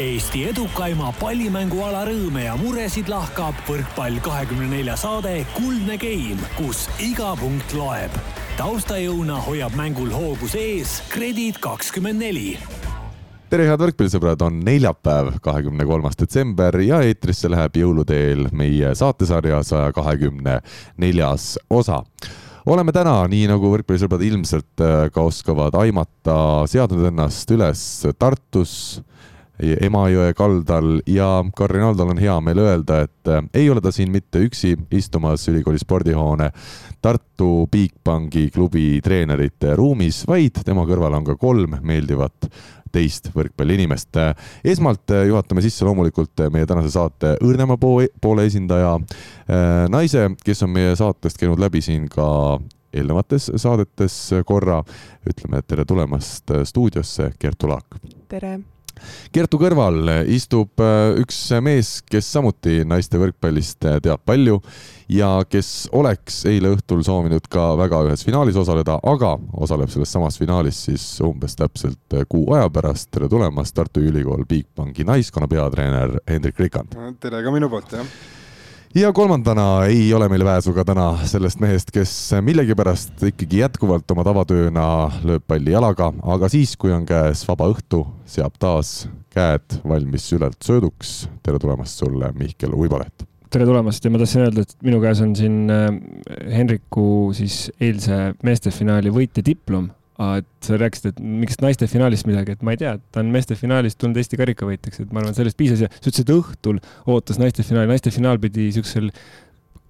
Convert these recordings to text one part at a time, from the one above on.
Eesti edukaima pallimänguala rõõme ja muresid lahkab võrkpall kahekümne nelja saade Kuldne Game, kus iga punkt loeb. taustajõuna hoiab mängul hoogus ees Kredit kakskümmend neli. Tere, head võrkpallisõbrad, on neljapäev, kahekümne kolmas detsember ja eetrisse läheb jõuluteel meie saatesarja saja kahekümne neljas osa. Oleme täna, nii nagu võrkpallisõbrad ilmselt äh, ka oskavad aimata, seadnud ennast üles Tartus Emajõe kaldal ja Kardinaldal on hea meel öelda, et äh, ei ole ta siin mitte üksi istumas ülikooli spordihoone Tartu Bigbanki klubi treenerite ruumis, vaid tema kõrval on ka kolm meeldivat teist võrkpalliinimest. esmalt äh, juhatame sisse loomulikult meie tänase saate õrnema poole esindaja, äh, naise, kes on meie saatest käinud läbi siin ka eelnevates saadetes korra. ütleme tere tulemast stuudiosse, Kertu Laak. tere Kertu kõrval istub äh, üks mees, kes samuti naiste võrkpallist äh, teab palju ja kes oleks eile õhtul soovinud ka väga ühes finaalis osaleda, aga osaleb selles samas finaalis siis umbes täpselt äh, kuu aja pärast. tere tulemast, Tartu Ülikool Bigbanki naiskonna peatreener Hendrik Rikand. tere ka minu poolt, jah ja kolmandana ei ole meil pääsu ka täna sellest mehest, kes millegipärast ikkagi jätkuvalt oma tavatööna lööb palli jalaga, aga siis, kui on käes vaba õhtu, seab taas käed valmis ülalt sööduks. tere tulemast sulle, Mihkel Uiboleht! tere tulemast ja ma tahtsin öelda, et minu käes on siin äh, Henriku siis eilse meestefinaali võitja diplom et sa rääkisid, et miks naiste finaalist midagi, et ma ei tea, ta on meeste finaalist tulnud Eesti karikavõitjaks, et ma arvan, sellest piisas ja sa ütlesid, et õhtul ootas naiste finaali, naiste finaal pidi siuksel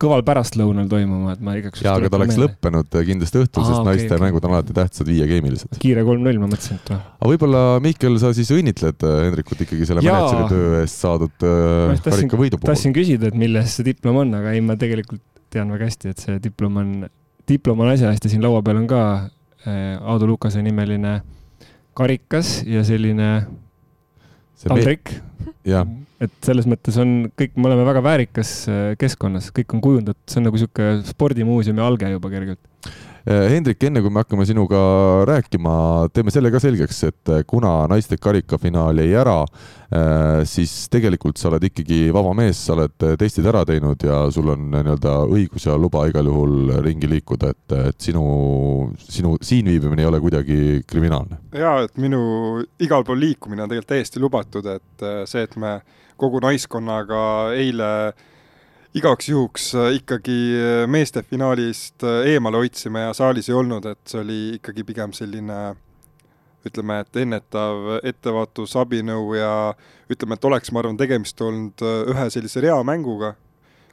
kõval pärastlõunal toimuma, et ma igaks juhuks. jaa, aga ta oleks meelde. lõppenud kindlasti õhtul, sest okay, naiste okay. mängud on alati tähtsad viiegeemilised. kiire kolm-null, ma mõtlesin, et noh. aga võib-olla, Mihkel, sa siis õnnitled äh, Hendrikut ikkagi selle mänedžeri töö eest saadud äh, karikavõidu puhul? tahtsin küsida, et milles see diplom on, aga ei, ma tegelikult tean väga hästi, et see diplom on, diplom on asja eest ja siin laua peal on ka Äh, Aadu Lukase nimeline karikas ja selline taldrik. et selles mõttes on kõik, me oleme väga väärikas äh, keskkonnas, kõik on kujundatud, see on nagu sihuke spordimuuseumi alge juba kergelt Hendrik, enne kui me hakkame sinuga rääkima, teeme selle ka selgeks, et eh, kuna naiste karikafinaal jäi ära, eh, siis tegelikult sa oled ikkagi vaba mees, sa oled testid ära teinud ja sul on nii-öelda õigus ja luba igal juhul ringi liikuda, et, et sinu, sinu siin viibimine ei ole kuidagi kriminaalne. ja, et minu igal pool liikumine on tegelikult täiesti lubatud, et see, et me kogu naiskonnaga eile äh, igaks juhuks äh, ikkagi äh, meeste finaalist äh, eemale hoidsime ja saalis ei olnud, et see oli ikkagi pigem selline ütleme, et ennetav ettevaatus, abinõu ja ütleme, et oleks, ma arvan, tegemist olnud ühe sellise reamänguga,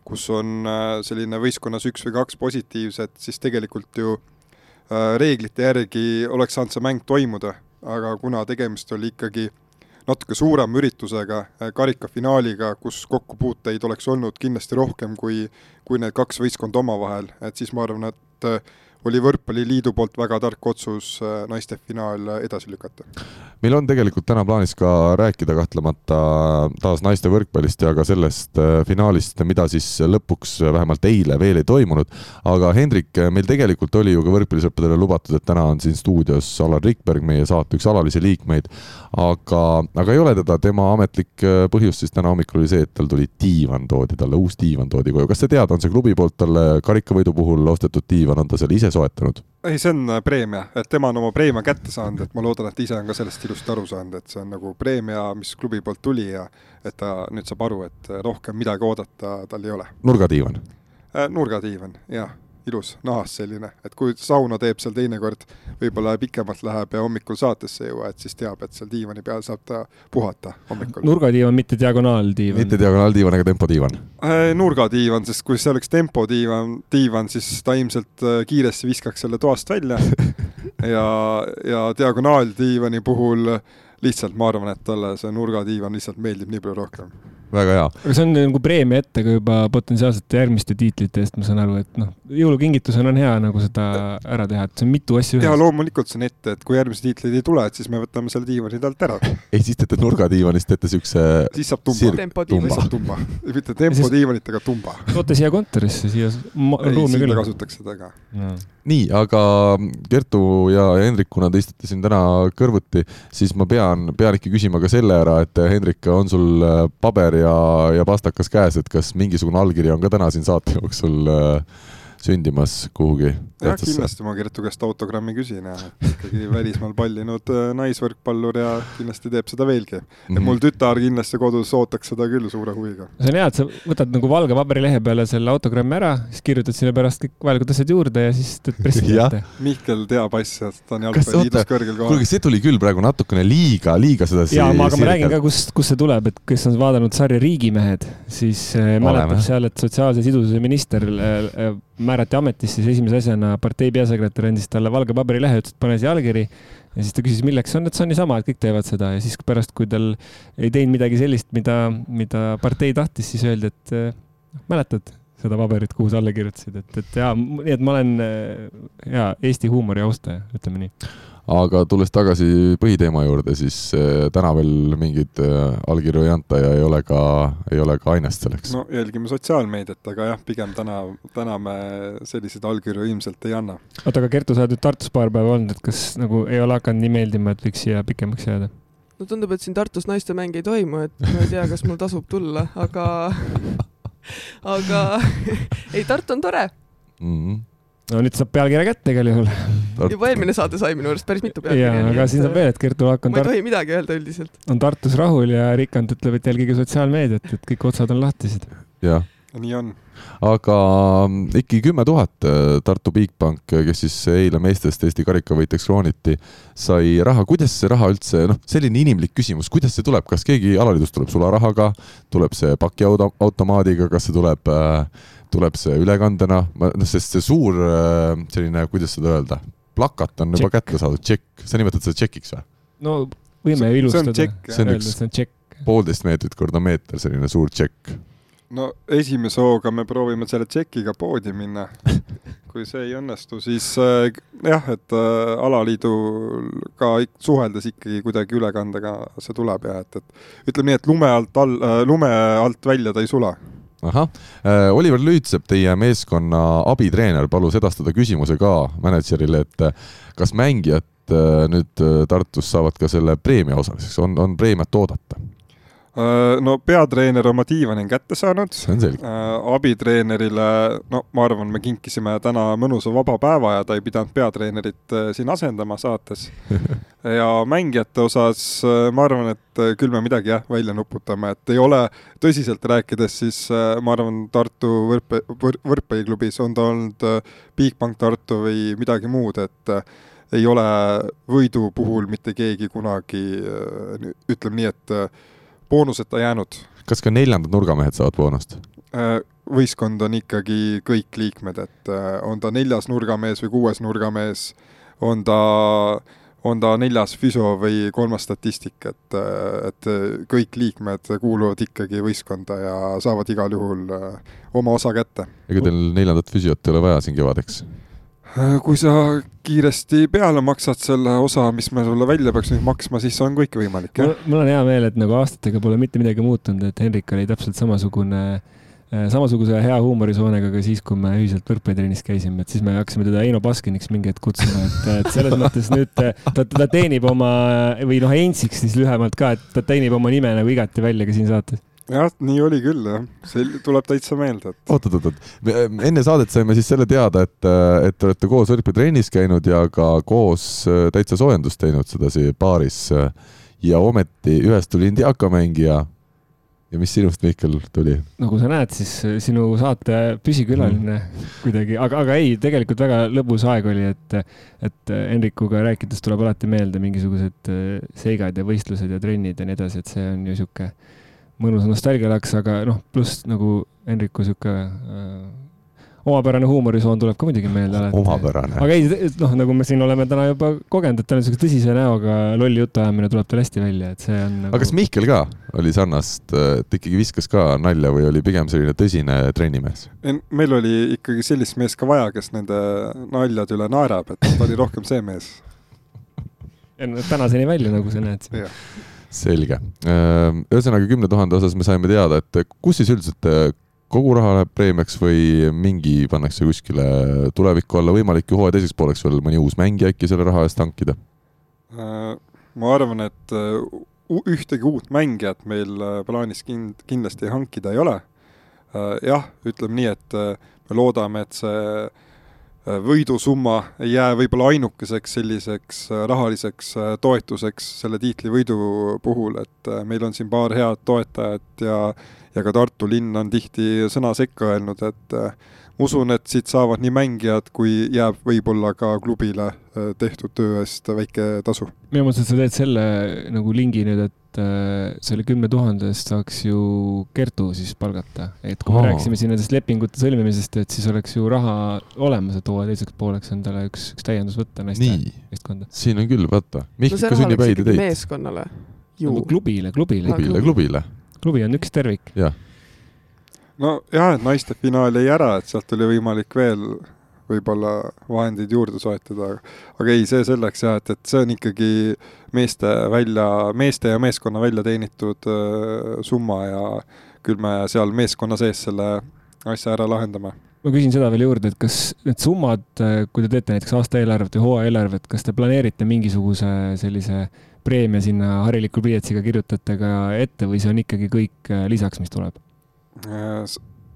kus on selline võistkonnas üks või kaks positiivset, siis tegelikult ju reeglite järgi oleks saanud see mäng toimuda, aga kuna tegemist oli ikkagi äh, natuke suurema üritusega, äh, karikafinaaliga, kus kokkupuuteid oleks olnud kindlasti rohkem kui, kui need kaks võistkonda omavahel, et siis ma arvan, et äh, oli Võrkpalliliidu poolt väga tark otsus äh, naiste finaal edasi lükata. Meil on tegelikult täna plaanis ka rääkida kahtlemata taas naiste võrkpallist ja ka sellest äh, finaalist, mida siis lõpuks vähemalt eile veel ei toimunud. aga Hendrik, meil tegelikult oli ju ka võrkpallisõpradele lubatud, et täna on siin stuudios Alar Rikberg, meie saate üks alalisi liikmeid, aga, aga ei ole teda, tema ametlik äh, põhjus siis täna hommikul oli see, et tal tuli diivan, toodi talle, uus diivan toodi koju. kas sa tead, on see klubi poolt talle karikavõidu puhul ostetud diivan, on ta selle ise ise soetanud? Ei, see on äh, preemia, et tema on oma preemia kätte saanud, et ma loodan, et ise on ka sellest ilusti aru saanud, et see on nagu preemia, mis klubi poolt tuli ja et ta nüüd saab aru, et äh, rohkem midagi oodata tal ei ole. nurgadiivan äh,? nurgadiivan, jah ilus nahas selline, et kui sauna teeb seal teinekord, võib-olla pikemalt läheb ja hommikul saatesse ei jõua, et siis teab, et seal diivani peal saab ta puhata hommikul. nurgadiivan, mitte diagonaaldiivan? mitte diagonaaldiivan, aga tempodiivan äh,? nurgadiivan, sest kui see oleks tempodiivan, diivan, siis ta ilmselt äh, kiiresti viskaks selle toast välja ja, ja diagonaaldiivani puhul lihtsalt ma arvan, et talle see nurgadiivan lihtsalt meeldib nii palju rohkem väga hea. aga see on nagu preemia ette ka juba potentsiaalsete järgmiste tiitlite eest, ma saan aru, et noh, jõulukingitusena on hea nagu seda ära teha, et see on mitu asja ühes. jaa, loomulikult see on ette, et kui järgmisi tiitleid ei tule, et siis me võtame selle diivani talt ära. ei, siis teete nurgadiivanist teete siukse. siis saab tumba. siis saab tumba. mitte tempodiivanit, aga tumba. toote siia kontorisse, siia ruumi küll. kasutaks seda ka nii, aga Kertu ja Hendrik, kuna te istute siin täna kõrvuti, siis ma pean, pean ikka küsima ka selle ära, et Hendrik, on sul äh, paber ja, ja pastakas käes, et kas mingisugune allkiri on ka täna siin saate jooksul äh, sündimas kuhugi? Jah, kindlasti ma Kertu käest autogrammi küsin ja ikkagi välismaal pallinud äh, naisvõrkpallur ja kindlasti teeb seda veelgi. -hmm. ja mul tütar kindlasti kodus ootaks seda küll suure huviga. see on hea, et sa võtad nagu valge paberilehe peale selle autogrammi ära, siis kirjutad sinna pärast kõik vajalikud asjad juurde ja siis teed pressi ette. Mihkel teab asja, ta on jalgpalliliidus kõrgel kohal. kuulge, see tuli küll praegu natukene liiga, liiga seda jaa, aga ma räägin ka, kust, kust see tuleb, et kes on vaadanud sarja Riigimehed, siis äh, mäletab seal, et sotsiaalse sidususe minister äh, määrati ametisse, siis esimese asjana partei peasekretär andis talle valge paberilehe, ütles, et pane siia allkiri. ja siis ta küsis, milleks see on, et see on niisama, et kõik teevad seda. Ja siis pärast, kui tal ei teinud midagi sellist, mida, mida partei tahtis, siis öeldi, et noh, mäletad seda paberit, kuhu sa alla kirjutasid, et, et jaa, nii et ma olen jaa, Eesti huumori austaja, ütleme nii aga tulles tagasi põhiteema juurde, siis äh, täna veel mingeid äh, allkirju ei anta ja ei ole ka, ei ole ka ainest selleks. no jälgime sotsiaalmeediat, aga jah, pigem täna, täna me selliseid allkirju ilmselt ei anna. oota, aga Kertu, sa oled nüüd Tartus paar päeva olnud, et kas nagu ei ole hakanud nii meeldima, et võiks siia pikemaks jääda? no tundub, et siin Tartus naistemänge ei toimu, et ma ei tea, kas mul tasub tulla, aga aga ei, Tartu on tore mm. -hmm no nüüd saab pealkirja kätte igal juhul. juba eelmine saade sai minu arust päris mitu pealkirja. jaa, aga siin saab veel, et Kertu Laak on ma ei tohi midagi öelda üldiselt. on Tartus rahul ja Rikand ütleb, et jälgige sotsiaalmeediat, et kõik otsad on lahtised. jah. nii on. aga mm, ikkagi kümme tuhat äh, Tartu Bigbank, kes siis eile meestest Eesti karikavõitjaks krooniti, sai raha. kuidas see raha üldse, noh, selline inimlik küsimus, kuidas see tuleb, kas keegi alaliidust tuleb sularahaga, tuleb see pakiautomaadiga, kas see tuleb äh, tuleb see ülekandena, noh, sest see suur äh, selline, kuidas seda öelda, plakat on check. juba kätte saadud, tšekk, sa nimetad seda tšekiks või? no võime ju ilustada. see on üks poolteist meetrit korda meeter, selline suur tšekk. no esimese hooga me proovime selle tšekiga poodi minna. kui see ei õnnestu, siis äh, jah, et äh, alaliidul ka suheldes ikkagi kuidagi ülekandega see tuleb ja et, et ütleme nii, et lume alt all äh,, lume alt välja ta ei sula ahah, äh, Oliver Lüütsepp, teie meeskonna abitreener, palus edastada küsimuse ka mänedžerile, et äh, kas mängijad äh, nüüd Tartus saavad ka selle preemia osaliseks, on, on preemiat oodata? Äh, no peatreener oma diivani on kätte saanud. Äh, abitreenerile, no ma arvan, me kinkisime täna mõnusa vaba päeva ja ta ei pidanud peatreenerit äh, siin asendama saates. ja mängijate osas ma arvan, et küll me midagi jah, välja nuputame, et ei ole, tõsiselt rääkides, siis ma arvan, Tartu võrkpalli, võrkpalliklubis on ta olnud Bigbank Tartu või midagi muud, et ei ole võidu puhul mitte keegi kunagi, ütleme nii, et boonuseta jäänud. kas ka neljandad nurgamehed saavad boonust? Äh, võistkond on ikkagi kõik liikmed, et äh, on ta neljas nurgamees või kuues nurgamees, on ta, on ta neljas füsio või kolmas statistik, et, äh, et kõik liikmed kuuluvad ikkagi võistkonda ja saavad igal juhul oma osa kätte. ega teil neljandat füsiot ei ole vaja siin kevadeks? Äh, kui sa kiiresti peale maksad selle osa, mis me sulle välja peaks nüüd maksma, siis on kõik võimalik, jah? mul on hea meel, et nagu aastatega pole mitte midagi muutunud, et Henrik oli täpselt samasugune äh, samasuguse hea huumorisoonega ka siis, kui me ühiselt võrkpallitrennis käisime, et siis me hakkasime teda Eino Baskiniks mingi hetk kutsuma, et, et selles mõttes nüüd ta, ta teenib oma või noh, Heinziks siis lühemalt ka, et ta teenib oma nime nagu igati välja ka siin saates jah, nii oli küll jah, see tuleb täitsa meelde, et. oot, oot, oot, enne saadet saime siis selle teada, et, et te olete koos võrkpallitrennis käinud ja ka koos äh, täitsa soojendust teinud sedasi baaris. ja ometi ühest tuli indiaakamängija. ja mis sinust, Mihkel, tuli? nagu sa näed, siis äh, sinu saate püsikülaline mm. kuidagi, aga, aga ei, tegelikult väga lõbus aeg oli, et, et Henrikuga rääkides tuleb alati meelde mingisugused äh, seigad ja võistlused ja trennid ja nii edasi, et see on ju sihuke mõnus nostalgia läks, aga noh, pluss nagu Henriku sihuke äh, omapärane huumorisoon tuleb ka muidugi meelde alati. omapärane. aga ei, noh, nagu me siin oleme täna juba kogenud, et tal on siukse tõsise näoga lolli jutuajamine tuleb tal hästi välja, et see on nagu.... aga kas Mihkel ka oli sarnast, et ikkagi viskas ka nalja või oli pigem selline tõsine trennimees? meil oli ikkagi sellist meest ka vaja, kes nende naljade üle naerab, et ta oli rohkem see mees. tänaseni välja, nagu sa näed selge. Ühesõnaga kümne tuhande osas me saime teada, et kus siis üldiselt kogu raha läheb preemiaks või mingi pannakse kuskile tulevikku alla, võimalik ju hooaja teiseks pooleks veel mõni uus mängija äkki selle raha eest hankida? ma arvan, et ühtegi uut mängijat meil plaanis kind-, kindlasti hankida ei ole. jah, ütleme nii, et me loodame, et see Äh, võidusumma ei jää võib-olla ainukeseks selliseks äh, rahaliseks äh, toetuseks selle tiitlivõidu puhul, et meil on siin paar head toetajat ja ja ka Tartu linn on tihti sõna sekka öelnud, et ma usun, et siit saavad nii mängijad kui jääb võib-olla ka klubile tehtud töö eest väike tasu. minu meelest, sa teed selle nagu lingi nüüd, et et äh, selle kümne tuhande eest saaks ju Kertu siis palgata, et kui me Aa. rääkisime siin nendest lepingute sõlmimisest, et siis oleks ju raha olemas, et hooaja teiseks pooleks endale üks, üks täiendus võtta naiste meeskonda. siin on küll, vaata. Mihkel no, sunnib häid ideid. meeskonnale ju no,. klubile, klubile. klubile, klubile. klubi on üks tervik. jah. nojah, et naiste finaal jäi ära, et sealt oli võimalik veel võib-olla vahendeid juurde soetada, aga ei, see selleks jah, et, et see on ikkagi meeste välja, meeste ja meeskonna välja teenitud äh, summa ja küll me seal meeskonna sees selle asja ära lahendame ma küsin seda veel juurde, et kas need summad, äh, kui te teete näiteks aastaeelarvet või hooajaeelarvet, kas te planeerite mingisuguse sellise preemia sinna hariliku pliiatsiga kirjutate ka ette või see on ikkagi kõik äh, lisaks, mis tuleb?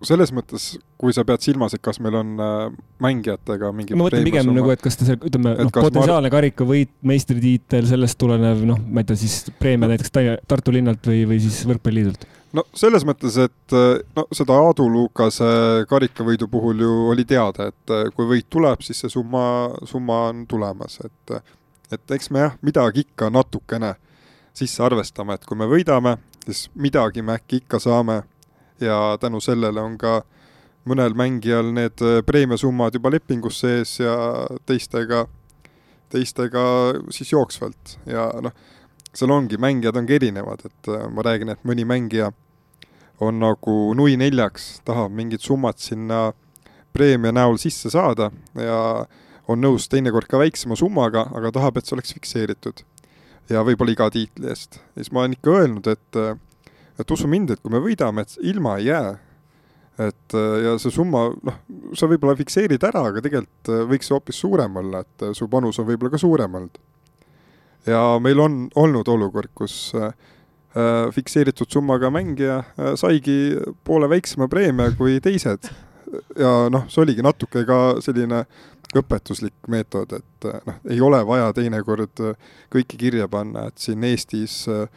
Selles mõttes, kui sa pead silmas, et kas meil on äh, mängijatega mingi ma mõtlen pigem nagu, et kas ta seal, ütleme, noh, potentsiaalne ma... karikavõit, meistritiitel, sellest tulenev, noh, ma ei tea, siis preemia näiteks Tartu linnalt või, või siis Võrkpalliliidult? no selles mõttes, et äh, no seda Aadu Lukase karikavõidu puhul ju oli teada, et äh, kui võit tuleb, siis see summa, summa on tulemas, et et eks me jah, midagi ikka natukene sisse arvestame, et kui me võidame, siis midagi me äkki ikka saame ja tänu sellele on ka mõnel mängijal need äh, preemiasummad juba lepingus sees ja teistega, teistega siis jooksvalt ja noh, seal ongi, mängijad ongi erinevad, et äh, ma räägin, et mõni mängija on nagu nui neljaks, tahab mingit summat sinna preemia näol sisse saada ja on nõus teinekord ka väiksema summaga, aga tahab, et see oleks fikseeritud. ja võib-olla iga tiitli eest. ja siis ma olen ikka öelnud, et äh, et usu mind, et kui me võidame, et ilma ei jää. et äh, ja see summa, noh, sa võib-olla fikseerid ära, aga tegelikult äh, võiks see hoopis suurem olla, et äh, su panus on võib-olla ka suurem olnud. ja meil on olnud olukord, kus fikseeritud summaga mängija saigi poole väiksema preemia kui teised. ja noh, see oligi natuke ka selline õpetuslik meetod, et noh, ei ole vaja teinekord kõike kirja panna, et siin Eestis äh,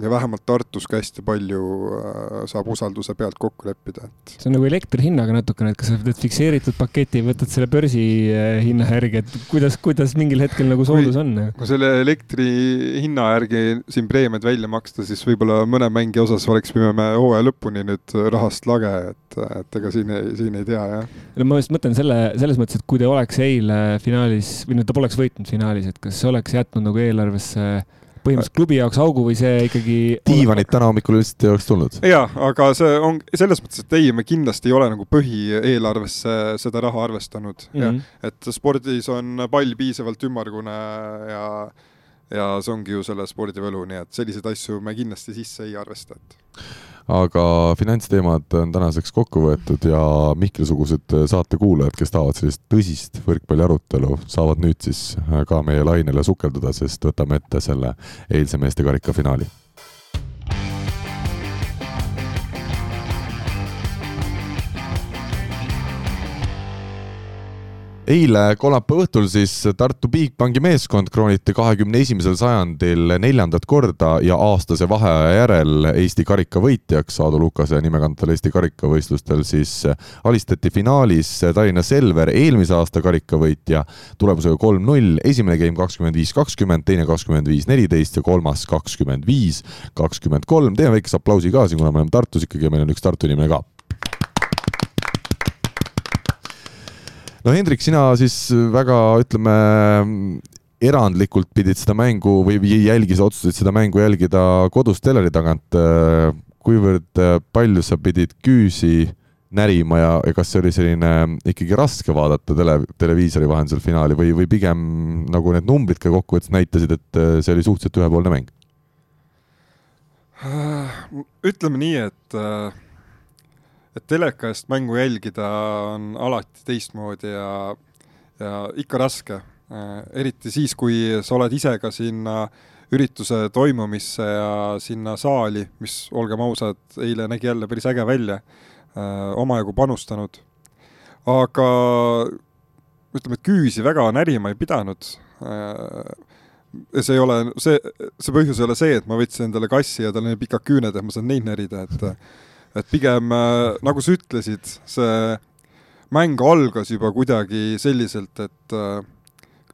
ja vähemalt Tartus ka hästi palju äh, saab usalduse pealt kokku leppida, et. see on nagu elektri hinnaga natukene, et kas sa teed fikseeritud paketi, võtad selle börsihinna äh, järgi, et kuidas, kuidas mingil hetkel nagu soodus on? kui selle elektri hinna järgi siin preemiaid välja maksta, siis võib-olla mõne mängija osas oleksime me hooaja lõpuni nüüd rahast lage, et, et ega siin ei, siin ei tea, jah. no ma just mõtlen selle, selles mõttes, et kui te oleks eile finaalis või no ta poleks võitnud finaalis, et kas see oleks jätnud nagu eelarvesse põhimõtteliselt klubi jaoks augu või see ikkagi? diivanit täna hommikul lihtsalt ei oleks tulnud. jaa, aga see on selles mõttes, et ei, me kindlasti ei ole nagu põhieelarvesse seda raha arvestanud mm, -hmm. ja et spordis on pall piisavalt ümmargune ja ja see ongi ju selle spordivõlu, nii et selliseid asju me kindlasti sisse ei arvesta, et aga finantsteemad on tänaseks kokku võetud ja Mihkli-sugused saatekuulajad, kes tahavad sellist tõsist võrkpalliarutelu, saavad nüüd siis ka meie lainele sukelduda, sest võtame ette selle eilse meeste karika finaali eile kolmapäeva õhtul siis Tartu Bigbanki meeskond krooniti kahekümne esimesel sajandil neljandat korda ja aastase vaheaja järel Eesti karika võitjaks. Aadu Lukase nime kantaval Eesti karikavõistlustel siis alistati finaalis Tallinna Selver, eelmise aasta karikavõitja, tulemusega kolm-null, esimene game kakskümmend viis, kakskümmend, teine kakskümmend viis, neliteist ja kolmas kakskümmend viis, kakskümmend kolm. teeme väikese aplausi ka siin, kuna me oleme Tartus ikkagi ja meil on üks Tartu inimene ka no Hendrik, sina siis väga, ütleme, erandlikult pidid seda mängu või jälgis, otsustasid seda mängu jälgida kodus teleri tagant. kuivõrd palju sa pidid küüsi närima ja, ja kas see oli selline ikkagi raske vaadata tele, televiisori vahendusel finaali või, või pigem nagu need numbrid ka kokkuvõttes näitasid, et see oli suhteliselt ühepoolne mäng? ütleme nii, et et teleka eest mängu jälgida on alati teistmoodi ja, ja ikka raske. eriti siis, kui sa oled ise ka sinna ürituse toimumisse ja sinna saali, mis, olgem ausad, eile nägi jälle päris äge välja, omajagu panustanud. aga ütleme, et küüsi väga närima ei pidanud see ei ole, see, see põhjus ei ole see, et ma võtsin endale kassi ja tal on pikad küüned, et ma saan neid närida, et et pigem äh, nagu sa ütlesid, see mäng algas juba kuidagi selliselt, et äh,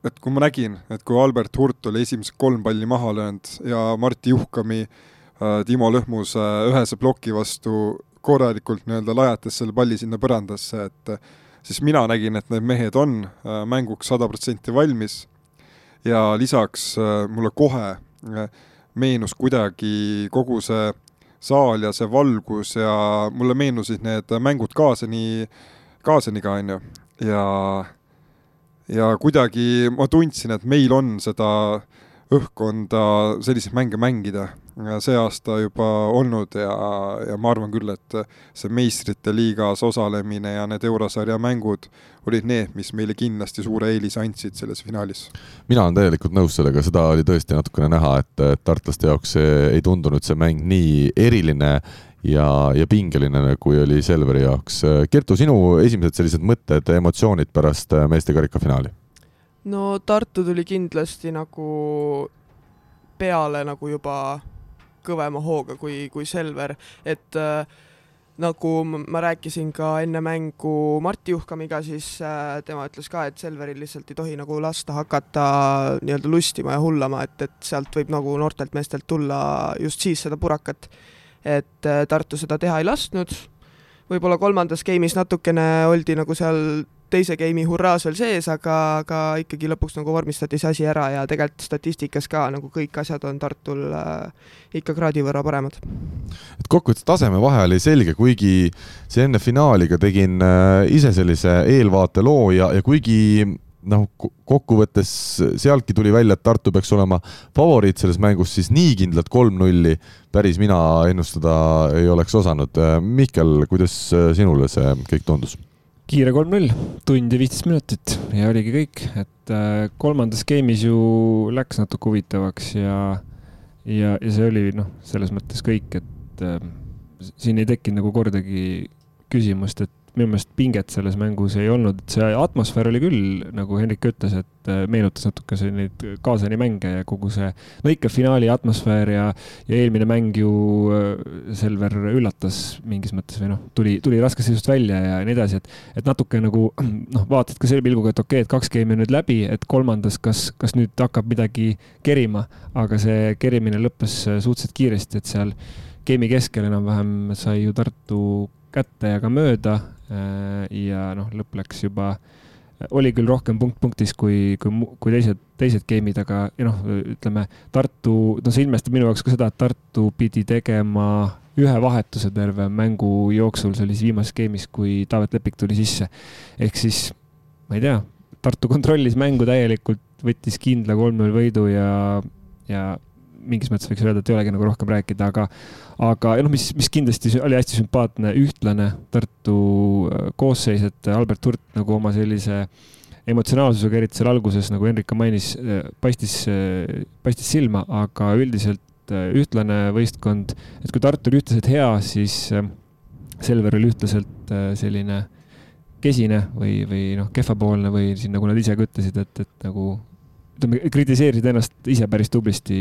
et kui ma nägin, et kui Albert Hurt oli esimesed kolm palli maha löönud ja Martti Juhkami äh, Timo Lõhmuse ühese ploki vastu korralikult nii-öelda lajatas selle palli sinna põrandasse, et siis mina nägin, et need mehed on mänguks sada protsenti valmis. Ja lisaks mulle kohe meenus kuidagi kogu see saal ja see valgus ja mulle meenusid need mängud kaasani, kaasaniga, on ju, ja ja kuidagi ma tundsin, et meil on seda õhkkonda selliseid mänge mängida see aasta juba olnud ja, ja ma arvan küll, et see meistrite liigas osalemine ja need eurosarja mängud olid need, mis meile kindlasti suure eelise andsid selles finaalis. mina olen täielikult nõus sellega, seda oli tõesti natukene näha, et tartlaste jaoks ei tundunud see mäng nii eriline ja, ja pingeline, kui oli Selveri jaoks. Kertu, sinu esimesed sellised mõtted, emotsioonid pärast meeste karikafinaali? no Tartu tuli kindlasti nagu peale nagu juba kõvema hooga kui, kui Selver, et äh, nagu ma rääkisin ka enne mängu Martti Juhkamiga, siis äh, tema ütles ka, et Selveril lihtsalt ei tohi nagu lasta hakata nii-öelda lustima ja hullama, et, et sealt võib nagu noortelt meestelt tulla just siis seda purakat. et äh, Tartu seda teha ei lasknud, võib-olla kolmandas game'is natukene oldi nagu seal teise game'i hurraas veel sees, aga, aga ikkagi lõpuks nagu vormistati see asi ära ja tegelikult statistikas ka nagu kõik asjad on Tartul äh, ikka kraadi võrra paremad. et kokkuvõttes tasemevahe oli selge, kuigi see enne finaali ka tegin äh, ise sellise eelvaateloo ja, ja kuigi noh, kokkuvõttes sealtki tuli välja, et Tartu peaks olema favoriit selles mängus, siis nii kindlalt kolm-nulli päris mina ennustada ei oleks osanud. Mihkel, kuidas sinule see kõik tundus? Kiire kolm-null, tund ja viisteist minutit ja oligi kõik, et äh, kolmandas game'is ju läks natuke huvitavaks ja, ja, ja see oli noh, selles mõttes kõik, et äh, siin ei tekkinud nagu kordagi küsimust, et minu meelest pinget selles mängus ei olnud, et see atmosfäär oli küll, nagu Henrik ütles, et äh, meenutas natuke neid kaasani mänge ja kogu see, no ikka finaali atmosfäär ja, ja eelmine mäng ju äh, Selver üllatas mingis mõttes või noh, tuli, tuli raskest seisust välja ja nii edasi, et, et natuke nagu noh, vaatad ka selle pilguga, et okei okay,, et kaks game'i on nüüd läbi, et kolmandas, kas, kas nüüd hakkab midagi kerima, aga see kerimine lõppes äh, suhteliselt kiiresti, et seal game'i keskel enam-vähem sai ju Tartu kätte ja ka mööda. Äh, ja noh, lõpp läks juba, oli küll rohkem punkt punktis kui, kui, kui teised, teised game'id, aga noh, ütleme Tartu, no see ilmestab minu jaoks ka seda, et Tartu pidi tegema ühe vahetuse terve mängu jooksul, see oli siis viimases game'is, kui Taavet Lepik tuli sisse. ehk siis, ma ei tea, Tartu kontrollis mängu täielikult, võttis kindla kolm-null võidu ja, ja mingis mõttes võiks öelda, et ei olegi nagu rohkem rääkida, aga, aga noh, mis, mis kindlasti oli hästi sümpaatne, ühtlane Tartu äh, koosseis, et Albert Hurt nagu oma sellise emotsionaalsusega, eriti seal alguses, nagu Henrik ka mainis, äh, paistis, äh, paistis silma, aga üldiselt ühtlane võistkond, et kui Tartu oli ühtlaselt hea, siis Selver oli ühtlaselt selline kesine või, või noh, kehvapoolne või siin nagu nad ise ka ütlesid, et, et nagu ütleme, kritiseerisid ennast ise päris tublisti.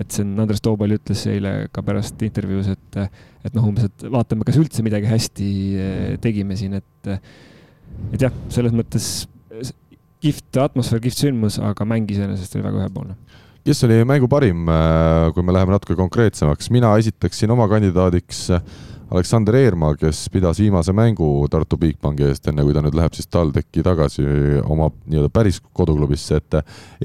et on, Andres Toobal ütles eile ka pärast intervjuus, et, et noh, umbes, et vaatame, kas üldse midagi hästi eh, tegime siin, et, et jah, selles mõttes kihvt atmosfäär, kihvt sündmus, aga mäng iseenesest oli väga ühepoolne kes oli mängu parim, eh, kui me läheme natuke konkreetsemaks, mina esitaksin oma kandidaadiks äh, Aleksander Eermaa, kes pidas viimase mängu Tartu Bigbanki eest, enne kui ta nüüd läheb siis TalTechi tagasi oma nii-öelda päris koduklubisse, et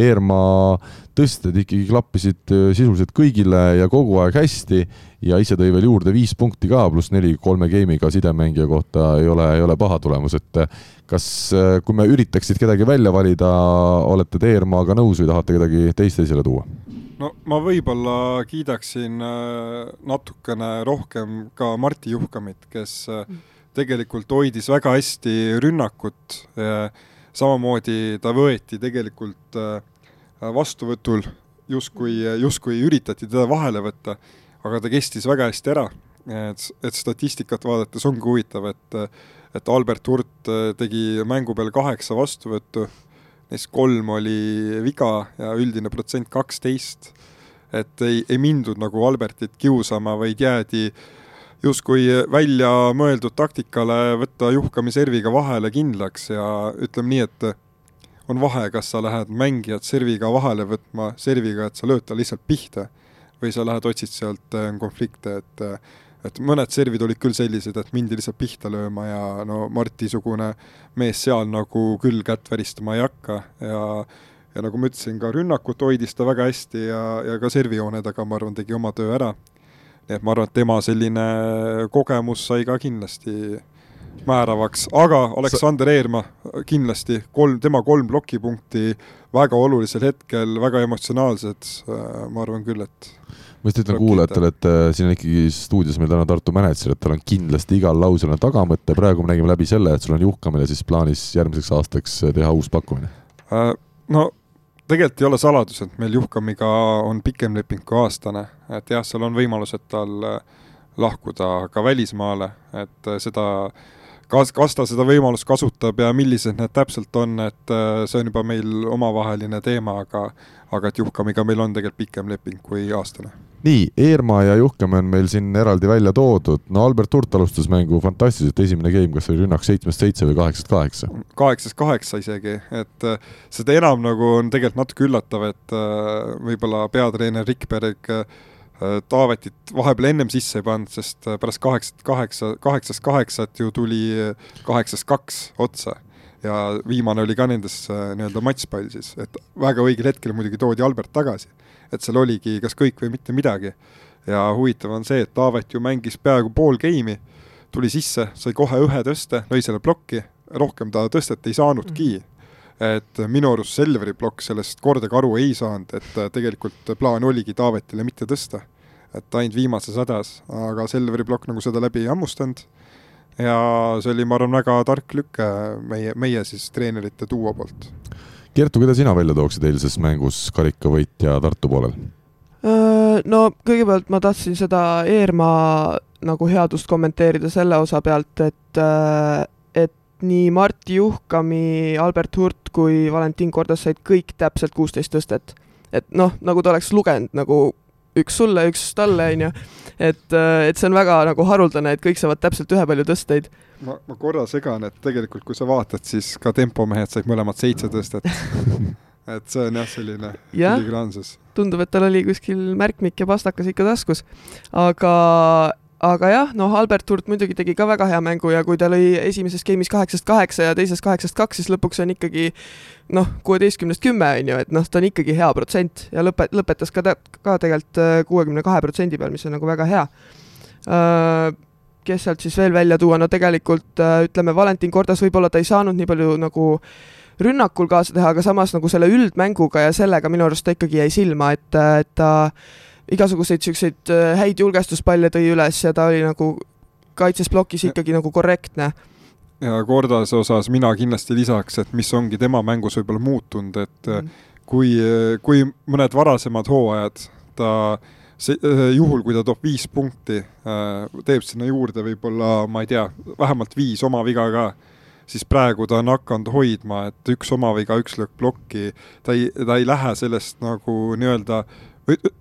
Eermaa tõsted ikkagi klappisid äh, sisuliselt kõigile ja kogu aeg hästi ja ise tõi veel juurde viis punkti ka, pluss neli kolme game'iga sidemängija kohta ei ole, ei ole paha tulemus, et kas, kui me üritaksid kedagi välja valida, olete te Eermaaga nõus või tahate kedagi teist esile tuua? no ma võib-olla kiidaksin natukene rohkem ka Martti Juhkamit, kes mm tegelikult hoidis väga hästi rünnakut, samamoodi ta võeti tegelikult äh, vastuvõtul, justkui, justkui üritati teda vahele võtta, aga ta kestis väga hästi ära. et, et statistikat vaadates ongi huvitav, et, et Albert Hurt äh, tegi mängu peale kaheksa vastuvõttu, neist kolm oli viga ja üldine protsent kaksteist. et ei, ei mindud nagu Albertit kiusama, vaid jäädi äh, justkui välja mõeldud taktikale võtta juhkamiserviga vahele kindlaks ja ütleme nii, et on vahe, kas sa lähed mängijat serviga vahele võtma serviga, et sa lööd ta lihtsalt pihta või sa lähed otsid sealt äh, konflikte, et et mõned servid olid küll sellised, et mindi lihtsalt pihta lööma ja no Marti-sugune mees seal nagu küll kätt väristama ei hakka ja ja nagu ma ütlesin, ka rünnakut hoidis ta väga hästi ja, ja ka servijoone taga, ma arvan, tegi oma töö ära. Nii et ma arvan, et tema selline kogemus sai ka kindlasti määravaks, aga Aleksander Eerma kindlasti kolm, tema kolm plokipunkti väga olulisel hetkel, väga emotsionaalsed, ma arvan küll, et ma just ütlen kuulajatele, et äh, siin on ikkagi stuudios meil täna Tartu mänedžer, et tal on kindlasti igal lausel on tagamõte, praegu me nägime läbi selle, et sul on Juhkamile siis plaanis järgmiseks aastaks teha uus pakkumine. Äh, no tegelikult ei ole saladus, et meil Juhkamiga on pikem leping kui aastane, et jah, seal on võimalus, et tal äh, lahkuda ka välismaale, et äh, seda kas, kas ta seda võimalust kasutab ja millised need täpselt on, et äh, see on juba meil omavaheline teema, aga aga et Juhkamiga meil on tegelikult pikem leping kui aastane nii, Eermaa ja Juhkam on meil siin eraldi välja toodud, no Albert Hurt alustas mängu fantastiliselt, esimene game, kas oli rünnak seitsmest seitse või kaheksast kaheksa? kaheksast kaheksa isegi, et äh, seda enam nagu on tegelikult natuke üllatav, et äh, võib-olla peatreener Rikberg äh, Taavetit vahepeal ennem sisse ei pannud, sest pärast kaheksat kaheksa, kaheksast kaheksat ju tuli kaheksast kaks otsa. Ja viimane oli ka nendes nii-öelda matšpall siis, et väga õigel hetkel muidugi toodi Albert tagasi et seal oligi kas kõik või mitte midagi. ja huvitav on see, et Taavet ju mängis peaaegu pool game'i, tuli sisse, sai kohe ühe tõste, lõi selle plokki, rohkem ta tõstet ei saanudki mm. et minu arust Selveri plokk sellest kordagi aru ei saanud, et tegelikult plaan oligi Taavetile mitte tõsta. et ainult viimases hädas, aga Selveri plokk nagu seda läbi ei hammustanud ja see oli, ma arvan, väga tark lüke meie, meie siis treenerite duo poolt Kertu, keda sina välja tooksid eilses mängus karikavõitja Tartu poolel? No kõigepealt ma tahtsin seda Eermaa nagu headust kommenteerida selle osa pealt, et, et nii Martti Juhkami, Albert Hurt kui Valentin Kordas said kõik täpselt kuusteist tõstet. et noh, nagu ta oleks lugenud nagu üks sulle, üks talle, onju. et, et see on väga nagu haruldane, et kõik saavad täpselt ühepalju tõsteid ma, ma korra segan, et tegelikult kui sa vaatad, siis ka tempomehed said mõlemad seitse tõstet et see on jah, selline filigransus. tundub, et tal oli kuskil märkmik ja pastakas ikka taskus. aga, aga jah, noh, Albert Hurt muidugi tegi ka väga hea mängu ja kui ta lõi esimeses game'is kaheksast kaheksa ja teises kaheksast kaks, siis lõpuks on ikkagi noh, kuueteistkümnest kümme on ju, et noh, ta on ikkagi hea protsent ja lõpet-, lõpetas ka, ka tegelikult äh, kuuekümne kahe protsendi peal, mis on nagu väga hea. Uh, kes sealt siis veel välja tuua, no tegelikult äh, ütleme, Valentin Kordas võib-olla ta ei saanud nii palju nagu rünnakul kaasa teha, aga samas nagu selle üldmänguga ja sellega minu arust ta ikkagi jäi silma, et, äh, et ta igasuguseid niisuguseid äh, häid julgestuspalle tõi üles ja ta oli nagu kaitses plokis ikkagi nagu korrektne ja Kordase osas mina kindlasti lisaks, et mis ongi tema mängus võib-olla muutunud, et mm. kui, kui mõned varasemad hooajad ta äh, see, äh, juhul, kui ta toob viis punkti, äh, teeb sinna juurde võib-olla, ma ei tea, vähemalt viis oma viga ka, siis praegu ta on hakanud hoidma, et üks oma viga, üks löök plokki, ta ei, ta ei lähe sellest nagu nii-öelda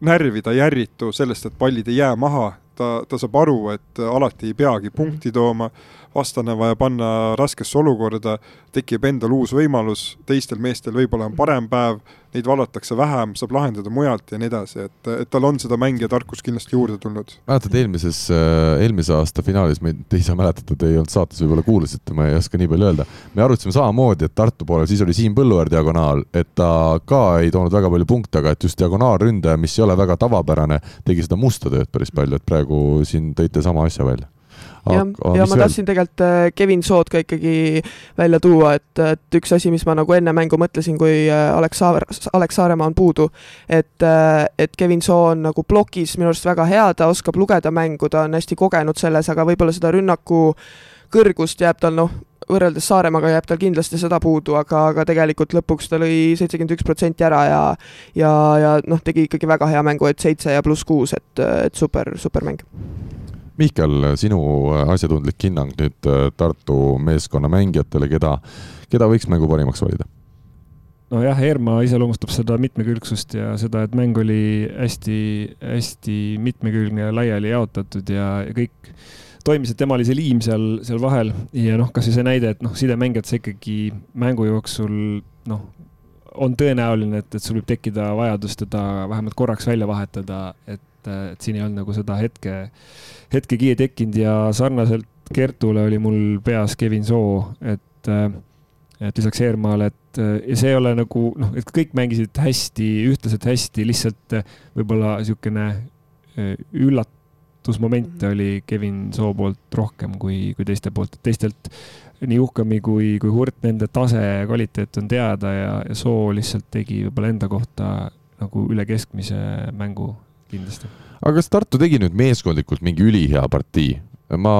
närvi, ta ei ärritu sellest, et pallid ei jää maha, ta, ta saab aru, et alati ei peagi punkti tooma, vastane vaja panna raskesse olukorda, tekib endal uus võimalus, teistel meestel võib-olla on parem päev, neid vallatakse vähem, saab lahendada mujalt ja nii edasi, et, et tal on seda mängija tarkust kindlasti juurde tulnud. mäletad eelmises, äh, eelmise aasta finaalis, ma ei, te ise mäletate, te ei olnud saates, võib-olla kuulasite, ma ei oska nii palju öelda. me arutasime samamoodi, et Tartu poolel siis oli Siim Põlluaar diagonaal, et ta ka ei toonud väga palju punkte, aga et just diagonaalründaja, mis ei ole väga tavapärane, tegi seda musta tööd päris palju, et praegu siin tõite sama asja välja jah, ja ma tahtsin tegelikult äh, Kevin Sood ka ikkagi välja tuua, et, et üks asi, mis ma nagu enne mängu mõtlesin, kui äh, Alex Saar-, Alex Saaremaa on puudu, et, äh, et Kevin Soo on nagu plokis minu arust väga hea, ta oskab lugeda mängu, ta on hästi kogenud selles, aga võib-olla seda rünnaku kõrgust jääb tal noh, võrreldes Saaremaaga jääb tal kindlasti seda puudu, aga, aga tegelikult lõpuks ta lõi seitsekümmend üks protsenti ära ja ja, ja noh, tegi ikkagi väga hea mängu, et seitse ja pluss kuus, et, et super, super mäng Mihkel, sinu asjatundlik hinnang nüüd äh, Tartu meeskonna mängijatele, keda, keda võiks mängu parimaks valida? nojah, Eermaa iseloomustab seda mitmekülgsust ja seda, et mäng oli hästi-hästi mitmekülgne ja laiali jaotatud ja, ja kõik toimis, et tema oli see liim seal, seal vahel ja noh, kasvõi see näide, et noh, sidemängijad sa ikkagi mängu jooksul noh, on tõenäoline, et, et sul võib tekkida vajadus teda vähemalt korraks välja vahetada, et et, et siin ei olnud nagu seda hetke, hetkekiie tekkinud ja sarnaselt Kertule oli mul peas Kevin Soo, et, et lisaks Eermaale, et ja see ei ole nagu noh, et kõik mängisid hästi, ühtlaselt hästi, lihtsalt võib-olla niisugune äh, üllatusmomente mhm. oli Kevin Soo poolt rohkem kui, kui teiste poolt, et teistelt nii Uhkami kui, kui Hurt, nende tase ja kvaliteet on teada ja, ja Soo lihtsalt tegi võib-olla enda kohta nagu üle keskmise mängu kindlasti. aga kas Tartu tegi nüüd meeskondlikult mingi ülihea partii? ma,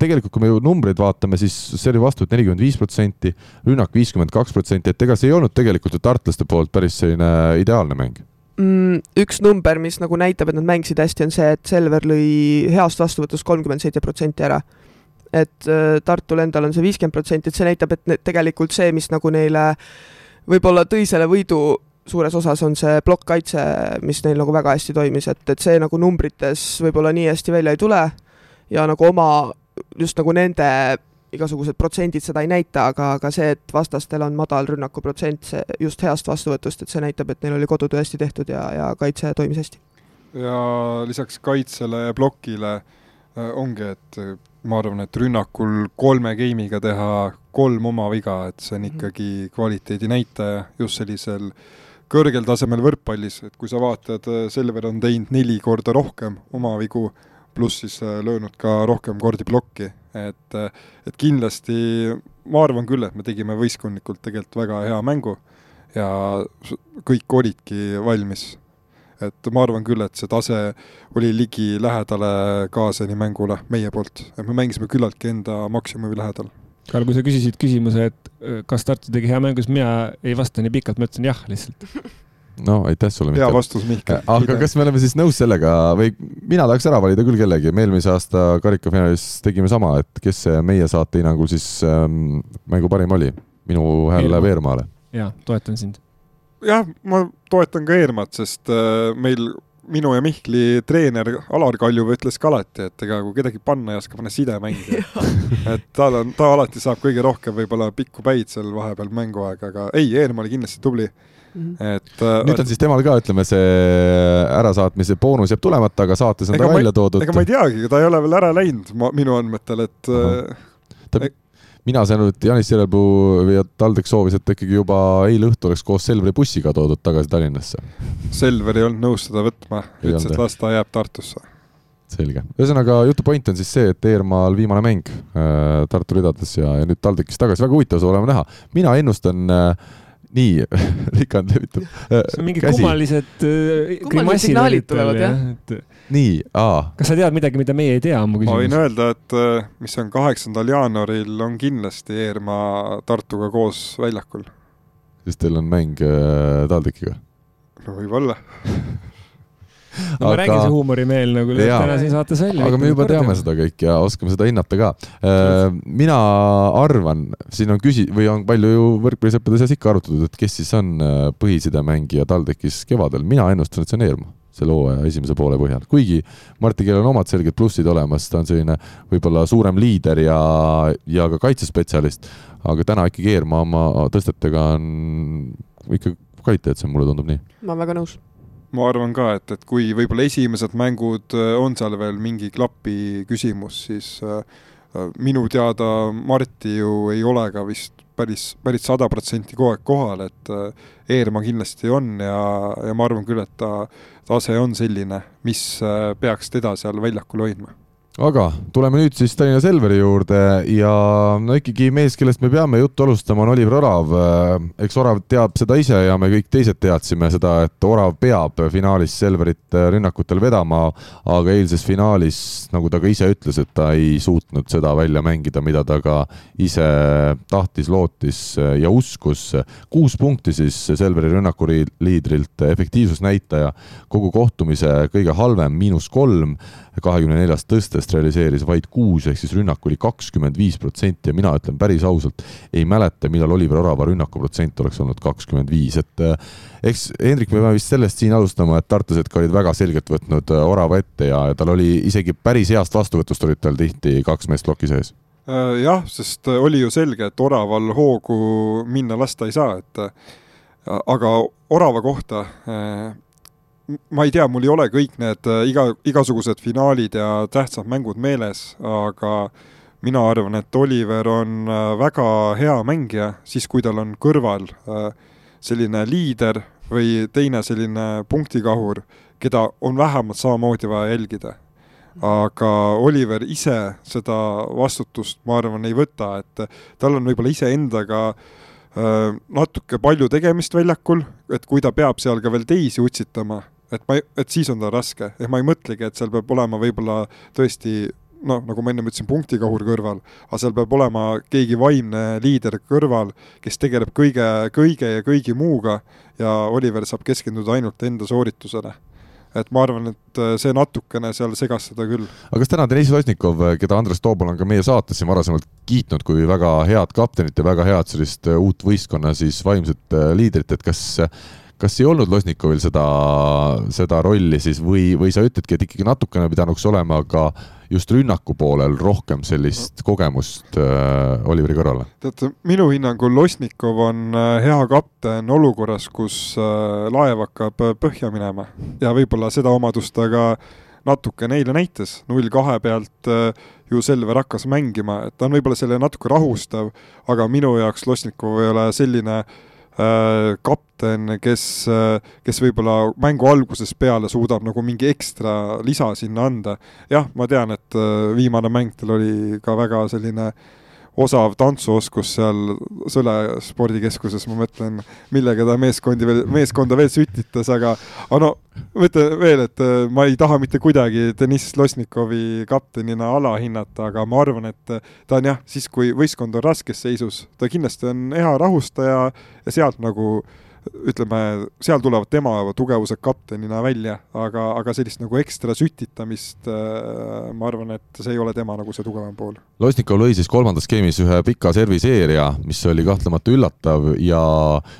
tegelikult kui me ju numbreid vaatame, siis see oli vastuvõtt nelikümmend viis protsenti, rünnak viiskümmend kaks protsenti, et ega see ei olnud tegelikult ju tartlaste poolt päris selline ideaalne mäng mm, üks number, mis nagu näitab, et nad mängisid hästi, on see, et Selver lõi heast vastuvõtust kolmkümmend seitse protsenti ära. et äh, Tartul endal on see viiskümmend protsenti, et see näitab, et tegelikult see, mis nagu neile võib-olla tõi selle võidu, suures osas on see plokkkaitse, mis neil nagu väga hästi toimis, et, et see nagu numbrites võib-olla nii hästi välja ei tule ja nagu oma, just nagu nende igasugused protsendid seda ei näita, aga, aga see, et vastastel on madal rünnakuprotsent, see just heast vastuvõtust, et see näitab, et neil oli kodutöö hästi tehtud ja, ja kaitse toimis hästi. ja lisaks kaitsele ja plokile äh, ongi, et äh, ma arvan, et rünnakul kolme game'iga teha kolm oma viga, et see on mhm. ikkagi kvaliteedi näitaja just sellisel äh, kõrgel tasemel võrkpallis, et kui sa vaatad, äh, Selver on teinud neli korda rohkem oma vigu, pluss siis äh, löönud ka rohkem kordi plokki, et, äh, et kindlasti ma arvan küll, et me tegime võistkondlikult tegelikult väga hea mängu ja kõik olidki valmis. et ma arvan küll, et see tase oli ligilähedale kaasani mängule meie poolt, et me mängisime küllaltki enda maksimumi lähedal Karl, kui sa küsisid küsimuse, et äh, kas Tartu tegi hea mängu, siis mina ei vasta nii pikalt, ma ütlesin jah lihtsalt. no aitäh sulle, Mihkel. hea vastus, Mihkel. Äh, aga kas me oleme siis nõus sellega või mina tahaks ära valida küll kellegi, me eelmise aasta karikafinaalis tegime sama, et kes see meie saate hinnangul siis ähm, mängu parim oli? minu hääl läheb Eermaale. jaa, toetan sind. jah, ma toetan ka Eermat, sest äh, meil minu ja Mihkli treener Alar Kaljuv ütles ka alati, et ega kui kedagi panna ei oska, pane sidemängija et tal on, ta alati saab kõige rohkem võib-olla pikku päid seal vahepeal mänguaega, aga ei, Eermaa oli kindlasti tubli Mm -hmm. et äh, nüüd on siis temal ka, ütleme, see ärasaatmise boonus jääb tulemata, aga saates on ta välja toodud. ega ma ei teagi, ta ei ole veel ära läinud, ma, minu andmetel, et uh -huh. ta, mina sain aru, et Janis Järelpuu ja TalTech soovis, et ta ikkagi juba eile õhtul oleks koos Selveri bussiga toodud tagasi Tallinnasse. Selver ei olnud nõus seda võtma, ütles, et las ta jääb Tartusse. selge, ühesõnaga jutu point on siis see, et Eermaal viimane mäng äh, Tartu ridades ja, ja nüüd TalTechis tagasi, väga huvitav saab olema näha. mina ennustan äh, nii Rikand levitab äh,. see on mingid käsi. kummalised äh, kummalised signaalid tulevad jah et nii, aa. kas sa tead midagi, mida meie ei tea, on mu küsimus? ma võin öelda, et äh, mis on kaheksandal jaanuaril, on kindlasti Eermaa Tartuga koos väljakul. siis teil on mäng äh, TalTechiga? no võib-olla no aga... ma räägin, see huumorimeel nagu lööb täna siin saates välja. aga me juba korda. teame seda kõike ja oskame seda hinnata ka. Äh, mina arvan, siin on küsi- või on palju ju võrkpallisõprade seas ikka arutatud, et kes siis on äh, põhisidemängija TalTechis kevadel, mina ennustan, et see on Eermaa selle hooaja esimese poole põhjal, kuigi Martti, kellel on omad selged plussid olemas, ta on selline võib-olla suurem liider ja, ja ka kaitsespetsialist, aga täna ikkagi Eermaa oma tõstetega on ikka kvaliteetsem, mulle tundub nii. ma olen väga nõus ma arvan ka, et, et kui võib-olla esimesed mängud äh, on seal veel mingi klapi küsimus, siis äh, äh, minu teada Marti ju ei ole ka vist päris, päris sada protsenti kogu aeg kohal, et Eermaa kindlasti on ja, ja ma arvan küll, et ta tase on selline, mis äh, peaks teda seal väljakul hoidma aga tuleme nüüd siis Tallinna Selveri juurde ja no ikkagi mees, kellest me peame juttu alustama, on Oliver Orav. eks Orav teab seda ise ja me kõik teised teadsime seda, et Orav peab finaalis Selverit rünnakutel vedama, aga eilses finaalis, nagu ta ka ise ütles, et ta ei suutnud seda välja mängida, mida ta ka ise tahtis, lootis ja uskus. kuus punkti siis Selveri rünnakuriidrilt, efektiivsusnäitaja kogu kohtumise kõige halvem, miinus kolm kahekümne neljast tõstest realiseeris vaid kuus, ehk siis rünnak oli kakskümmend viis protsenti ja mina ütlen päris ausalt, ei mäleta, millal Oliver Orava rünnakuprotsent oleks olnud kakskümmend viis, et eh, eks Hendrik, me peame vist sellest siin alustama, et tartlased ka olid väga selgelt võtnud eh, Orava ette ja tal oli isegi päris heast vastuvõtust olid tal tihti kaks meest ploki sees. Äh, jah, sest oli ju selge, et Oraval hoogu minna lasta ei saa, et äh, aga Orava kohta ma ei tea, mul ei ole kõik need äh, iga, igasugused finaalid ja tähtsad mängud meeles, aga mina arvan, et Oliver on äh, väga hea mängija, siis kui tal on kõrval äh, selline liider või teine selline punktikahur, keda on vähemalt samamoodi vaja jälgida. aga Oliver ise seda vastutust, ma arvan, ei võta, et tal on võib-olla iseendaga natuke palju tegemist väljakul, et kui ta peab seal ka veel teisi utsitama et ma, et siis on tal raske, ehk ma ei mõtlegi, et seal peab olema võib-olla tõesti noh, nagu ma ennem ütlesin, punktikahur kõrval, aga seal peab olema keegi vaimne liider kõrval, kes tegeleb kõige, kõige ja kõigi muuga ja Oliver saab keskenduda ainult enda sooritusele et ma arvan, et äh, see natukene seal segas seda küll. aga kas täna Deniss Losnikov, keda Andres Toobal on ka meie saates siin varasemalt kiitnud kui väga head kaptenit ja väga head sellist äh, uut võistkonna siis vaimset äh, liidrit, et kas kas ei olnud Losnikovil seda, seda rolli siis või, või sa ütledki, et ikkagi natukene pidanuks olema ka just rünnaku poolel rohkem sellist kogemust äh, Oliveri kõrvale? tead, minu hinnangul Losnikov on äh, hea kapten olukorras, kus äh, laev hakkab äh, põhja minema. Ja võib-olla seda omadust ta ka natuke neile näitas, null kahe pealt ju Selver hakkas mängima, et ta on võib-olla selle natuke rahustav, aga minu jaoks Losnikov ei ole selline Äh, kapten, kes, äh, kes võib-olla mängu algusest peale suudab nagu mingi ekstra lisa sinna anda. jah, ma tean, et äh, viimane mäng tal oli ka väga selline osav tantsuoskus seal Sõle spordikeskuses, ma mõtlen, millega ta meeskondi veel, meeskonda veel sütitas, aga, aga no ma ütlen veel, et ma ei taha mitte kuidagi Deniss Losnikovi kaptenina alahinnata, aga ma arvan, et ta on jah, siis kui võistkond on raskes seisus, ta kindlasti on hea rahustaja ja sealt nagu äh, ütleme, seal tulevad tema tugevused kaptenina välja, aga, aga sellist nagu ekstra sütitamist äh, ma arvan, et see ei ole tema nagu see tugevam pool. Losnikov lõi siis kolmandas skeemis ühe pika serviseeria, mis oli kahtlemata üllatav ja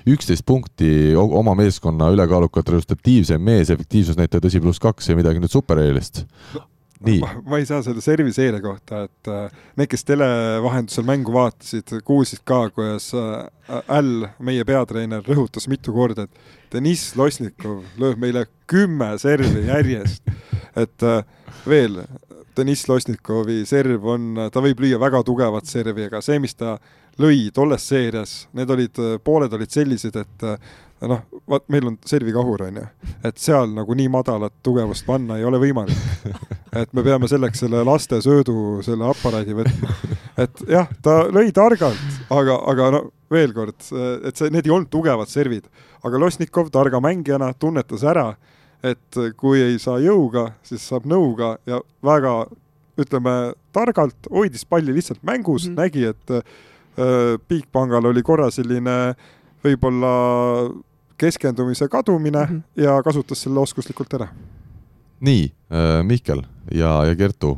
üksteist punkti oma meeskonna ülekaalukalt resultatiivsem mees, efektiivsusnäitaja tõsi, pluss kaks ja midagi nüüd supereelist Ma, ma ei saa selle serviseeria kohta, et äh, need, kes tele vahendusel mängu vaatasid, kuulsid ka, kuidas Äll, äh, meie peatreener, rõhutas mitu korda, et Deniss Losnikov lööb meile kümme servi järjest. et äh, veel, Deniss Losnikovi serv on, ta võib lüüa väga tugevat servi, aga see, mis ta lõi tolles seerias, need olid, pooled olid sellised, et noh, vaat meil on servikahur, on ju, et seal nagu nii madalat tugevust panna ei ole võimalik. et me peame selleks selle lastesöödu, selle aparaadi võtma. et jah, ta lõi targalt, aga, aga no veel kord, et see, need ei olnud tugevad servid, aga Losnikov targa mängijana tunnetas ära, et kui ei saa jõuga, siis saab nõuga ja väga ütleme, targalt hoidis palli lihtsalt mängus mm, -hmm. nägi, et äh, Bigpangal oli korra selline võib-olla keskendumise kadumine mm -hmm. ja kasutas selle oskuslikult ära. nii äh,, Mihkel ja, ja Kertu,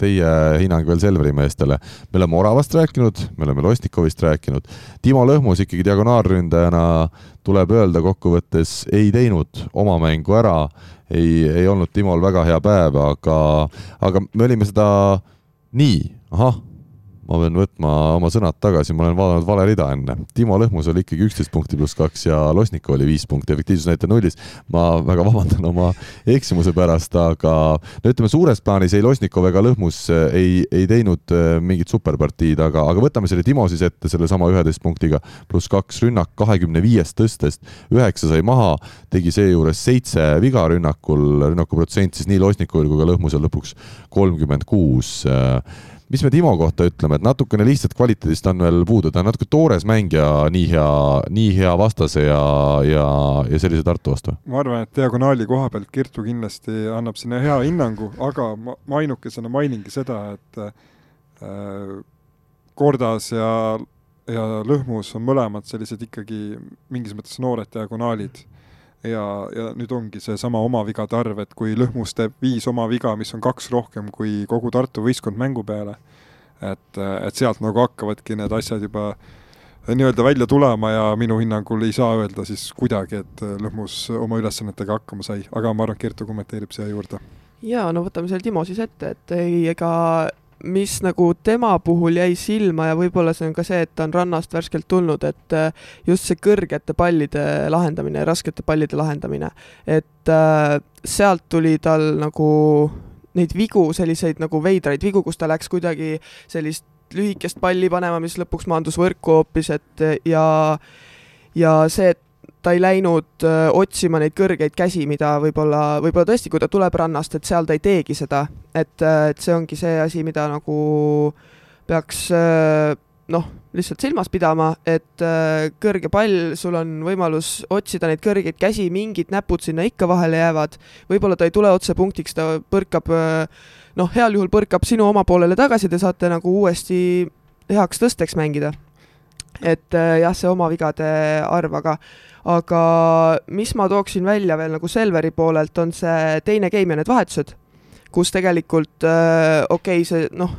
teie hinnang veel Selveri meestele. me oleme Oravast rääkinud, me oleme Lostnikovist rääkinud. Timo Lõhmus ikkagi diagonaalründajana tuleb öelda kokkuvõttes ei teinud oma mängu ära, ei, ei olnud Timol väga hea päev, aga, aga me olime seda nii, ahah ma pean võtma oma sõnad tagasi, ma olen vaadanud vale rida enne. Timo Lõhmus oli ikkagi üksteist punkti pluss kaks ja Losnikov oli viis punkti, efektiivsusnäitaja nullis. ma väga vabandan oma eksimuse pärast, aga no ütleme, suures plaanis ei Losnikov ega Lõhmus eh, ei, ei teinud eh, mingit superpartiid, aga, aga võtame selle Timo siis ette sellesama üheteist punktiga, pluss kaks rünnak kahekümne viiest tõstest, üheksa sai maha, tegi seejuures seitse viga rünnakul, rünnakuprotsent siis nii Losnikovil kui ka Lõhmusel lõpuks kolmkümmend kuus mis me Timo kohta ütleme, et natukene lihtsalt kvaliteedist on veel puudu, ta on natuke toores mängija, nii hea, nii hea vastase ja, ja, ja sellise Tartu vastu? ma arvan, et diagonaali koha pealt Kertu kindlasti annab sinna hea hinnangu, aga ma, ma ainukesena mainingi seda, et äh, Kordas ja, ja Lõhmus on mõlemad sellised ikkagi mingis mõttes noored diagonaalid ja, ja nüüd ongi seesama oma vigade arv, et kui Lõhmus teeb viis oma viga, mis on kaks rohkem kui kogu Tartu võistkond mängu peale, et, et sealt nagu hakkavadki need asjad juba nii-öelda välja tulema ja minu hinnangul ei saa öelda siis kuidagi, et Lõhmus oma ülesannetega hakkama sai, aga ma arvan, et Kertu kommenteerib siia juurde. jaa, no võtame selle Timo siis ette, et ei, ega mis nagu tema puhul jäi silma ja võib-olla see on ka see, et ta on rannast värskelt tulnud, et äh, just see kõrgete pallide lahendamine, raskete pallide lahendamine, et äh, sealt tuli tal nagu neid vigu, selliseid nagu veidraid vigu, kus ta läks kuidagi sellist lühikest palli panema, mis lõpuks maandus võrku hoopis, et ja ja see, et ta ei läinud öö, otsima neid kõrgeid käsi, mida võib-olla, võib-olla tõesti, kui ta tuleb rannast, et seal ta ei teegi seda, et, et see ongi see asi, mida nagu peaks noh, lihtsalt silmas pidama, et kõrge pall, sul on võimalus otsida neid kõrgeid käsi, mingid näpud sinna ikka vahele jäävad, võib-olla ta ei tule otse punktiks, ta põrkab noh, heal juhul põrkab sinu oma poolele tagasi, te saate nagu uuesti heaks tõsteks mängida. et jah, see oma vigade arv, aga aga mis ma tooksin välja veel nagu Selveri poolelt, on see teine game ja need vahetused, kus tegelikult äh, okei okay,, see noh,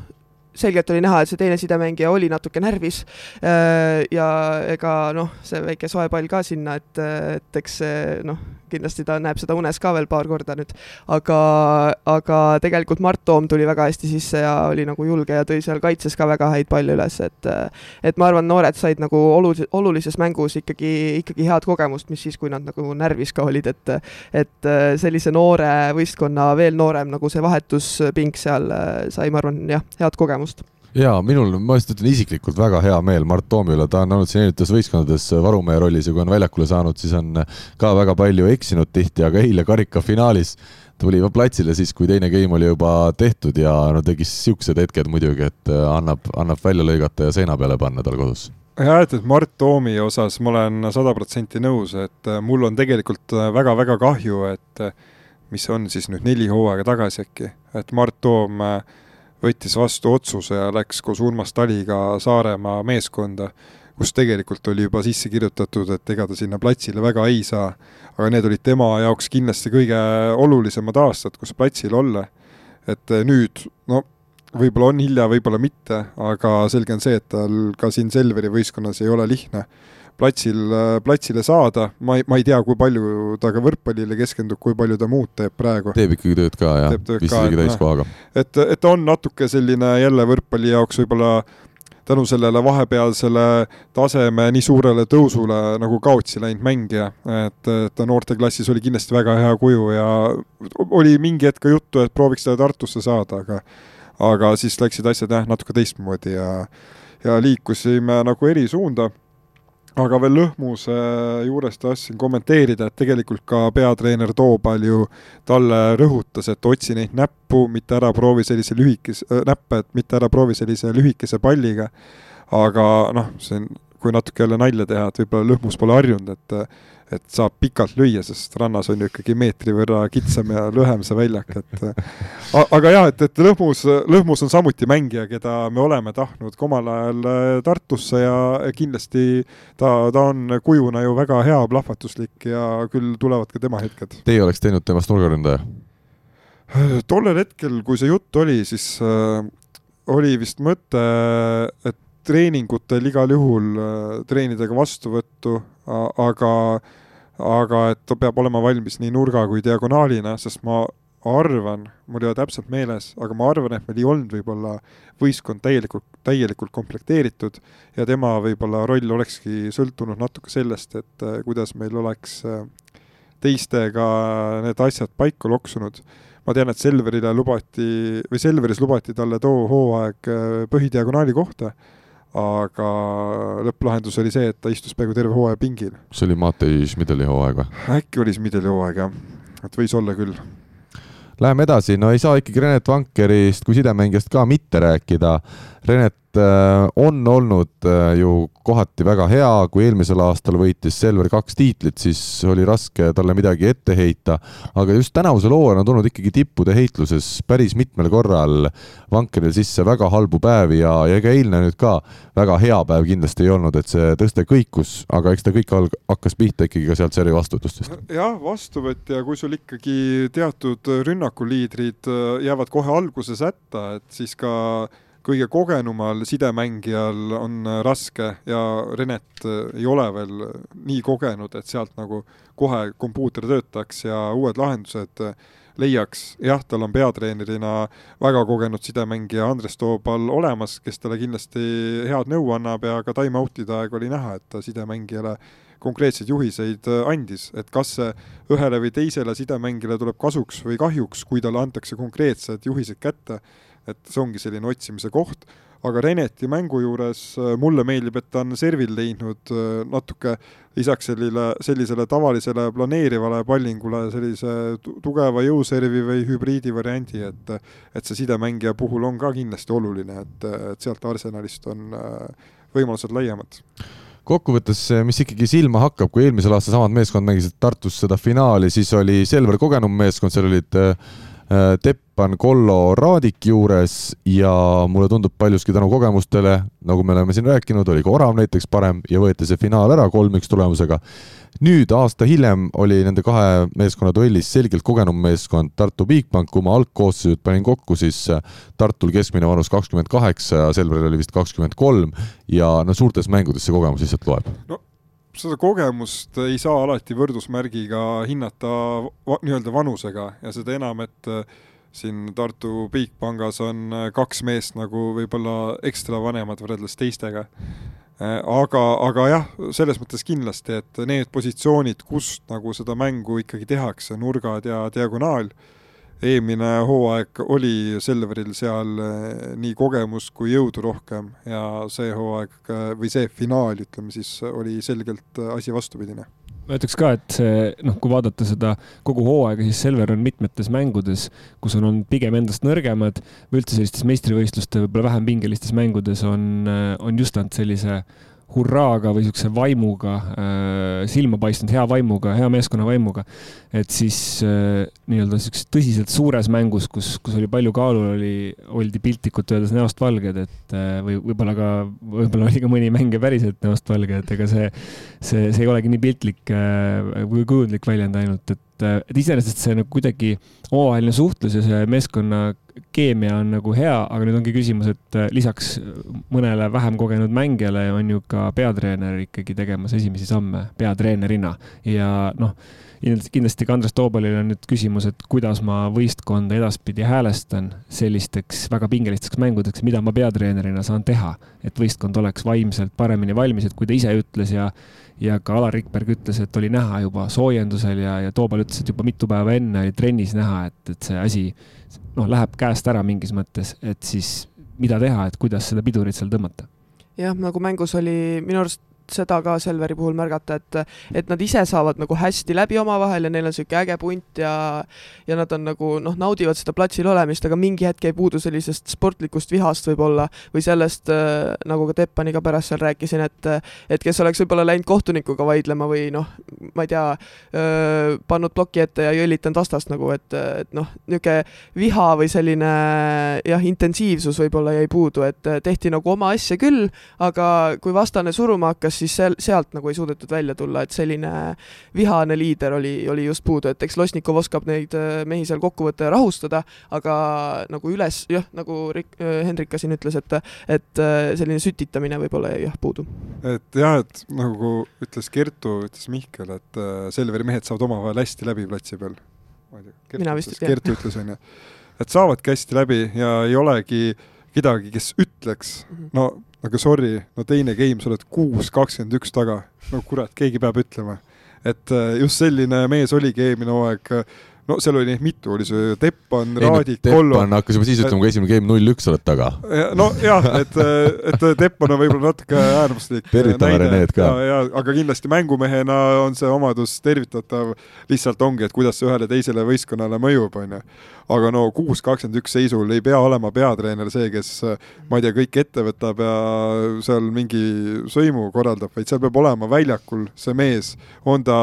selgelt oli näha, et see teine sidemängija oli natuke närvis äh, ja ega noh, see väike soe pall ka sinna, et, et eks see noh, kindlasti ta näeb seda unes ka veel paar korda nüüd, aga, aga tegelikult Mart Toom tuli väga hästi sisse ja oli nagu julge ja tõi seal kaitses ka väga häid palle üles, et et ma arvan, noored said nagu olu-, olulises mängus ikkagi, ikkagi head kogemust, mis siis, kui nad nagu närvis ka olid, et et sellise noore võistkonna, veel noorem nagu see vahetuspink seal sai, ma arvan, jah, head kogemust jaa, minul, ma just ütlen isiklikult väga hea meel Mart Toomi üle, ta on olnud siin erinevates võistkondades varumehe rollis ja kui on väljakule saanud, siis on ka väga palju eksinud tihti, aga eile karikafinaalis tuli platsile siis, kui teine game oli juba tehtud ja no tegi siuksed hetked muidugi, et äh, annab, annab välja lõigata ja seina peale panna tal kodus. Jah, et, et Mart Toomi osas ma olen sada protsenti nõus, et äh, mul on tegelikult väga-väga kahju, et äh, mis on siis nüüd neli hooaega tagasi äkki, et Mart Toom äh, võttis vastu otsuse ja läks koos Urmas Taliga Saaremaa meeskonda, kus tegelikult oli juba sisse kirjutatud, et ega ta sinna platsile väga ei saa. aga need olid tema jaoks kindlasti kõige olulisemad aastad, kus platsil olla. et nüüd, no võib-olla on hilja, võib-olla mitte, aga selge on see, et tal ka siin Selveri võistkonnas ei ole lihtne platsil, platsile saada, ma ei, ma ei tea, kui palju ta ka võrkpallile keskendub, kui palju ta muud teeb praegu. teeb ikkagi tööd ka, jah, vist isegi täiskohaga. et, et ta on natuke selline jälle võrkpalli jaoks võib-olla tänu sellele vahepealsele taseme nii suurele tõusule nagu kaotsi läinud mängija, et ta noorteklassis oli kindlasti väga hea kuju ja oli mingi hetk ka juttu, et prooviks teda Tartusse saada, aga aga siis läksid asjad jah, natuke teistmoodi ja ja liikusime nagu eri suunda aga veel Lõhmuse juures tahtsin kommenteerida, et tegelikult ka peatreener Toobal ju talle rõhutas, et otsi neid näppu, mitte ära proovi sellise lühikese äh,, näppe, et mitte ära proovi sellise lühikese palliga. aga noh, see on, kui natuke jälle nalja teha, et võib-olla Lõhmus pole harjunud, et et saab pikalt lüüa, sest rannas on ju ikkagi meetri võrra kitsam ja lühem see väljak, et aga jah, et, et Lõhmus, Lõhmus on samuti mängija, keda me oleme tahtnud ka omal ajal äh, Tartusse ja kindlasti ta, ta on kujuna ju väga hea, plahvatuslik ja küll tulevad ka tema hetked. Teie oleks teinud temast nurgaründaja? tollel hetkel, kui see jutt oli, siis äh, oli vist mõte, et treeningutel igal juhul äh, treenida ka vastuvõttu, aga, aga et ta peab olema valmis nii nurga kui diagonaalina, sest ma arvan, mul ei ole täpselt meeles, aga ma arvan, et meil ei olnud võib-olla võistkond täielikult, täielikult komplekteeritud ja tema võib-olla roll olekski sõltunud natuke sellest, et äh, kuidas meil oleks äh, teistega need asjad paika loksunud. ma tean, et Selverile lubati või Selveris lubati talle too hooaeg põhidiagonaali kohta, aga lõpplahendus oli see, et ta istus peaaegu terve hooaja pingil. see oli Matei Schmideli hooaeg või? äkki oli Schmideli hooaeg jah, et võis olla küll Läheme edasi, no ei saa ikkagi Renet Vankerist kui sidemängijast ka mitte rääkida. Renet äh, on olnud äh, ju kohati väga hea, kui eelmisel aastal võitis Selver kaks tiitlit, siis oli raske talle midagi ette heita, aga just tänavusel hooajal on tulnud ikkagi tippude heitluses päris mitmel korral Vankeril sisse väga halbu päevi ja, ja ega eilne nüüd ka väga hea päev kindlasti ei olnud, et see tõste kõikus, aga eks ta kõik hakkas pihta ikkagi ka sealt seri vastutustest. jah, vastuvõtja, kui sul ikkagi teatud rünnakuliidrid äh, jäävad kohe alguses hätta, et siis ka kõige kogenumal sidemängijal on äh, raske ja Renet äh, ei ole veel nii kogenud, et sealt nagu kohe kompuuter töötaks ja uued lahendused äh, leiaks. jah, tal on peatreenerina väga kogenud sidemängija Andres Toobal olemas, kes talle kindlasti head nõu annab ja ka time-out'ide aeg oli näha, et ta sidemängijale konkreetseid juhiseid andis, et kas see ühele või teisele sidemängijale tuleb kasuks või kahjuks, kui talle antakse konkreetsed juhised kätte et see ongi selline otsimise koht, aga Reneti mängu juures äh, mulle meeldib, et ta on servil leidnud äh, natuke lisaks sellile, sellisele tavalisele planeerivale pallingule sellise tugeva jõuservi või hübriidi variandi, et et see sidemängija puhul on ka kindlasti oluline, et, et sealt Arsenalist on äh, võimalused laiemad. Kokkuvõttes, mis ikkagi silma hakkab, kui eelmisel aastal samad meeskond mängisid Tartus seda finaali, siis oli Selver kogenum meeskond, seal olid Teppan Kollo Raadik juures ja mulle tundub paljuski tänu kogemustele, nagu me oleme siin rääkinud, oli ka Orav näiteks parem ja võeti see finaal ära kolm-üks tulemusega. nüüd aasta hiljem oli nende kahe meeskonna duellis selgelt kogenum meeskond Tartu Bigbank, kui ma algkoosseisud panin kokku, siis äh, Tartul keskmine vanus kakskümmend kaheksa ja Selveril oli vist kakskümmend kolm. Ja no suurtes mängudes see kogemus lihtsalt loeb. No seda kogemust ei saa alati võrdusmärgiga hinnata nii-öelda vanusega ja seda enam, et äh, siin Tartu Bigpangas on äh, kaks meest nagu võib-olla ekstra vanemad võrreldes teistega. Äh, aga, aga jah, selles mõttes kindlasti, et need positsioonid, kust nagu seda mängu ikkagi tehakse, nurgad ja diagonaal eelmine hooaeg oli Selveril seal eh, nii kogemust kui jõudu rohkem ja see hooaeg eh, või see finaal, ütleme siis, oli selgelt eh, asi vastupidine. Ma ütleks ka, et see noh, kui vaadata seda kogu hooaega, siis Selver on mitmetes mängudes, kus on olnud pigem endast nõrgemad või üldse sellistes meistrivõistluste võib-olla vähem pingelistes mängudes on, on just nad sellise hurraaga või niisuguse vaimuga äh,, silma paistnud, hea vaimuga, hea meeskonna vaimuga. et siis äh, nii-öelda niisuguses tõsiselt suures mängus, kus, kus oli palju kaalul, oli, oldi piltlikult öeldes näost valged, et äh, või võib-olla ka, võib-olla oli ka mõni mängija päriselt näost valge, et ega see, see, see ei olegi nii piltlik äh, või kujundlik väljend ainult, et et, et iseenesest see nagu kuidagi omavaheline suhtlus ja see meeskonna keemia on nagu hea, aga nüüd ongi küsimus, et äh, lisaks mõnele vähem kogenud mängijale on ju ka peatreener ikkagi tegemas esimesi samme peatreenerina. Ja noh, kindlasti ka Andres Toobalil on nüüd küsimus, et kuidas ma võistkonda edaspidi häälestan sellisteks väga pingelisteks mängudeks, mida ma peatreenerina saan teha, et võistkond oleks vaimselt paremini valmis, et kui ta ise ütles ja ja ka Alar Rikberg ütles, et oli näha juba soojendusel ja, ja Toobal ütles, et juba mitu päeva enne oli trennis näha, et, et see asi noh, läheb käest ära mingis mõttes, et siis mida teha, et kuidas seda pidurit seal tõmmata? jah, nagu mängus oli minu arust seda ka Selveri puhul märgata, et, et nad ise saavad nagu hästi läbi omavahel ja neil on niisugune äge punt ja, ja nad on nagu noh, naudivad seda platsil olemist, aga mingi hetk ei puudu sellisest sportlikust vihast võib-olla või sellest äh,, nagu ka Teppaniga pärast seal rääkisin, et, et kes oleks võib-olla läinud kohtunikuga vaidlema või noh, ma ei tea äh,, pannud ploki ette ja jõllitanud vastast nagu, et, et noh, niisugune viha või selline jah, intensiivsus võib-olla jäi puudu, et tehti nagu oma asja küll, aga kui vastane suruma hakkas, siis seal, sealt nagu ei suudetud välja tulla, et selline vihane liider oli, oli just puudu, et eks Losnikov oskab neid äh, mehi seal kokku võtta ja rahustada, aga nagu üles, jah, nagu Rik-, äh, Hendrik ka siin ütles, et et äh, selline sütitamine võib-olla jäi jah puudu. et jah, et nagu ütles Kertu, ütles Mihkel, et Selveri mehed saavad omavahel hästi läbi platsi peal. vist ei tea. Kertu ütles, onju. et saavadki hästi läbi ja ei olegi kedagi, kes ütleks, mhm. no aga sorry, no teine game, sa oled kuus kakskümmend üks taga. no kurat, keegi peab ütlema. et äh, just selline mees oligi eelmine hooaeg no seal oli neid mitu, oli see Teppan, Raadik, Kollo. Teppan hakkas juba siis ütlema, kui esimene game null-üks oled taga. nojah, et, et Teppan on võib-olla natuke äärmuslik. tervitame Reneed ka. aga kindlasti mängumehena on see omadus tervitatav, lihtsalt ongi, et kuidas see ühele teisele võistkonnale mõjub, onju. aga no kuus kakskümmend üks seisul ei pea olema peatreener see, kes ma ei tea, kõik ette võtab ja seal mingi sõimu korraldab, vaid seal peab olema väljakul see mees, on ta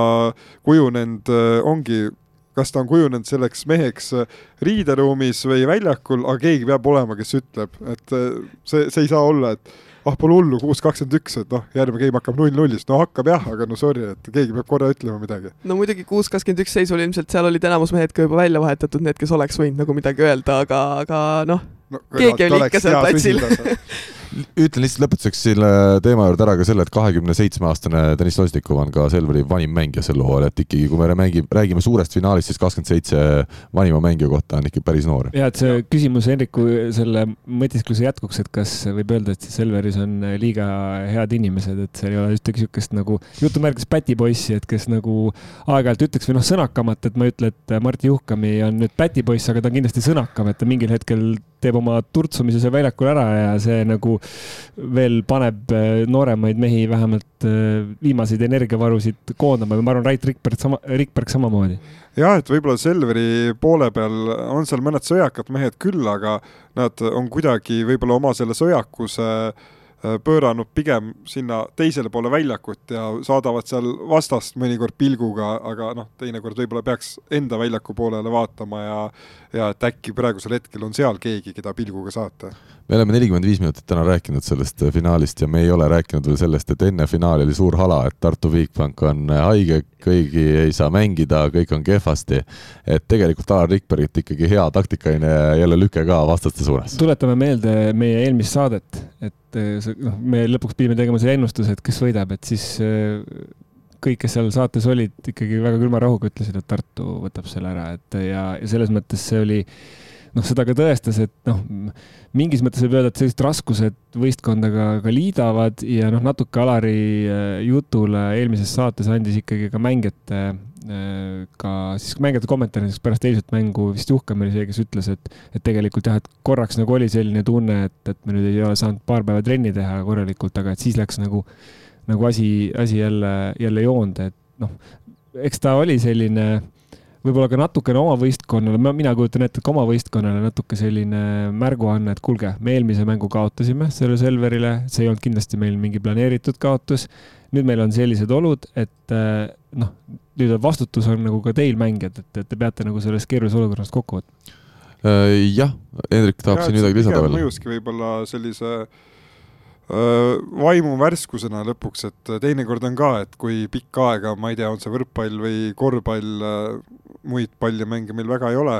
kujunenud, ongi kas ta on kujunenud selleks meheks äh, riideruumis või väljakul, aga keegi peab olema, kes ütleb, et äh, see, see ei saa olla, et ah, pole hullu, kuus kakskümmend üks, et noh, järgmine game hakkab null-nullist, no hakkab jah, aga no sorry, et keegi peab korra ütlema midagi. no muidugi kuus kakskümmend üks seisul ilmselt seal olid enamus mehed ka juba välja vahetatud, need, kes oleks võinud nagu midagi öelda, aga, aga noh no, keegi oli ikka seal platsil ütlen lihtsalt lõpetuseks selle teema juurde ära ka selle, et kahekümne seitsme aastane Deniss Losnikov on ka Selveri vanim mängija sel hooajal, et ikkagi, kui me mängime, räägime suurest finaalist, siis kakskümmend seitse vanima mängija kohta on ikka päris noor. ja et see küsimus Henriku selle mõtiskluse jätkuks, et kas võib öelda, et Selveris on liiga head inimesed, et seal ei ole ühtegi niisugust nagu jutumärkides pätipoissi, et kes nagu aeg-ajalt ütleks või noh, sõnakamat, et ma ei ütle, et Martti Juhkami on nüüd pätipoiss, aga ta on kindlasti sõnakam, et ta mingil hetkel teeb oma turtsumise seal väljakul ära ja see nagu veel paneb äh, nooremaid mehi vähemalt äh, viimaseid energiavarusid koondama ja ma arvan, Rait Rikberg sama, Rikberg samamoodi. jah, et võib-olla Selveri poole peal on seal mõned sõjakad mehed küll, aga nad on kuidagi võib-olla oma selle sõjakuse äh, pööranud pigem sinna teisele poole väljakut ja saadavad seal vastast mõnikord pilguga, aga noh, teinekord võib-olla peaks enda väljaku poolele vaatama ja ja et äkki praegusel hetkel on seal keegi, keda pilguga saata. me oleme nelikümmend viis minutit täna rääkinud sellest äh, finaalist ja me ei ole rääkinud veel sellest, et enne finaali oli suur hala, et Tartu Bigbank on äh, haige, kõigi ei saa mängida, kõik on kehvasti. et tegelikult Alar Rikbergit ikkagi hea taktikaline jälle lüke ka vastaste suunas. tuletame meelde meie eelmist saadet, et eh, noh, me lõpuks pidime tegema selle ennustuse, et kes võidab, et siis kõik, kes seal saates olid, ikkagi väga külma rahuga ütlesid, et Tartu võtab selle ära, et ja, ja selles mõttes see oli noh, seda ka tõestas, et noh, mingis mõttes võib öelda, et sellised raskused võistkonda ka, liidavad ja noh, natuke Alari eh, jutule eelmises saates andis ikkagi ka mängijate Äh, ka siis mängijate kommentaarides pärast eilset mängu vist Juhkam oli see, kes ütles, et, et tegelikult jah, et korraks nagu oli selline tunne, et, et me nüüd ei ole saanud paar päeva trenni teha korralikult, aga et siis läks nagu, nagu asi, asi jälle, jälle joonde, et noh, eks ta oli selline võib-olla ka natukene oma võistkonnale, mina kujutan ette, et ka oma võistkonnale natuke selline märguanne, et kuulge, me eelmise mängu kaotasime selle Selverile, see ei olnud kindlasti meil mingi planeeritud kaotus. nüüd meil on sellised olud, et noh, nüüd vastutus on nagu ka teil mängijad, et, et te peate nagu sellest keerulisest olukorrast kokku võtma. Äh, jah, Hendrik tahab siin midagi lisada veel. mõjuski võib-olla sellise äh, vaimu värskusena lõpuks, et teinekord on ka, et kui pikka aega, ma ei tea, on see võrkpall või korvpall, äh, muid palle mänge meil väga ei ole,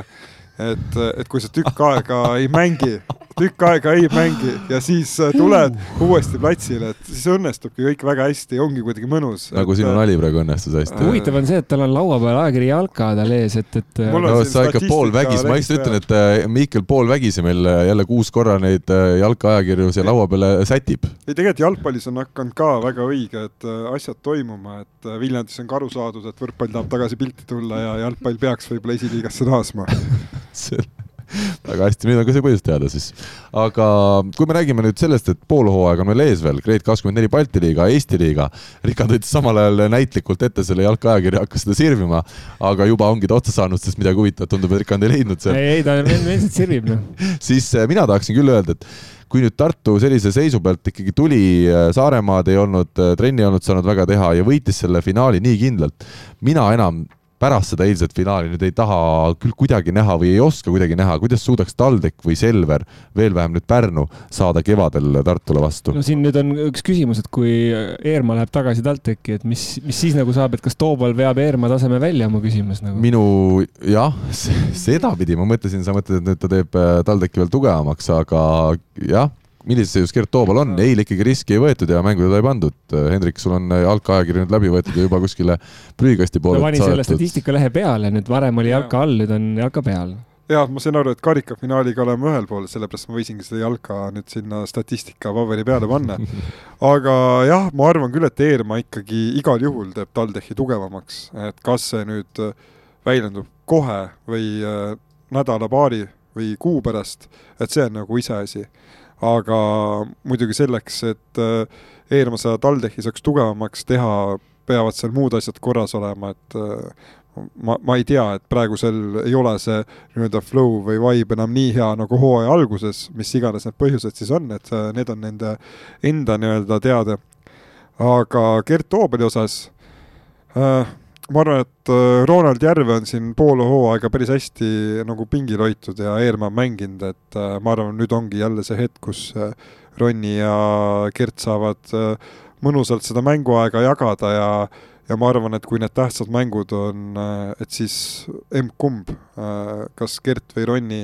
et, et kui sa tükk aega ei mängi, tükk aega ei mängi ja siis äh, tuled uuesti platsile, et siis õnnestubki kõik väga hästi, ongi kuidagi mõnus. nagu et, sinu äh, nali praegu õnnestus hästi. huvitav on see, et tal on laua peal ajakiri Jalka tal ees, et, et. Äh, no sa ikka poolvägis, ma lihtsalt ütlen, et Mihkel poolvägisi meil jälle kuus korra neid Jalka ajakirju siia laua peale sätib. ei, tegelikult jalgpallis on hakanud ka väga õige, et asjad toimuma, et Viljandis on ka aru saadud, et võrkpall tahab tagasi pilti tulla ja jalgpall peaks võib-olla esiliigasse naasma väga hästi, nüüd on ka see põhjus teada siis. aga kui me räägime nüüd sellest, et pool hooaega on veel ees veel, Grade kakskümmend neli Balti liiga, Eesti liiga. Rikard võttis samal ajal näitlikult ette selle jalkaajakirja, hakkas seda sirvima, aga juba ongi ta otsa saanud, sest midagi huvitavat tundub, et Rikard ei leidnud seal. ei, ei ta endiselt sirvib noh. siis eh, mina tahaksin küll öelda, et kui nüüd Tartu sellise seisu pealt ikkagi tuli, eh, Saaremaad ei olnud, eh, trenni ei olnud saanud väga teha ja võitis selle finaali nii kindlalt, mina enam pärast seda eilset finaali nüüd ei taha küll kuidagi näha või ei oska kuidagi näha, kuidas suudaks TalTech või Selver, veel vähem nüüd Pärnu, saada kevadel Tartule vastu? no siin nüüd on üks küsimus, et kui Eerma läheb tagasi TalTechi, et mis, mis siis nagu saab, et kas Toobal veab Eerma taseme välja, mu küsimus nagu? minu jah, sedapidi ma mõtlesin, sa mõtled, et nüüd ta teeb äh, TalTechi veel tugevamaks, aga jah millises seisus Gert Toobal on, eile ikkagi riski ei võetud ja mängu teda ei pandud. Hendrik, sul on jalka-ajakiri nüüd läbi võetud ja juba kuskile prügikasti poole no, pani selle statistikalehe peale, nüüd varem oli jalka all, nüüd on jalka peal. Jah, ma sain aru, et karikafinaaliga oleme ühel pool, sellepärast ma võisingi seda jalka nüüd sinna statistika paberi peale panna. aga jah, ma arvan küll, et Eermaa ikkagi igal juhul teeb TalTechi tugevamaks, et kas see nüüd väljendub kohe või äh, nädala-paari või kuu pärast, et see on nagu iseasi aga muidugi selleks, et äh, eelmise TalTechi saaks tugevamaks teha, peavad seal muud asjad korras olema, et äh, ma, ma ei tea, et praegusel ei ole see nii-öelda flow või vibe enam nii hea nagu hooaja alguses, mis iganes need põhjused siis on, et äh, need on nende enda nii-öelda teada. aga Gert Toobali osas äh, ma arvan, et äh, Ronald Järve on siin pool hooaega päris hästi nagu pingil hoitud ja Eermaa mänginud, et äh, ma arvan, nüüd ongi jälle see hetk, kus äh, Ronni ja Gert saavad mõnusalt seda mänguaega jagada ja ja ma arvan, et kui need tähtsad mängud on, et siis emb-kumb, kas Gert või Ronni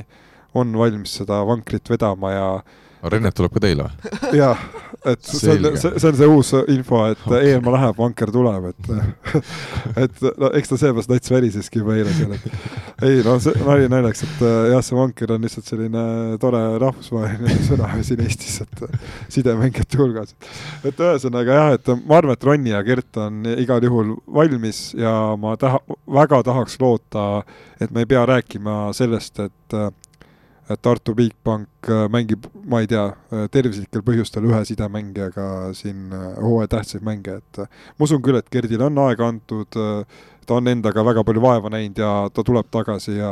on valmis seda vankrit vedama ja Rennet tuleb ka teile või? jah, et see on, see, see on see uus info, et okay. Eenmaa läheb, vanker tuleb, et et no eks ta seepärast nats väriseski juba eile seal, et ei no see nali naljaks, et jah, see vanker on lihtsalt selline tore rahvusvaheline sõna siin Eestis, et sidemängijate hulgas. et ühesõnaga jah, et ma arvan, et Ronni ja Gert on igal juhul valmis ja ma taha, väga tahaks loota, et me ei pea rääkima sellest, et et Tartu Bigbank äh, mängib, ma ei tea, äh, tervislikel põhjustel ühe sidemängijaga siin äh, hooaja tähtsaid mänge, et ma usun küll, et Gerdile on aega antud, ta on endaga väga palju vaeva näinud ja ta tuleb tagasi ja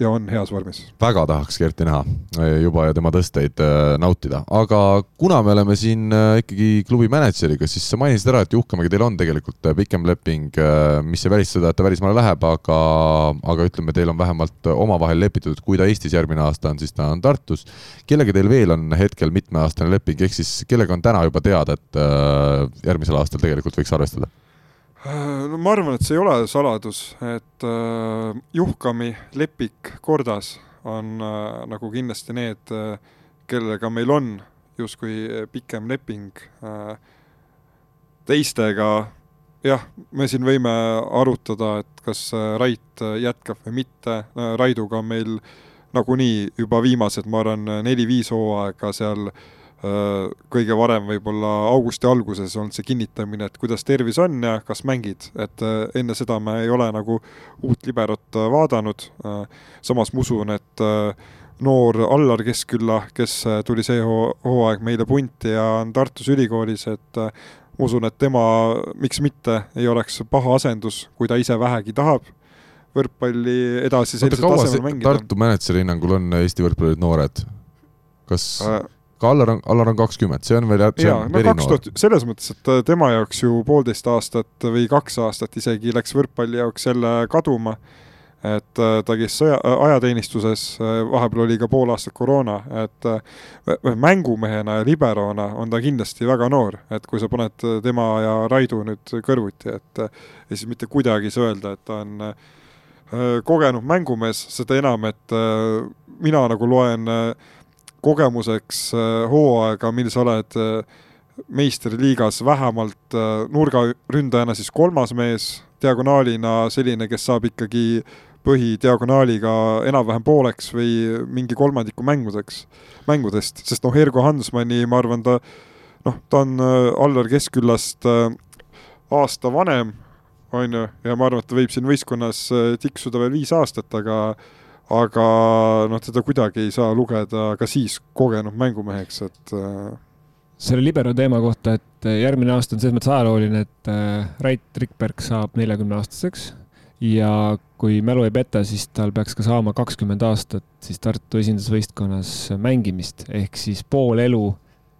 ja on heas vormis. väga tahaks Kerti näha eh, juba ja tema tõsteid eh, nautida, aga kuna me oleme siin eh, ikkagi klubi mänedžeriga, siis sa mainisid ära, et Juhkamäega teil on tegelikult pikem leping, mis ei välista seda, et ta välismaale läheb, aga, aga ütleme, teil on vähemalt omavahel lepitud, et kui ta Eestis järgmine aasta on, siis ta on Tartus. kellega teil veel on hetkel mitmeaastane leping, ehk siis kellega on täna juba teada, et järgmisel aastal tegelikult võiks arvestada? Äh, no ma arvan, et see ei ole saladus, et äh, Juhkami, Lepik, Kordas on äh, nagu kindlasti need äh,, kellega meil on justkui pikem leping äh,. teistega jah, me siin võime arutada, et kas äh, Rait jätkab või mitte, äh, Raiduga on meil nagunii juba viimased, ma arvan, neli-viis hooaega seal äh, Äh, kõige varem võib-olla augusti alguses olnud see kinnitamine, et kuidas tervis on ja kas mängid, et äh, enne seda me ei ole nagu uut liberot äh, vaadanud. samas ma usun, et noor Allar Keskkülla, kes tuli see hooaeg meile punti ja on Tartus ülikoolis, et ma usun, et tema, miks mitte, ei oleks paha asendus, kui ta ise vähegi tahab võrkpalli edasi sellisel tasemel mängida. Tartu mänedžeri hinnangul on Eesti võrkpallurid noored? kas äh, ka Allar on, Allar on kakskümmend, see on veel jaa, no kaks tuhat, selles mõttes, et äh, tema jaoks ju poolteist aastat või kaks aastat isegi läks võrkpalli jaoks jälle kaduma, et äh, ta käis sõja, äh, ajateenistuses, vahepeal oli ka pool aastat koroona, et mängumehena ja liberona on ta kindlasti väga noor, et kui sa paned tema ja Raidu nüüd kõrvuti, et ja siis mitte kuidagi ei saa öelda, et ta on kogenud mängumees, seda enam, et mina nagu loen äh, kogemuseks äh, hooaega, mil sa oled äh, meistriliigas vähemalt äh, nurgaründajana siis kolmas mees, diagonaalina selline, kes saab ikkagi põhidiagonaaliga enam-vähem pooleks või mingi kolmandiku mängudeks, mängudest, sest noh, Ergo Hansmanni, ma arvan, ta noh, ta on Allar Keskküllast aasta vanem, on ju, ja ma arvan, et ta võib siin võistkonnas tiksuda veel viis aastat, aga aga noh, teda kuidagi ei saa lugeda ka siis kogenud mängumeheks, et äh, selle libero teema kohta, et äh, järgmine aasta on selles mõttes ajalooline, et äh, Rait Rikberg saab neljakümne aastaseks ja kui mälu ei peta, siis tal peaks ka saama kakskümmend aastat siis Tartu esindusvõistkonnas mängimist. Ehk siis pool elu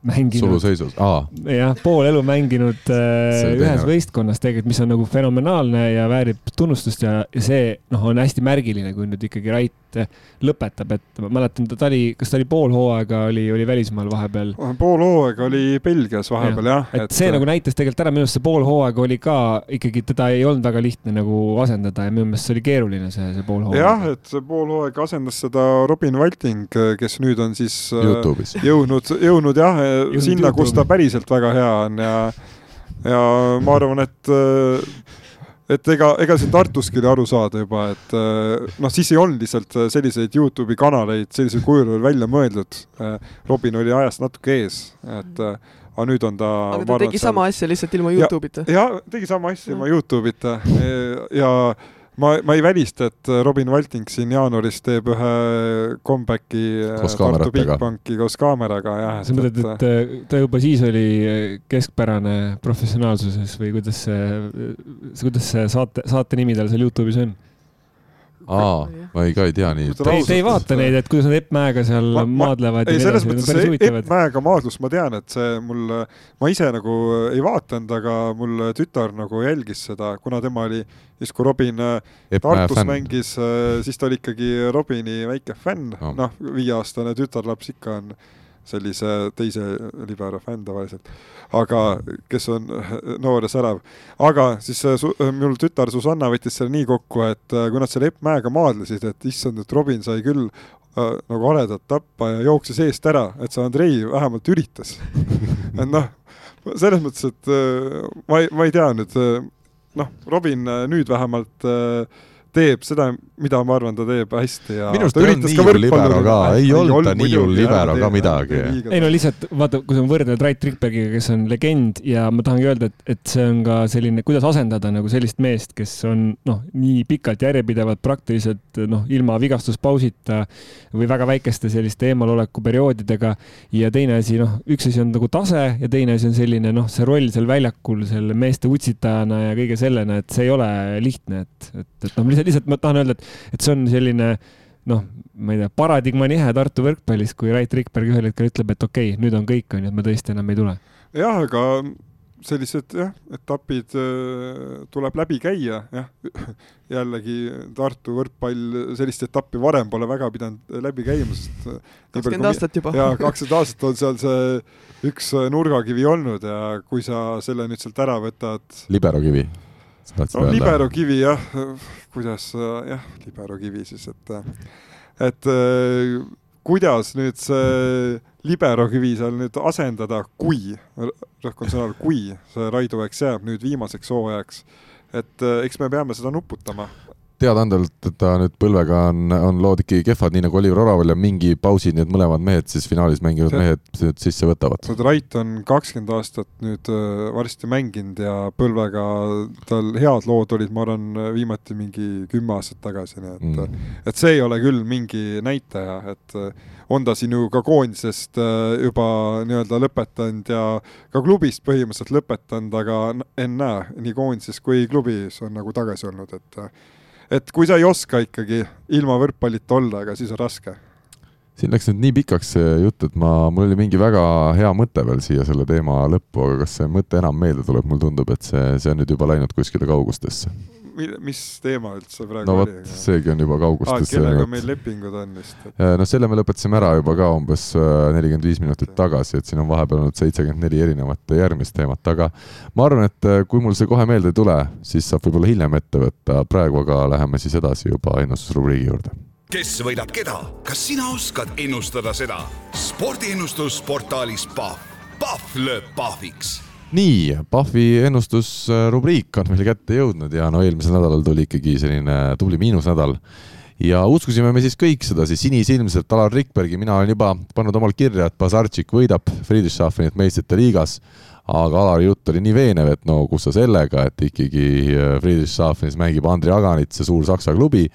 mänginud suluseisus, aa. jah, pool elu mänginud äh, ühes võistkonnas tegelikult, mis on nagu fenomenaalne ja väärib tunnustust ja, see noh, on hästi märgiline, kui nüüd ikkagi Rait lõpetab, et ma mäletan, ta oli, kas ta oli pool hooaega oli, oli välismaal vahepeal? pool hooaega oli Belgias vahepeal ja. jah. et, et see nagu näitas tegelikult ära, minu arust see pool hooaega oli ka ikkagi, teda ei olnud väga lihtne nagu asendada ja minu meelest see oli keeruline, see, see pool hooaega. jah, et see pool hooaega asendas seda Robin Valting, kes nüüd on siis äh, Youtube'is. jõudnud, jõudnud jah, sinna, kus ta päriselt väga hea on ja ja ma arvan, et äh, et ega, ega siin Tartuski oli aru saada juba, et äh, noh, siis ei olnud lihtsalt äh, selliseid Youtube'i kanaleid sellisel kujul veel välja mõeldud. Äh, Robin oli ajast natuke ees, et aga nüüd on ta. aga ta tegi sama asja lihtsalt ilma Youtube'ita. jah, tegi sama asja ilma Youtube'ita ja, ja ma, ma ei välista, et Robin Valting siin jaanuaris teeb ühe comeback'i äh, Tartu Bigbanki koos kaameraga, jah. sa mõtled, et äh, ta juba siis oli keskpärane professionaalsuses või kuidas see, kuidas see saate, saate nimi tal seal Youtube'is on? Aa, ma ei, ka ei tea nii. Te, te ei vaata neid, et kuidas nad Epp Mäega seal ma, maadlevad? ei, selles mõttes see Epp Mäega maadlus, ma tean, et see mul, ma ise nagu ei vaadanud, aga mul tütar nagu jälgis seda, kuna tema oli, siis kui Robin äh, Epp Tartus mängis, äh, siis ta oli ikkagi Robini väike fänn no., noh, viieaastane tütarlaps ikka on sellise teise libero fänn tavaliselt, aga kes on noor ja särav. aga siis äh, su, äh, mul tütar Susanna võttis selle nii kokku, et äh, kui nad selle Epp Mäega maadlesid, et issand, et Robin sai küll äh, nagu haledat tappa ja jooksis eest ära, et see Andrei vähemalt üritas et noh, selles mõttes, et äh, ma ei, ma ei tea nüüd äh,, noh, Robin nüüd vähemalt äh, teeb seda, mida ma arvan, ta teeb hästi ja minu arust ta nii hull libero ka, ei olnud ta nii hull libero ka midagi. ei no lihtsalt vaata, kui sa võrdled Rait Rikbergiga, kes on legend ja ma tahangi öelda, et, et see on ka selline, kuidas asendada nagu sellist meest, kes on noh, nii pikalt järjepidevalt praktiliselt noh, ilma vigastuspausita või väga väikeste selliste eemaloleku perioodidega. Ja teine asi, noh, üks asi on nagu tase ja teine asi on selline noh, see roll seal väljakul selle meeste utsitajana ja kõige sellena, et see ei ole lihtne, et, et, et noh, lihtsalt, lihtsalt ma tahan öelda, et, et see on selline noh, ma ei tea, paradigma nihe Tartu võrkpallis, kui Rait Rikberg ühel hetkel ütleb, et okei okay,, nüüd on kõik, onju, et me tõesti enam ei tule. jah, aga sellised jah, etapid äh, tuleb läbi käia, jah. jällegi Tartu võrkpall sellist etappi varem pole väga pidanud läbi käima, sest äh, kakskümmend aastat juba. jaa, kakskümmend aastat on seal see üks nurgakivi olnud ja kui sa selle nüüd sealt ära võtad. Liberokivi no libero kivi jah, kuidas jah, libero kivi siis, et, et kuidas nüüd see libero kivi seal nüüd asendada, kui, rõhk on sõnal kui. See Raido Eks jääb nüüd viimaseks hooajaks, et eks me peame seda nuputama teadaandavalt, et ta nüüd põlvega on, on lood ikkagi kehvad, nii nagu Oliver Oraval ja mingi pausi need mõlemad mehed siis finaalis mänginud see, mehed nüüd sisse võtavad. Rait on kakskümmend aastat nüüd äh, varsti mänginud ja põlvega tal head lood olid, ma arvan, viimati mingi kümme aastat tagasi, nii et mm., et see ei ole küll mingi näitaja, et äh, on ta siin ju ka koondisest äh, juba nii-öelda lõpetanud ja ka klubist põhimõtteliselt lõpetanud, aga ennäe, nii koondises kui klubis on nagu tagasi olnud, et et kui sa ei oska ikkagi ilma võrkpallita olla, ega siis on raske. siin läks nüüd nii pikaks see jutt, et ma, mul oli mingi väga hea mõte veel siia selle teema lõppu, aga kas see mõte enam meelde tuleb, mulle tundub, et see, see on nüüd juba läinud kuskile kaugustesse mis teema üldse praegu no, oli? no vot, seegi on juba kaugustes. kellega meil lepingud on vist et...? no selle me lõpetasime ära juba ka umbes äh, nelikümmend viis minutit tagasi, et siin on vahepeal olnud seitsekümmend neli erinevat järgmist teemat, aga ma arvan, et äh, kui mul see kohe meelde ei tule, siis saab võib-olla hiljem ette võtta, praegu aga läheme siis edasi juba ennustusrubriigi juurde kes võidab keda, kas sina oskad ennustada seda? spordiennustus portaalis Pahv, Pahv lööb pahviks nii, Pahvi ennustusrubriik on meil kätte jõudnud ja no eelmisel nädalal tuli ikkagi selline tubli miinusnädal. ja uskusime me siis kõik sedasi sinisilmselt Alar Rikbergi, mina olen juba pannud omal kirja, et Bazartšik võidab Friedrichshafenit meistrite liigas, aga Alari jutt oli nii veenev, et no kus sa sellega, et ikkagi äh, Friedrichshafenis mängib Andrei Aganit, see suur Saksa klubi,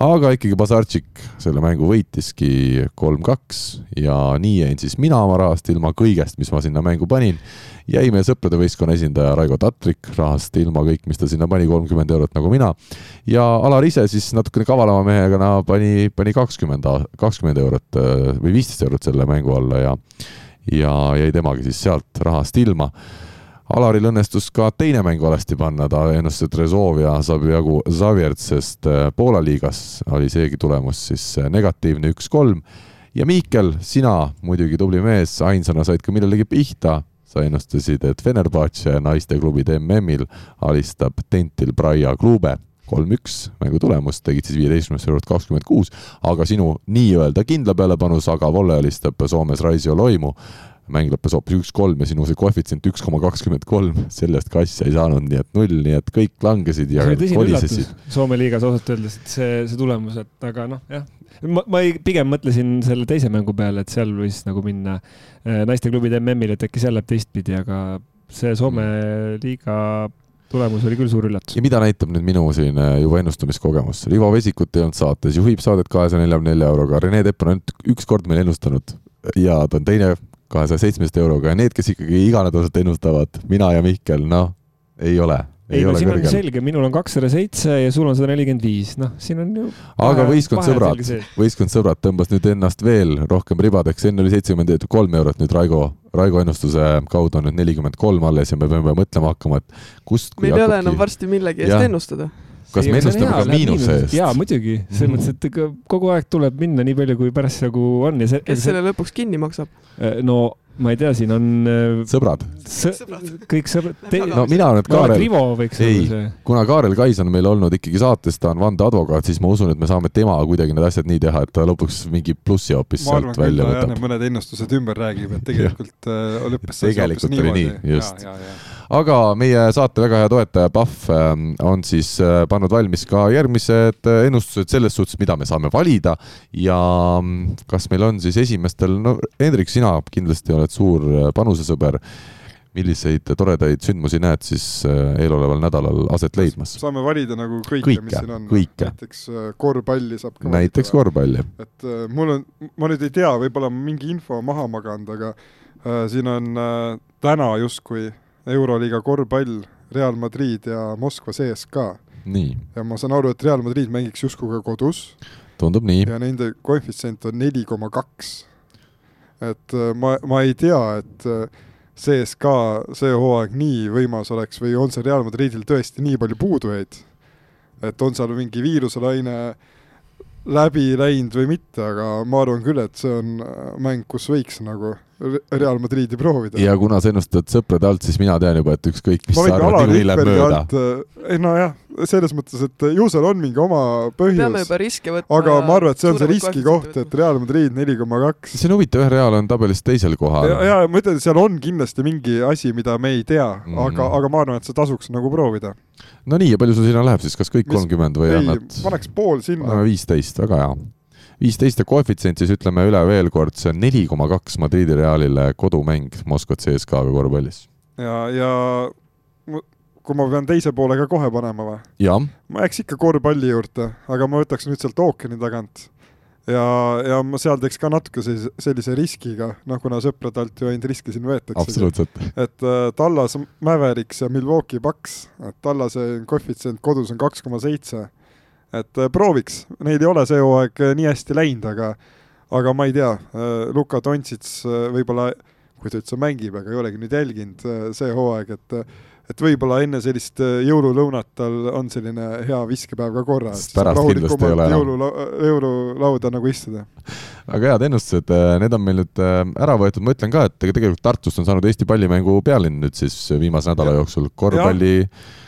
aga ikkagi Bazartšik selle mängu võitiski kolm-kaks ja nii jäin siis mina oma rahast ilma. Kõigest, mis ma sinna mängu panin jäi meie sõprade võistkonna esindaja Raigo Tatrik rahast ilma. Kõik, mis ta sinna pani, kolmkümmend eurot nagu mina. ja Alar ise siis natukene kavalama mehega pani, pani kakskümmend, kakskümmend eurot äh, või viisteist eurot selle mängu alla ja ja jäi temagi siis sealt rahast ilma. Alaril õnnestus ka teine mäng valesti panna, ta ennustas, et Rezovia saab jagu Zavjertsest äh, Poola liigas, oli seegi tulemus siis äh, negatiivne üks-kolm. ja Miikel, sina muidugi tubli mees, ainsana said ka millelegi pihta, sa ennustasid, et Fenerbahce naisteklubide MM-il alistab Tentil Braia klube kolm-üks mängu tulemus, tegid siis viieteistkümnest eurot kakskümmend kuus, aga sinu nii-öelda kindla pealepanu Saga Volle alistab Soomes Raisio Loimu mäng lõppes hoopis üks-kolm ja sinu see koefitsient üks koma kakskümmend kolm, sellest ka asja ei saanud, nii et null, nii et kõik langesid ja kolisesid. Soome liigas ausalt öeldes, et see, see tulemus, et aga noh, jah, ma, ma ei, pigem mõtlesin selle teise mängu peale, et seal võis nagu minna äh, naisteklubide MM-il, et äkki seal läheb teistpidi, aga see Soome mm. liiga tulemus oli küll suur üllatus. ja mida näitab nüüd minu selline juba ennustamiskogemus? Rivo Vesikut ei olnud saates, juhib saadet kahesaja neljakümne nelja euroga, Rene Tepp on ainult üks kord meil ennustanud ja ta on teine kahesaja seitsmeteist euroga ja need, kes ikkagi iganädalaselt ennustavad, mina ja Mihkel, noh, ei ole ei, ei no siin kõrgel. on selge, minul on kakssada seitse ja sul on sada nelikümmend viis, noh, siin on ju. aga võistkond sõbrad, võistkond sõbrad tõmbas nüüd ennast veel rohkem ribadeks, enne oli seitsekümmend kolm eurot, nüüd Raigo, Raigo ennustuse kaudu on nüüd nelikümmend kolm alles ja me peame mõtlema hakkama, et kust. meil ei ole enam varsti millegi eest ennustada kas me ennustame ka miinuse eest? jaa, muidugi, selles mõttes, et ega kogu aeg tuleb minna nii palju, kui parasjagu on ja see. kes selle lõpuks kinni maksab? Äh, no ma ei tea, siin on äh, sõbrad sõ. kõik sõbrad. no mina olen Kaarel. Rivo võiks ei, kuna Kaarel Kais on meil olnud ikkagi saates, ta on vandeadvokaat, siis ma usun, et me saame tema kuidagi need asjad nii teha, et ta lõpuks mingi plussi hoopis sealt välja võtab. mõned ennustused ümber räägib, et tegelikult äh, lõppes see hoopis niimoodi. just aga meie saate väga hea toetaja Pahv ähm, on siis äh, pannud valmis ka järgmised äh, ennustused selles suhtes, mida me saame valida ja mm, kas meil on siis esimestel, no Hendrik, sina kindlasti oled suur äh, panusesõber milliseid toredaid sündmusi näed siis eeloleval nädalal aset leidmas? saame valida nagu kõike, kõike, mis siin on. näiteks korvpalli saab ka näiteks korvpalli. et mul on, ma nüüd ei tea, võib-olla mingi info maha maganud, aga äh, siin on äh, täna justkui Euroliiga korvpall, Real Madrid ja Moskva CSKA. ja ma saan aru, et Real Madrid mängiks justkui ka kodus. tundub nii. ja nende koefitsient on neli koma kaks. et äh, ma, ma ei tea, et äh, CSKA see hooaeg nii võimas oleks või on see Real Madridil tõesti nii palju puudujaid, et on seal mingi viiruselaine läbi läinud või mitte, aga ma arvan küll, et see on äh, mäng, kus võiks nagu Real Madridi proovida. ja kuna sa ennustad sõprade alt, siis mina tean juba, et ükskõik, mis sa arvad, niikuinii läheb mööda. ei äh, nojah, selles mõttes, et ju seal on mingi oma põhjus. aga ma arvan, et see on see riski koht, et Real Madrid neli koma kaks. see on huvitav, jah, Real on tabelis teisel kohal. ja, ja ma ütlen, seal on kindlasti mingi asi, mida me ei tea mm, -hmm. aga, aga ma arvan, et see tasuks nagu proovida. No nii, ja palju sul sinna läheb siis, kas kõik kolmkümmend või annad? paneks pool sinna. viisteist, väga hea viisteist ja koefitsient siis ütleme üle veel kord, see on neli koma kaks Madridi Realile kodumäng Moskva CSKA-ga korvpallis. ja, ja kui ma pean teise poole ka kohe panema või? ma jääks ikka korvpalli juurde, aga ma võtaks nüüd sealt ookeani tagant. Ja, ja ma seal teeks ka natuke sellise, riskiga, noh, kuna sõprade alt ju ainult riske siin võetakse. absoluutselt. et äh, Tallas Mavericks ja Milwaukee Bucks, et Tallase koefitsient kodus on kaks koma seitse et äh, prooviks, neil ei ole see hooaeg äh, nii hästi läinud, aga aga ma ei tea, äh, Luka Dontšits võib-olla, kui ta üldse mängib, aga ei olegi nüüd jälginud see hooaeg, et et võib-olla enne sellist jõululõunat tal on selline hea viskepäev ka korras. pärast kindlasti ei ole enam. jõulula-, jõululauda nagu istuda. väga head ennustused, need on meil nüüd ära võetud, ma ütlen ka, et tegelikult Tartust on saanud Eesti pallimängu pealinn nüüd siis viimase nädala ja. jooksul, korvpalli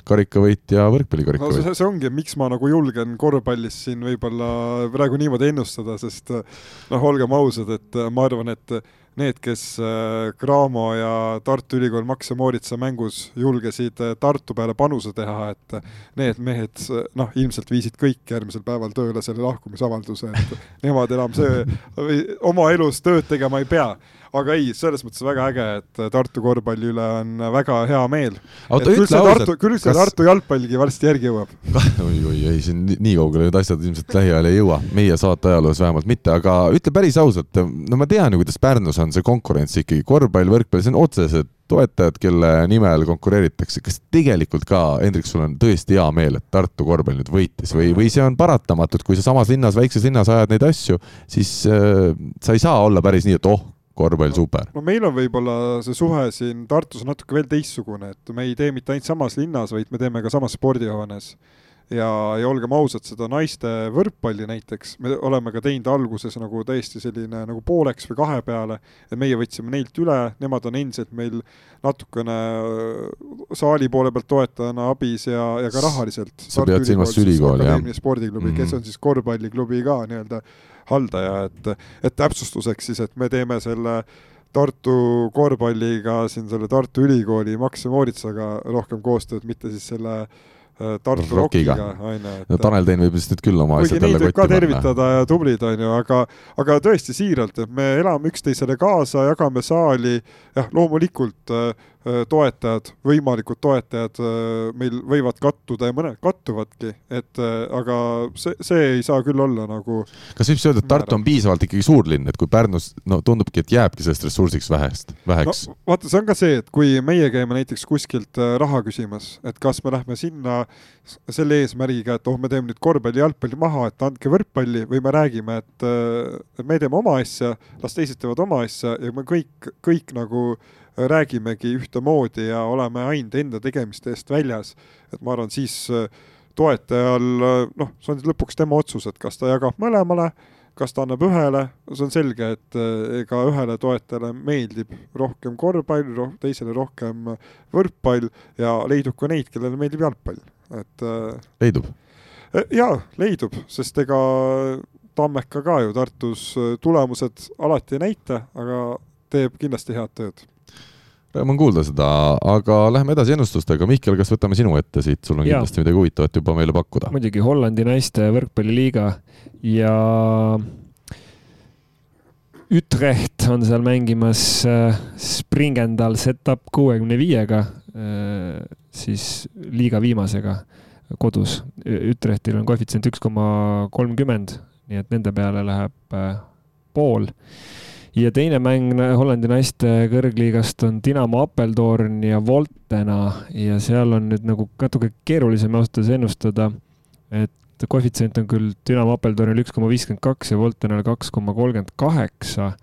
karikavõit ja võrkpallikarikavõit no,. see ongi, miks ma nagu julgen korvpallis siin võib-olla praegu niimoodi ennustada, sest noh, olgem ausad, et ma arvan, et need, kes Cramo äh, ja Tartu Ülikool Max ja Mooritsa mängus julgesid äh, Tartu peale panuse teha, et need mehed noh, ilmselt viisid kõik järgmisel päeval tööle selle lahkumisavalduse, et nemad enam see oma elus tööd tegema ei pea aga ei, selles mõttes väga äge, et Tartu korvpalli üle on väga hea meel. küll see Tartu, küll see kas... Tartu jalgpalligi varsti järgi jõuab. Oi, oi, ei, siin nii kaugele need asjad ilmselt lähiajal ei jõua, meie saate ajaloos vähemalt mitte, aga ütle päris ausalt, no ma tean ju, kuidas Pärnus on see konkurents ikkagi, korvpall, võrkpall, see on otsesed toetajad, kelle nimel konkureeritakse, kas tegelikult ka, Hendrik, sul on tõesti hea meel, et Tartu korvpall nüüd võitis? Või, või see on paratamatult, kui sa samas linnas, väikses linnas ajad neid asju, siis äh, sa ei saa olla päris nii, et oh, korvpall super. no meil on võib-olla see suhe siin Tartus natuke veel teistsugune, et me ei tee mitte ainult samas linnas, vaid me teeme ka samas spordihoones ja, ja olgem ausad, seda naiste võrkpalli näiteks me oleme ka teinud alguses nagu täiesti selline nagu pooleks või kahe peale, et meie võtsime neilt üle, nemad on endiselt meil natukene äh, saali poole pealt toetajana abis ja, ja ka rahaliselt. sa pead silmas ülikooli, jah? spordiklubi mm, -hmm. kes on siis korvpalliklubi ka nii-öelda haldaja, et, et täpsustuseks siis, et me teeme selle Tartu korvpalliga siin selle Tartu Ülikooli Max Moritsaga rohkem koostööd, mitte siis selle äh, Tartu Rockiga, onju. no Tanel Tein võib vist nüüd küll oma asjad jälle kotti panna. tervitada ja tublid, onju, aga, aga tõesti siiralt, et me elame üksteisele kaasa, jagame saali, jah, loomulikult Äh, toetajad, võimalikud toetajad äh, meil võivad kattuda ja mõned kattuvadki, et äh, aga see, see ei saa küll olla nagu kas võib öelda, et Tartu on piisavalt ikkagi suur linn, et kui Pärnus, no tundubki, et jääbki sellest ressursiks vähest, väheks no,? vaata, see on ka see, et kui meie käime näiteks kuskilt raha küsimas, et kas me lähme sinna selle eesmärgiga, et oh, me teeme nüüd korvpalli, jalgpalli maha, et andke võrkpalli või me räägime, et, me teeme oma asja, las teised teevad oma asja ja me kõik, kõik nagu äh, räägimegi ühtemoodi ja oleme ainult enda tegemiste eest väljas. et ma arvan, siis äh, toetajal, äh, noh, see on lõpuks tema otsus, et kas ta jagab mõlemale, kas ta annab ühele, see on selge, et äh, ega ühele toetajale meeldib rohkem korvpall roh, teisele rohkem võrkpall ja leidub ka neid, kellele meeldib jalgpall, et. leidub? jaa, leidub, sest ega Tammeka ka ju Tartus tulemused alati ei näita, aga teeb kindlasti head tööd rõõm on kuulda seda, aga lähme edasi ennustustega. Mihkel, kas võtame sinu ette siit, sul on ja. kindlasti midagi huvitavat juba meile pakkuda. muidugi Hollandi naiste võrkpalliliiga ja Utrecht on seal mängimas äh, Springendal setup kuuekümne viiega, äh, siis liiga viimasega kodus. Utrechtil on koefitsient üks koma kolmkümmend, nii et nende peale läheb äh, pool ja teine mäng Hollandi naiste kõrgliigast on Dinamo Appeltorn ja Voltena ja seal on nüüd nagu natuke keerulisem ausalt öeldes ennustada, et koefitsient on küll Dinamo Appeltornil üks koma viiskümmend kaks ja Voltenal kaks koma kolmkümmend kaheksa.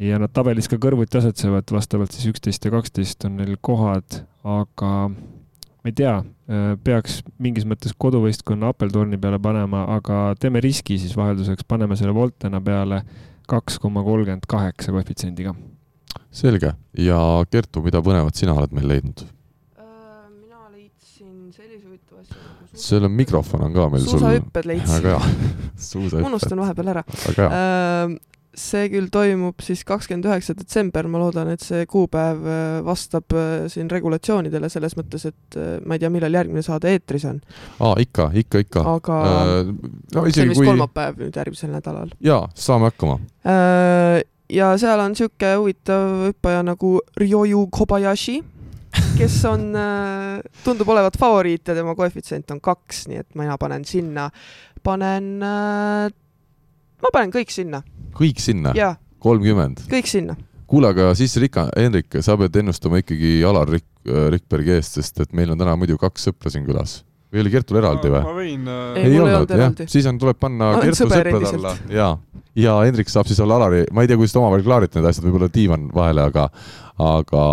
Ja nad tabelis ka kõrvuti asetsevad, vastavalt siis üksteist ja kaksteist on neil kohad, aga ma ei tea, peaks mingis mõttes koduvõistkonna Appeltorni peale panema, aga teeme riski siis vahelduseks, paneme selle Voltena peale kaks koma kolmkümmend kaheksa koefitsiendiga. selge ja Kertu, mida põnevat sina oled meil leidnud? Äh, mina leidsin sellise huvitava asja nagu selle mikrofon on ka meil suusahüpped leidsin. väga hea unustan vahepeal ära. See küll toimub siis kakskümmend üheksa detsember, ma loodan, et see kuupäev äh, vastab äh, siin regulatsioonidele selles mõttes, et äh, ma ei tea, millal järgmine saade eetris on. aa, ikka, ikka, ikka. aga äh, no, see on vist kui... kolmapäev nüüd järgmisel nädalal. jaa, saame hakkama äh,. ja seal on niisugune huvitav hüppaja nagu Ryoyu Kobayashi kes on, tundub olevat favoriit ja tema koefitsient on kaks, nii et mina panen sinna, panen, ma panen kõik sinna kõik sinna? kolmkümmend? kõik sinna. kuule, aga siis Rika, Hendrik, sa pead ennustama ikkagi Alar Rik-, Rikbergi eest, sest et meil on täna muidu kaks sõpra siin külas. või oli Kertul eraldi või? ma võin äh.... ei, ei olnud, jah, siis on, tuleb panna Kertu sõprade alla ja, ja Hendrik saab siis olla Alari, ma ei tea, kuidas te omavahel klaarite need asjad, võib-olla diivan vahele, aga, aga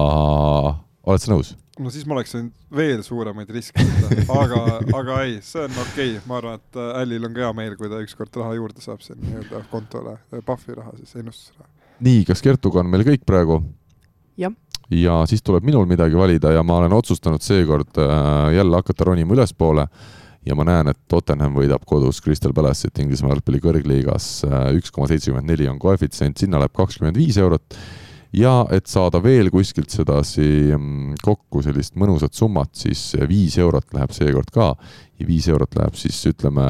oled sa nõus? No siis ma oleks võinud veel suuremaid riske võtta, aga, aga ei, see on okei okay., ma arvan, et Allil äh, on ka hea meel, kui ta ükskord raha juurde saab siin nii-öelda kontole, Puffi äh, raha siis, ennustusraha. nii, kas Kertuga on meil kõik praegu? jah. ja siis tuleb minul midagi valida ja ma olen otsustanud seekord äh, jälle hakata ronima ülespoole ja ma näen, et Tottenham võidab kodus Crystal Palace'it Inglismaa jalgpalli kõrgliigas, üks koma seitsekümmend neli on koefitsient, sinna läheb kakskümmend viis eurot ja et saada veel kuskilt sedasi mm, kokku sellist mõnusat summat, siis viis eurot läheb seekord ka ja viis eurot läheb siis ütleme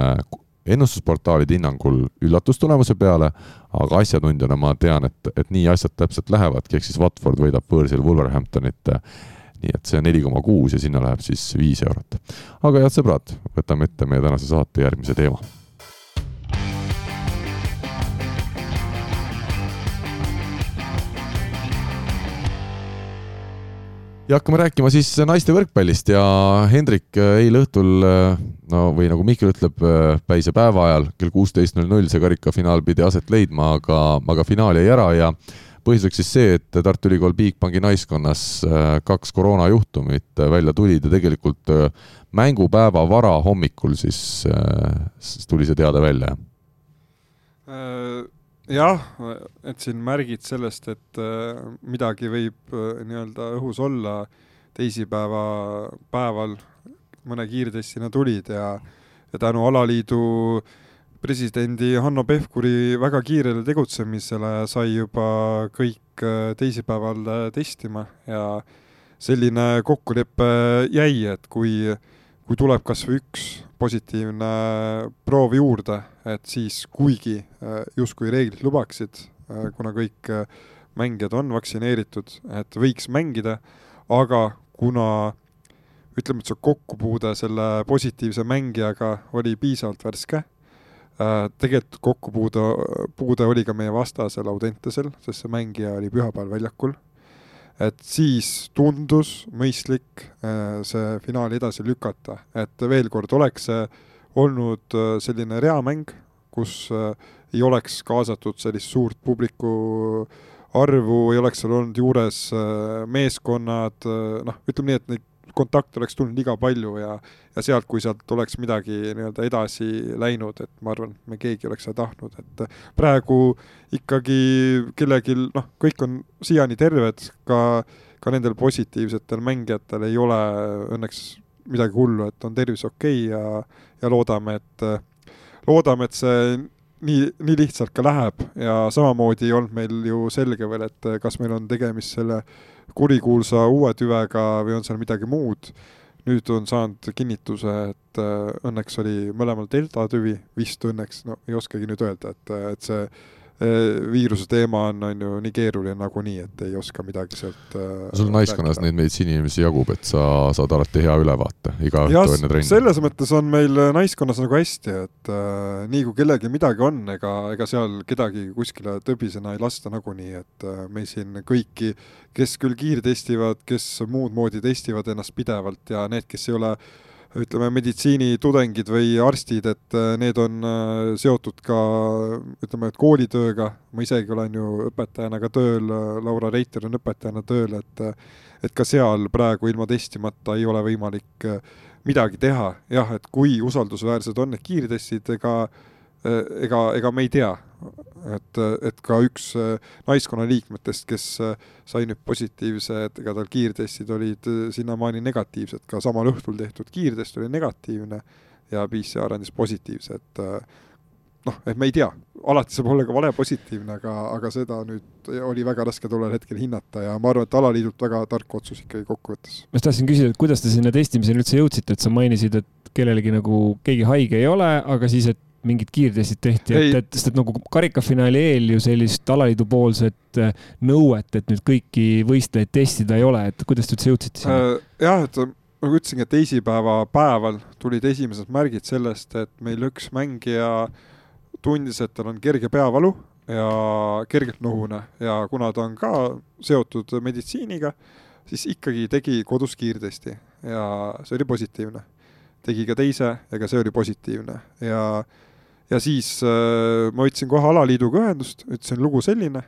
ennustusportaalide hinnangul üllatustulemuse peale, aga asjatundjana ma tean, et, et nii asjad täpselt lähevadki, ehk siis Watford võidab võõrsil Wolverhamptonit. nii et see neli koma kuus ja sinna läheb siis viis eurot. aga head sõbrad, võtame ette meie tänase saate järgmise teema ja hakkame rääkima siis naiste võrkpallist ja Hendrik eile õhtul, no või nagu Mihkel ütleb, päise päeva ajal kell kuusteist null null see karikafinaal pidi aset leidma, aga, aga finaal jäi ära ja põhjuseks siis see, et Tartu Ülikool Bigbanki naiskonnas kaks koroonajuhtumit välja tulid ja tegelikult mängupäeva varahommikul siis, siis tuli see teade välja, jah? Jah, et siin märgid sellest, et midagi võib nii-öelda õhus olla. Teisipäeva päeval mõne kiirtestina tulid ja, ja tänu alaliidu presidendi Hanno Pevkuri väga kiirele tegutsemisele sai juba kõik äh, teisipäeval äh, testima ja selline kokkulepe jäi, et kui, kui tuleb kas või üks positiivne proov juurde, et siis kuigi äh, justkui reeglid lubaksid, kuna kõik mängijad on vaktsineeritud, et võiks mängida, aga kuna ütleme, et see kokkupuude selle positiivse mängijaga oli piisavalt värske. Äh, tegelikult kokkupuude, puude oli ka meie vastasel Audentesel, sest see mängija oli pühapäeval väljakul. Et siis tundus mõistlik äh, see finaal edasi lükata, et veel kord oleks see olnud äh, selline reamäng, kus ei oleks kaasatud sellist suurt publiku arvu, ei oleks seal olnud juures meeskonnad, noh, ütleme nii, et neid kontakte oleks tulnud liiga palju ja, ja sealt, kui sealt oleks midagi nii-öelda edasi läinud, et ma arvan, me keegi oleks seda tahtnud, et praegu ikkagi kellelgi, noh, kõik on siiani terved, ka, ka nendel positiivsetel mängijatel ei ole õnneks midagi hullu, et on tervis okei okay ja, ja loodame, et, loodame, et see nii, nii lihtsalt ka läheb ja samamoodi ei olnud meil ju selge veel, et kas meil on tegemist selle kurikuulsa uue tüvega või on seal midagi muud. nüüd on saanud kinnituse, et äh, õnneks oli mõlemal delta tüvi, vist õnneks, no ei oskagi nüüd öelda, et, et see viiruse teema on, on ju nii keeruline nagunii, et ei oska midagi sealt äh, sul naiskonnas neid meditsiiniinimesi jagub, et sa saad alati hea ülevaate iga õhtu enne trenni? selles mõttes on meil äh, naiskonnas nagu hästi, et äh, nii kui kellelgi midagi on, ega, ega seal kedagi kuskile tõbisena ei lasta nagunii, et äh, me siin kõiki, kes küll kiirtestivad, kes muud moodi testivad ennast pidevalt ja need, kes ei ole äh, ütleme, meditsiinitudengid või arstid, et äh, need on äh, seotud ka ütleme, et koolitööga, ma isegi olen ju õpetajana ka tööl, Laura Reiter on õpetajana tööl, et et ka seal praegu ilma testimata ei ole võimalik äh, midagi teha, jah, et kui usaldusväärsed on need kiirtestid, ega ega, ega me ei tea, et, et ka üks äh, naiskonna liikmetest, kes äh, sai nüüd positiivse, et ega tal kiirtestid olid äh, sinnamaani negatiivsed, ka samal õhtul tehtud kiirtest oli negatiivne ja PCR andis positiivse, et noh, et me ei tea, alati saab olla ka vale positiivne, aga, aga seda nüüd oli väga raske tollel hetkel hinnata ja ma arvan, et alaliidult väga tark otsus ikkagi kokkuvõttes. ma just tahtsin küsida, et kuidas te sinna testimiseni üldse jõudsite, et sa mainisid, et kellelegi nagu keegi haige ei ole, aga siis, et mingid kiirtestid tehti, et, et, sest et nagu karikafinaali eel ju sellist alaliidu poolset äh, nõuet, et nüüd kõiki võistlejaid testida ei ole, et kuidas te üldse jõudsite sinna äh,? jah, et nagu ütlesingi, et teisipäeva päeval tulid esimesed märgid sellest, et meil üks mängija tundis, et tal on kerge peavalu ja kergelt nohune ja kuna ta on ka seotud meditsiiniga, siis ikkagi tegi kodus kiirtesti ja see oli positiivne. tegi ka teise ja ka see oli positiivne ja ja siis äh, ma võtsin kohe alaliiduga ühendust, ütlesin lugu selline,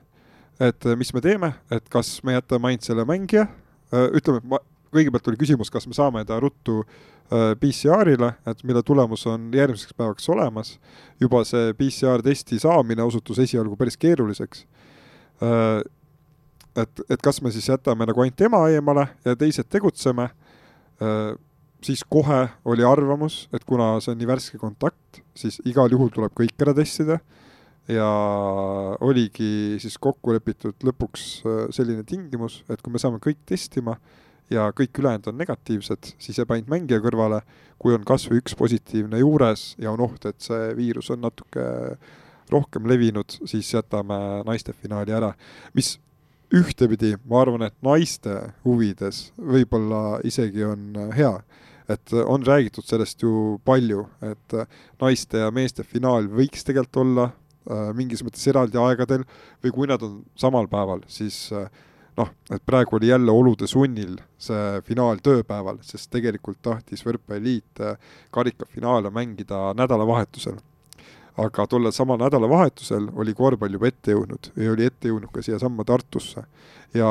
et äh, mis me teeme, et kas me jätame ainult selle mängija äh,, ütleme, ma, kõigepealt oli küsimus, kas me saame ta ruttu äh, PCR-ile, et mille tulemus on järgmiseks päevaks olemas. juba see PCR-testi saamine osutus esialgu päris keeruliseks äh,. et, et kas me siis jätame nagu ainult ema eemale ja teised tegutseme äh, siis kohe oli arvamus, et kuna see on nii värske kontakt, siis igal juhul tuleb kõik ära testida. Ja oligi siis kokku lepitud lõpuks äh, selline tingimus, et kui me saame kõik testima ja kõik ülejäänud on negatiivsed, siis jääb ainult mängija kõrvale, kui on kas või üks positiivne juures ja on oht, et see viirus on natuke rohkem levinud, siis jätame naiste finaali ära, mis ühtepidi ma arvan, et naiste huvides võib-olla isegi on hea et äh, on räägitud sellest ju palju, et äh, naiste ja meeste finaal võiks tegelikult olla äh, mingis mõttes eraldi aegadel või kui nad on samal päeval, siis noh, et praegu oli jälle olude sunnil see finaal tööpäeval, sest tegelikult tahtis võrkpalliliit karikafinaale mängida nädalavahetusel. Aga tollel samal nädalavahetusel oli korvpall juba ette jõudnud ja oli ette jõudnud ka siiasamma Tartusse. ja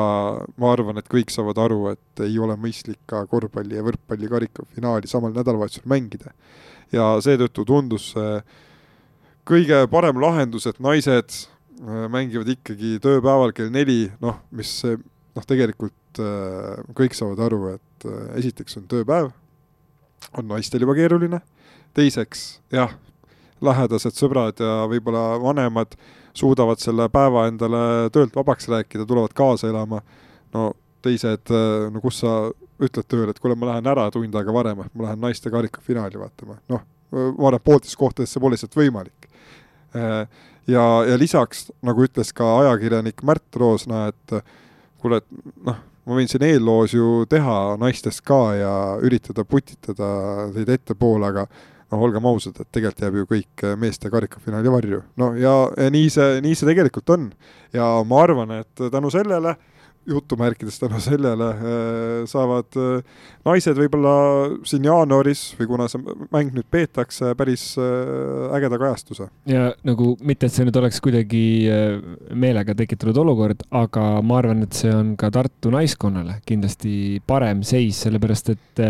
ma arvan, et kõik saavad aru, et ei ole mõistlik ka korvpalli ja võrkpalli karikafinaali samal nädalavahetusel mängida. ja seetõttu tundus see kõige parem lahendus, et naised äh, mängivad ikkagi tööpäeval kell neli, noh, mis noh, tegelikult äh, kõik saavad aru, et äh, esiteks on tööpäev, on naistel juba keeruline, teiseks jah, lähedased sõbrad ja võib-olla vanemad suudavad selle päeva endale töölt vabaks rääkida, tulevad kaasa elama, no teised, no kus sa ütled tööle, et kuule, ma lähen ära tund aega varem, ma lähen naiste karikafinaali vaatama, noh, ma arvan, pooltes kohtades see pole lihtsalt võimalik. Äh, ja, ja lisaks, nagu ütles ka ajakirjanik Märt Roosna, et kuule, et noh, ma võin siin eelloos ju teha naistest ka ja üritada putitada teid ettepoole, aga noh, olgem ausad, et tegelikult jääb ju kõik meeste karikafinaali varju. no ja, ja nii see, nii see tegelikult on. ja ma arvan, et tänu sellele äh, jutumärkides tänu sellele äh, saavad äh, naised võib-olla siin jaanuaris või kuna see mäng nüüd peetakse, päris äh, ägeda kajastuse. ja nagu mitte, et see nüüd oleks kuidagi meelega tekitatud olukord, aga ma arvan, et see on ka Tartu naiskonnale kindlasti parem seis, sellepärast et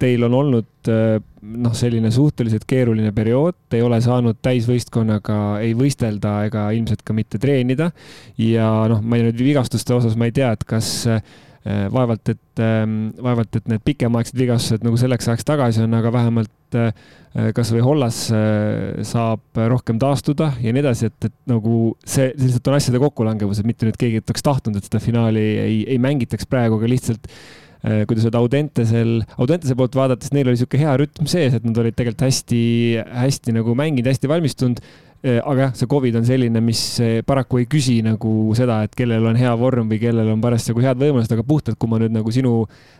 teil on olnud äh, noh, selline suhteliselt keeruline periood, te ei ole saanud täisvõistkonnaga ei võistelda ega ilmselt ka mitte treenida. ja noh, ma nüüd vigastuste osas ma ei tea, et kas äh, vaevalt, et ähm, vaevalt, et need pikemaaegsed vigastused nagu selleks ajaks tagasi on, aga vähemalt äh, kasvõi Hollas saab rohkem taastuda ja nii edasi, et, et nagu see lihtsalt on asjade kokkulangevus, et mitte nüüd keegi oleks tahtnud, et seda finaali ei, ei mängitaks praegu, aga lihtsalt Äh, kuidas öelda, Audentesel, Audentese poolt vaadates neil oli niisugune hea rütm sees, et nad olid tegelikult hästi, hästi nagu mänginud, hästi valmistunud äh, aga jah, see Covid on selline, mis äh, paraku ei küsi nagu seda, et kellel on hea vorm või kellel on parasjagu head võimalused, aga puhtalt, kui ma nüüd nagu sinu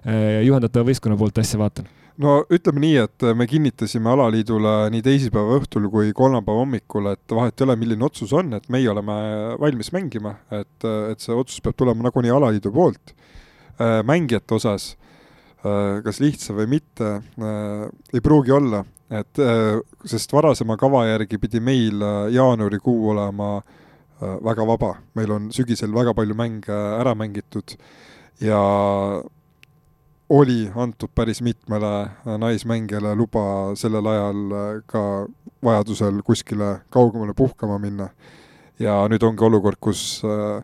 juhendatava võistkonna poolt asja vaatan. no ütleme nii, et me kinnitasime alaliidule nii teisipäeva õhtul kui kolmapäeva hommikul, et vahet ei ole, milline otsus on, et meie oleme valmis mängima, et, et see otsus peab tulema nagunii alaliidu poolt mängijate osas, äh, kas lihtsa või mitte, äh, ei pruugi olla, et sest varasema kava järgi pidi meil jaanuarikuu olema väga vaba, meil on sügisel väga palju mänge ära mängitud ja oli antud päris mitmele naismängijale luba sellel ajal ka vajadusel kuskile kaugemale puhkama minna. ja nüüd ongi olukord, kus äh,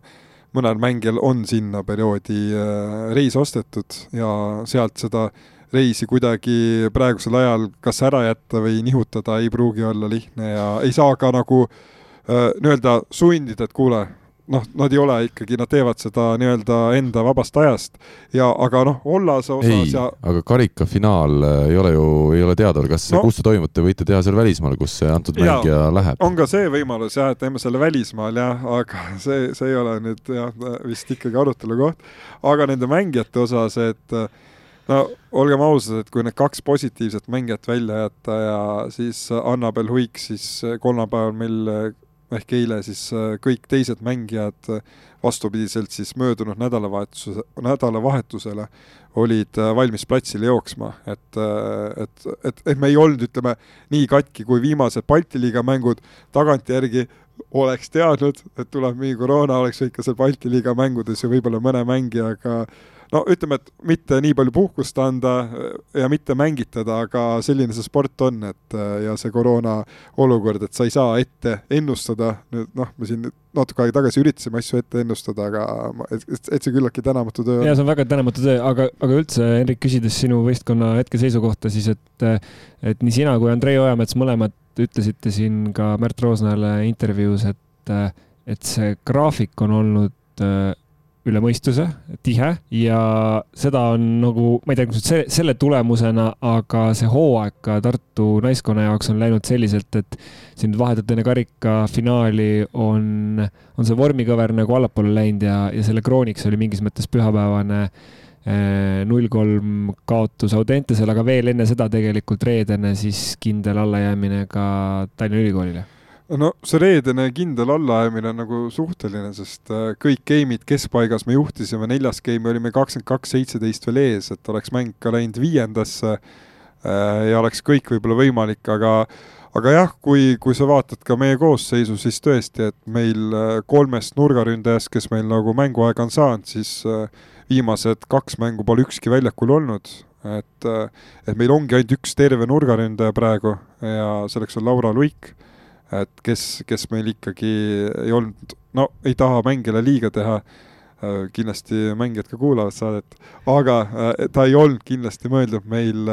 mõnel mängijal on sinna perioodi äh, reis ostetud ja sealt seda reisi kuidagi praegusel ajal kas ära jätta või nihutada ei pruugi olla lihtne ja ei saa ka nagu äh, nii-öelda sundida, et kuule, noh, nad ei ole ikkagi, nad teevad seda nii-öelda enda vabast ajast ja aga noh, Ollase osas ei, ja aga karikafinaal äh, ei ole ju, ei ole teada, kas no, kus te võite teha seal välismaal, kus see antud mängija läheb. on ka see võimalus jah, et teeme selle välismaal jah, aga see, see ei ole nüüd jah, vist ikkagi arutelu koht. aga nende mängijate osas, et no olgem ausad, et kui need kaks positiivset mängijat välja jätta ja siis Annabel Huik siis kolmapäeval meil ehk eile siis äh, kõik teised mängijad äh, vastupidiselt siis möödunud nädalavahetuse, nädalavahetusele olid äh, valmis platsile jooksma, et, et, et, et me ei olnud, ütleme, nii katki kui viimased Balti liiga mängud, tagantjärgi oleks teadnud, et tuleb mingi koroona, oleks võinud ka seal Balti liiga mängudes ju võib-olla mõne mängijaga no ütleme, et mitte nii palju puhkust anda ja mitte mängitada, aga selline see sport on, et ja see koroona olukord, et sa ei saa ette ennustada, nüüd noh, me siin natuke aega tagasi üritasime asju ette ennustada, aga et, et see küllaltki tänamatu töö ja see on väga tänamatu töö, aga, aga üldse, Henrik, küsides sinu võistkonna hetkeseisu kohta, siis et, et nii sina kui Andrei Ojamets mõlemad ütlesite siin ka Märt Roosnale intervjuus, et, et see graafik on olnud üle mõistuse, tihe. Ja seda on nagu, ma ei tea, kas see, selle tulemusena, aga see hooaeg ka Tartu naiskonna jaoks on läinud selliselt, et siin vahetult enne karikafinaali on, on see vormikõver nagu allapoole läinud ja, ja selle krooniks oli mingis mõttes pühapäevane eh, null kolm kaotus Audentesel, aga veel enne seda tegelikult reedene siis kindel allajäämine ka Tallinna Ülikoolile no see reedene kindel allajäämine on nagu suhteline, sest äh, kõik game'id keskpaigas me juhtisime, neljas game olime kakskümmend kaks, seitseteist veel ees, et oleks mäng ka läinud viiendasse äh, ja oleks kõik võib-olla võimalik, aga aga jah, kui, kui sa vaatad ka meie koosseisu, siis tõesti, et meil äh, kolmest nurgaründajast, kes meil nagu mänguaega on saanud, siis viimased kaks mängu pole ükski väljakul olnud, et, et meil ongi ainult üks terve nurgaründaja praegu ja selleks on Laura Luik, et kes, kes meil ikkagi ei olnud, no ei taha mängijale liiga teha, kindlasti mängijad ka kuulavad saadet, aga ta ei olnud kindlasti mõeldud meil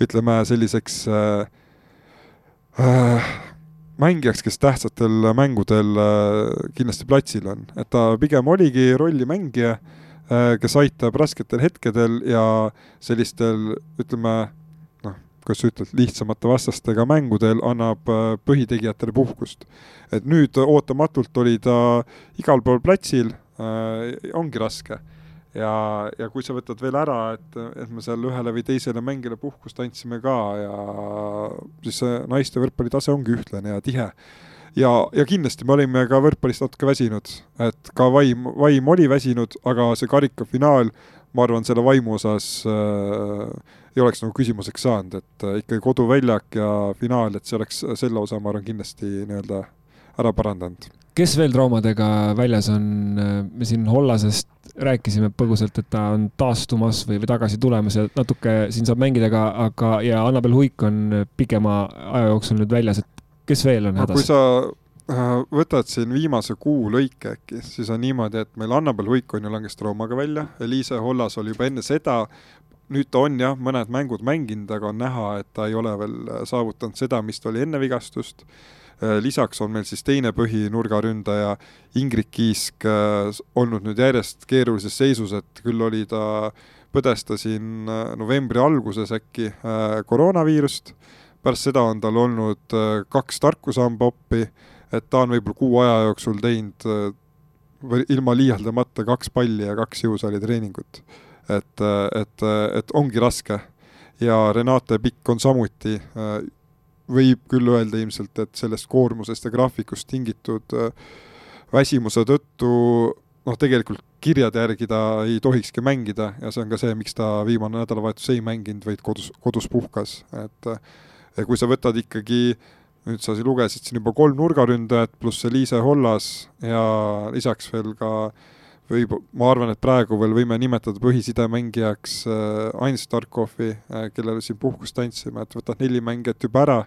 ütleme selliseks äh, Äh, mängijaks, kes tähtsatel mängudel äh, kindlasti platsil on, et ta pigem oligi rollimängija, äh, kes aitab rasketel hetkedel ja sellistel ütleme kuidas sa ütled, lihtsamate vastastega mängudel annab põhitegijatele puhkust. et nüüd ootamatult oli ta igal pool platsil, ongi raske ja, ja kui sa võtad veel ära, et, et me seal ühele või teisele mängijale puhkust andsime ka ja siis see naiste võrkpalli tase ongi ühtlane ja tihe. ja, ja kindlasti me olime ka võrkpallist natuke väsinud, et ka vaim, vaim oli väsinud, aga see karikafinaal, ma arvan, selle vaimu osas äh, ei oleks nagu küsimuseks saanud, et äh, ikkagi koduväljak ja finaal, et see oleks selle osa, ma arvan, kindlasti nii-öelda ära parandanud kes veel traumadega väljas on, me siin Hollasest rääkisime põgusalt, et ta on taastumas või, või tagasi tulemas ja natuke siin saab mängida ka, aga, ja Annabel Huik on pikema aja jooksul nüüd väljas, et kes veel on hädas? kui sa äh, võtad siin viimase kuu lõike äkki, siis on niimoodi, et meil Annabel Huik on ju langes traumaga välja, Liise Hollas oli juba enne seda, nüüd ta on jah, mõned mängud mänginud, aga on näha, et ta ei ole veel saavutanud seda, mis ta oli enne vigastust. Äh, lisaks on meil siis teine põhinurgaründaja Ingrid Kiisk äh, olnud nüüd järjest keerulises seisus, et küll oli ta, põdes ta siin äh, novembri alguses äkki koroonaviirust, pärast seda on tal olnud kaks tarkusamba oppi, et ta on võib-olla kuu aja jooksul teinud või ilma liialdamata kaks palli ja kaks jõusaalitreeningut. et, et, et ongi raske ja Renate Pikk on samuti võib küll öelda ilmselt, et sellest koormusest ja graafikust tingitud äh, väsimuse tõttu noh, tegelikult kirjade järgi ta ei tohikski mängida ja see on ka see, miks ta viimane nädalavahetus ei mänginud, vaid kodus, kodus puhkas, et ja kui sa võtad ikkagi nüüd sa lugesid siin juba kolm nurgaründajat pluss Eliise Hollas ja lisaks veel ka võib, ma arvan, et praegu veel võime nimetada põhisidemängijaks äh, Ain Starkovi äh,, kellele siin puhkust andsime, et võtad neli mängijat juba ära,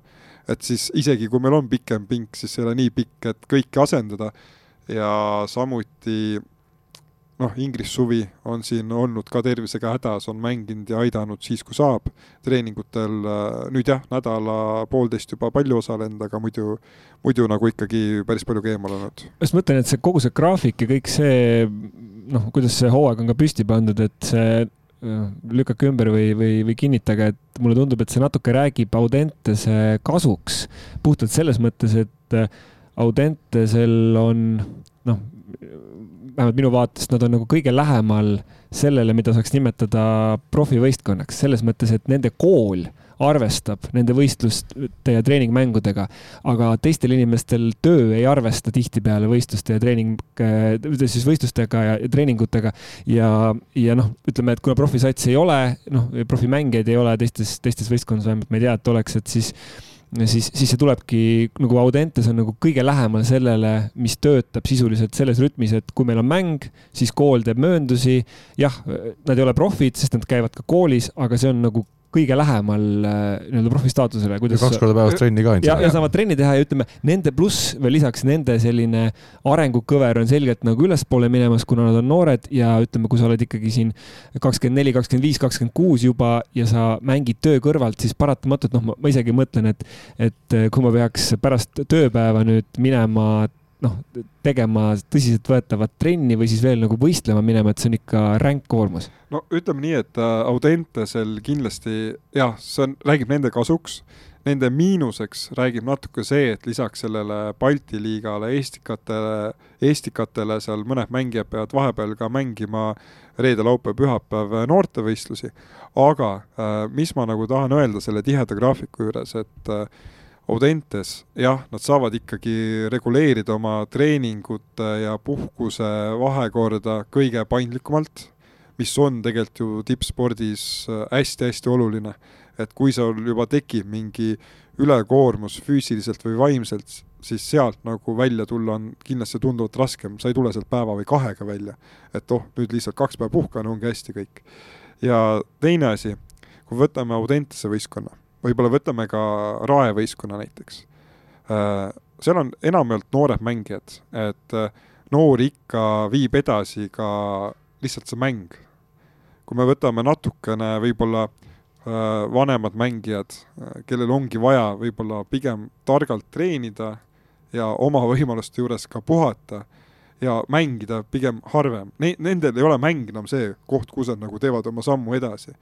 et siis isegi kui meil on pikem pink, siis ei ole nii pikk, et kõiki asendada. Ja samuti noh, Ingris Suvi on siin olnud ka tervisega hädas, on mänginud ja aidanud siis, kui saab treeningutel, äh, nüüd jah, nädala-poolteist juba palju osalenud, aga muidu, muidu nagu ikkagi päris palju ka eemal olnud. ma just mõtlen, et see kogu see graafik ja kõik see noh, kuidas see hooaeg on ka püsti pandud, et see äh, lükake ümber või, või, või kinnitage, et mulle tundub, et see natuke räägib Audentese kasuks puhtalt selles mõttes, et äh, Audentesel on noh, vähemalt minu vaatest nad on nagu kõige lähemal sellele, mida saaks nimetada profivõistkonnaks, selles mõttes, et nende kool arvestab nende võistluste ja treeningmängudega, aga teistel inimestel töö ei arvesta tihtipeale võistluste ja treening, siis võistlustega ja, treeningutega. Ja, ja noh, ütleme, et kuna profisats ei ole, noh, profimängijaid ei ole teistes, teistes võistkondades vähemalt ma ei tea, et oleks, et siis siis, siis see tulebki nagu Audentes on nagu kõige lähemal sellele, mis töötab sisuliselt selles rütmis, et kui meil on mäng, siis kool teeb mööndusi. jah, nad ei ole profid, sest nad käivad ka koolis, aga see on nagu kõige lähemal äh, nii-öelda profi staatusele, kuidas. kaks korda päevas trenni ka ainult. ja, ja saavad trenni teha ja ütleme, nende pluss veel lisaks nende selline arengukõver on selgelt nagu ülespoole minemas, kuna nad on noored ja ütleme, kui sa oled ikkagi siin kakskümmend neli, kakskümmend viis, kakskümmend kuus juba ja sa mängid töö kõrvalt, siis paratamatult noh, ma isegi mõtlen, et, et kui ma peaks pärast tööpäeva nüüd minema noh, tegema tõsiseltvõetavat trenni või siis veel nagu võistlema minema, et see on ikka ränk koormus. no ütleme nii, et äh, Audentesel kindlasti jah, see on, räägib nende kasuks, nende miinuseks räägib natuke see, et lisaks sellele Balti liigale, Eestikatele, Eestikatele seal mõned mängijad peavad vahepeal ka mängima reede, laupäev, pühapäev noortevõistlusi. aga äh, mis ma nagu tahan öelda selle tiheda graafiku juures, et äh, Audentes, jah, nad saavad ikkagi reguleerida oma treeningute ja puhkuse vahekorda kõige paindlikumalt, mis on tegelikult ju tippspordis hästi-hästi oluline. et kui sul juba tekib mingi ülekoormus füüsiliselt või vaimselt, siis sealt nagu välja tulla on kindlasti tunduvalt raskem, sa ei tule sealt päeva või kahega välja. et oh, nüüd lihtsalt kaks päeva puhkan, ongi hästi kõik. ja teine asi, kui võtame Audentese võistkonna, võib-olla võtame ka Rae võistkonna näiteks, äh, seal on enamjaolt noored mängijad, et äh, noori ikka viib edasi ka lihtsalt see mäng. kui me võtame natukene võib-olla äh, vanemad mängijad, kellel ongi vaja võib-olla pigem targalt treenida ja oma võimaluste juures ka puhata ja mängida pigem harvem ne. Nendel ei ole mäng enam see koht, kus nad nagu teevad oma sammu edasi.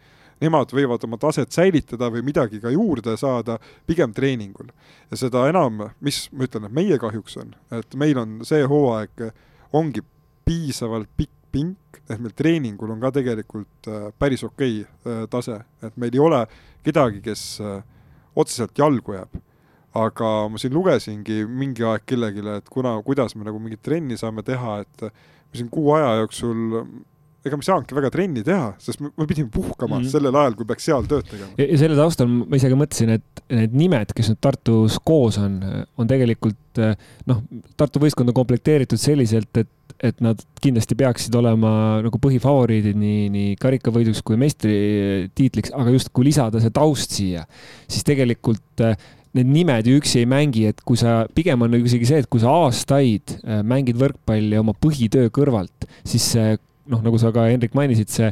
Nemad võivad oma taset säilitada või midagi ka juurde saada pigem treeningul. ja seda enam, mis ma ütlen, et meie kahjuks on, et meil on see hooaeg, ongi piisavalt pikk pink, et meil treeningul on ka tegelikult äh, päris okei okay, äh, tase, et meil ei ole kedagi, kes äh, otseselt jalgu jääb aga ma siin lugesingi mingi aeg kellelegi, et kuna, kuidas me nagu mingit trenni saame teha, et me siin kuu aja jooksul ega me ei saanudki väga trenni teha, sest me, me pidime puhkama mm -hmm. sellel ajal, kui peaks seal tööd tegema. ja selle taustal ma ise ka mõtlesin, et need nimed, kes nüüd Tartus koos on, on tegelikult noh, Tartu võistkond on komplekteeritud selliselt, et et nad kindlasti peaksid olema nagu põhifavoriidid nii, nii karikavõiduks kui meistritiitliks, aga just kui lisada see taust siia, siis tegelikult need nimed ju üksi ei mängi, et kui sa, pigem on nagu isegi see, et kui sa aastaid äh, mängid võrkpalli oma põhitöö kõrvalt, siis see noh, nagu sa ka, Hendrik, mainisid, see,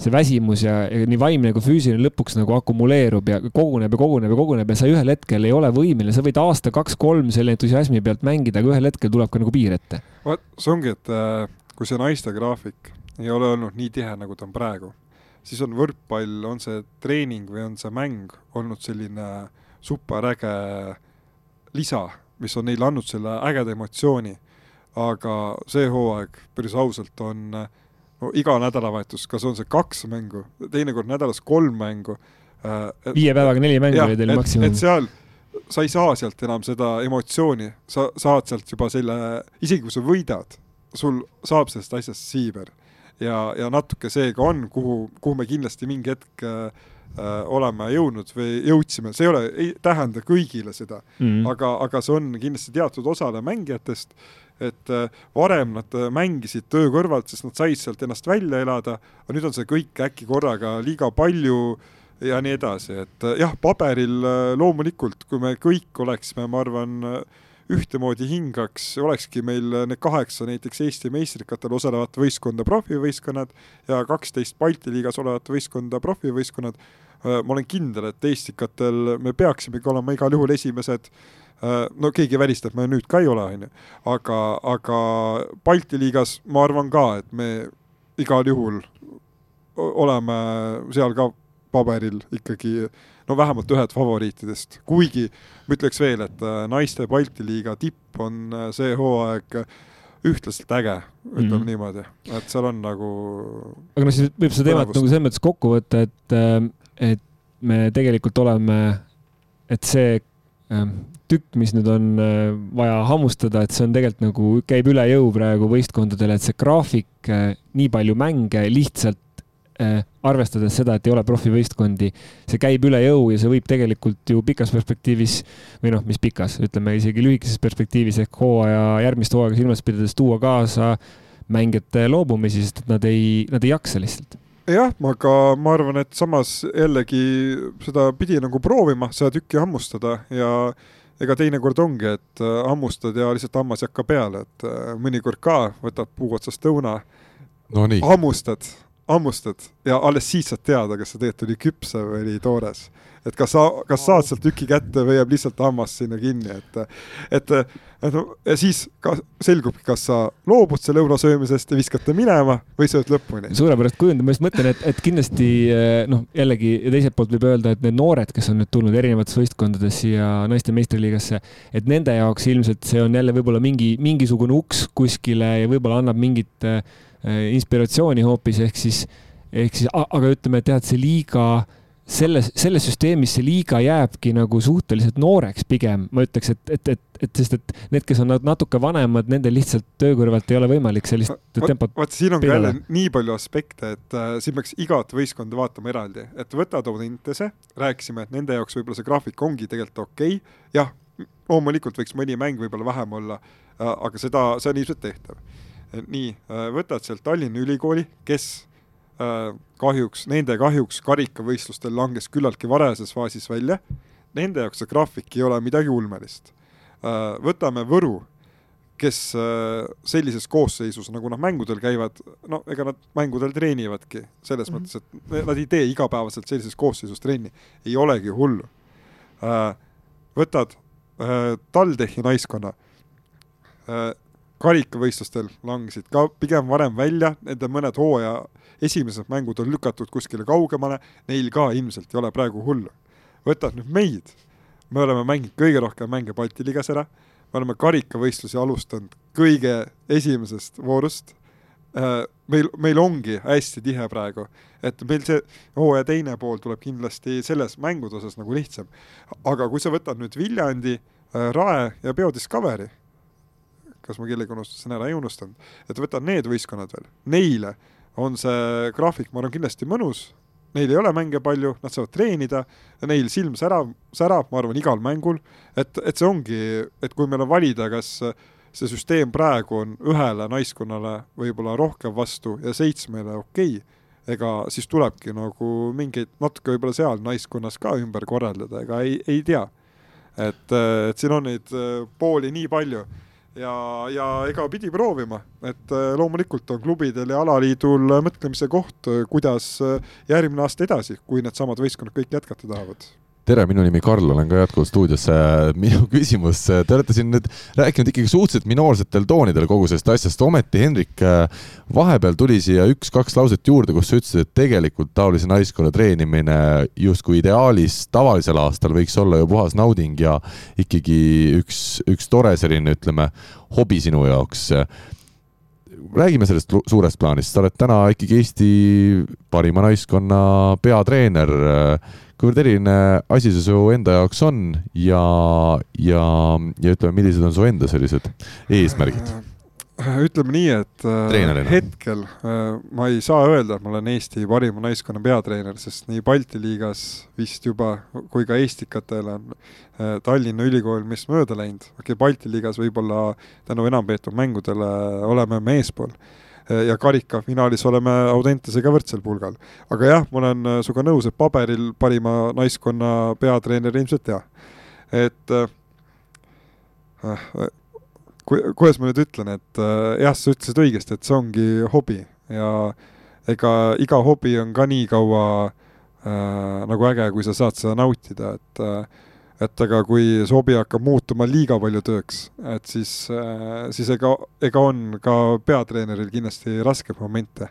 see väsimus ja, ja nii vaimne kui füüsiline lõpuks nagu akumuleerub ja koguneb ja koguneb ja koguneb ja sa ühel hetkel ei ole võimeline, sa võid aasta, kaks-kolm selle entusiasmi pealt mängida, aga ühel hetkel tuleb ka nagu piir ette. vot, see ongi, et äh, kui see naiste graafik ei ole olnud nii tihe, nagu ta on praegu, siis on võrkpall, on see treening või on see mäng olnud selline äh, superäge lisa, mis on neile andnud selle ägeda emotsiooni. aga see hooaeg, päris ausalt, on no iga nädalavahetus, kas on see kaks mängu, teinekord nädalas kolm mängu äh,. viie päevaga neli mängu oli teil maksimum. et seal sa ei saa sealt enam seda emotsiooni, sa saad sealt juba selle, isegi kui sa võidad, sul saab sellest asjast siiber. ja, ja natuke see ka on, kuhu, kuhu me kindlasti mingi hetk äh, äh, oleme jõudnud või jõudsime, see ei ole, ei tähenda kõigile seda mm, -hmm. aga, aga see on kindlasti teatud osale mängijatest, et äh, varem nad äh, mängisid töö kõrvalt, sest nad said sealt ennast välja elada, aga nüüd on see kõik äkki korraga liiga palju ja nii edasi, et äh, jah, paberil loomulikult, kui me kõik oleksime, ma arvan ühtemoodi hingaks, olekski meil need kaheksa näiteks Eesti meistrikatel osalevat võistkonda profivõistkonnad ja kaksteist Balti liigas olevat võistkonda profivõistkonnad, ma olen kindel, et Eestikatel me peaksimegi olema igal juhul esimesed no keegi ei välista, et me nüüd ka ei ole, on ju, aga, aga Balti liigas ma arvan ka, et me igal juhul oleme seal ka paberil ikkagi no vähemalt ühed favoriitidest, kuigi ma ütleks veel, et äh, naiste Balti liiga tipp on äh, see hooaeg ühtlaselt äge, ütleme mm -hmm. niimoodi, et seal on nagu. aga noh, siis võib seda teemat nagu selles mõttes kokku võtta, et, äh, et me tegelikult oleme, et see tükk, mis nüüd on vaja hammustada, et see on tegelikult nagu, käib üle jõu praegu võistkondadele, et see graafik, nii palju mänge lihtsalt Äh, arvestades seda, et ei ole profivõistkondi, see käib üle jõu ja see võib tegelikult ju pikas perspektiivis või noh, mis pikas, ütleme isegi lühikeses perspektiivis ehk hooaja, järgmist hooaega silmas pidades tuua kaasa mängijate loobumisi, sest et nad ei, nad ei jaksa lihtsalt. Jah, aga ma arvan, et samas jällegi seda pidi nagu proovima, seda tükki hammustada ja ega teinekord ongi, et äh, hammustad ja lihtsalt hammas ei hakka peale, et äh, mõnikord ka võtad puu otsast õuna no, hammustad, hammustad ja alles siis saad teada, kas see tegelikult oli küpse või oli toores. Et kas sa, kas saad sealt tüki kätte või jääb lihtsalt hammas sinna kinni, et, et, et no ja siis ka selgubki, kas sa loobud selle õuna söömisest ja viskad ta minema või sööd lõpuni. suurepärast kujund, ma just mõtlen, et, et kindlasti noh, jällegi ja teiselt poolt võib öelda, et need noored, kes on nüüd tulnud erinevates võistkondades siia naiste meistriliigasse, et nende jaoks ilmselt see on jälle võib-olla mingi, mingisugune uks kuskile ja võib-olla annab mingit äh, inspiratsiooni hoopis, ehk siis, ehk siis, aga ütleme, et jah, et see liiga selles, selles süsteemis see liiga jääbki nagu suhteliselt nooreks pigem, ma ütleks, et, et, et, et sest, et need, kes on natuke vanemad, nendel lihtsalt töö kõrvalt ei ole võimalik sellist tempot. vaata, siin on ka jälle nii palju aspekte, et äh, siin peaks igat võistkonda vaatama eraldi, et võtad Audentese, rääkisime, et nende jaoks võib-olla see graafik ongi tegelikult okei okay., jah, loomulikult võiks mõni mäng võib-olla vähem olla äh,, aga seda, see on ilmselt tehtav. nii äh,, võtad sealt Tallinna Ülikooli, kes kahjuks, nende kahjuks karikavõistlustel langes küllaltki varajases faasis välja. Nende jaoks see graafik ei ole midagi ulmelist. Äh, võtame Võru, kes äh, sellises koosseisus, nagu nad mängudel käivad, no ega nad mängudel treenivadki, selles mm -hmm. mõttes, et nad ei tee igapäevaselt sellises koosseisus trenni, ei olegi hullu. võtad TalTechi naiskonna, karikavõistlustel langesid ka pigem varem välja, nende mõned hooaja esimesed mängud on lükatud kuskile kaugemale, neil ka ilmselt ei ole praegu hullu. võtad nüüd meid, me oleme mänginud kõige rohkem mänge Balti liigas ära, me oleme karikavõistlusi alustanud kõige esimesest voorust, äh, meil, meil ongi hästi tihe praegu, et meil see hooaja teine pool tuleb kindlasti selles mängude osas nagu lihtsam. aga kui sa võtad nüüd Viljandi, äh, Rae ja Biodiscovery, kas ma kellegi unustasin ära, ei unustanud, et võtad need võistkonnad veel, neile on see graafik, ma arvan, kindlasti mõnus, neil ei ole mänge palju, nad saavad treenida, neil silm särab, särab, ma arvan, igal mängul, et, et see ongi, et kui meil on valida, kas see süsteem praegu on ühele naiskonnale võib-olla rohkem vastu ja seitsmele okei okay,, ega siis tulebki nagu mingeid natuke võib-olla seal naiskonnas ka ümber korraldada, ega ei, ei tea. et, et siin on neid pooli nii palju ja, ja ega pidi proovima, et äh, loomulikult on klubidel ja alaliidul mõtlemise koht, äh, kuidas äh, järgmine aasta edasi, kui needsamad võistkonnad kõik jätkata tahavad tere, minu nimi Karl, olen ka jätkuvalt stuudios. minu küsimus, te olete siin nüüd rääkinud ikkagi suhteliselt minoorsetel toonidel kogu sellest asjast, ometi Hendrik, vahepeal tuli siia üks-kaks lauset juurde, kus sa ütlesid, et tegelikult taolise naiskonna treenimine justkui ideaalis tavalisel aastal võiks olla ju puhas nauding ja ikkagi üks, üks tore selline, ütleme, hobi sinu jaoks räägime sellest suurest plaanist, sa oled täna ikkagi Eesti parima naiskonna peatreener kuivõrd eriline asi see su enda jaoks on ja, ja, ja ütleme, millised on su enda sellised eesmärgid? Äh, ütleme nii, et äh, Treenerina. hetkel äh, ma ei saa öelda, et ma olen Eesti parima naiskonna peatreener, sest nii Balti liigas vist juba kui ka Estikatel on Tallinna Ülikool meist mööda läinud, okei okay,, Balti liigas võib-olla tänu enampeetud mängudele oleme me eespool ja karikafinaalis oleme Audentesega võrdsel pulgal. aga jah, ma olen sinuga nõus, et paberil parima naiskonna peatreener ilmselt jah. et äh, ku-, kuidas ma nüüd ütlen, et äh, jah, sa ütlesid õigesti, et see ongi hobi ja ega iga hobi on ka nii kaua äh, nagu äge, kui sa saad seda nautida, et äh, et aga kui see hobi hakkab muutuma liiga palju tööks, et siis, äh, siis ega, ega on ka peatreeneril kindlasti raskeid momente.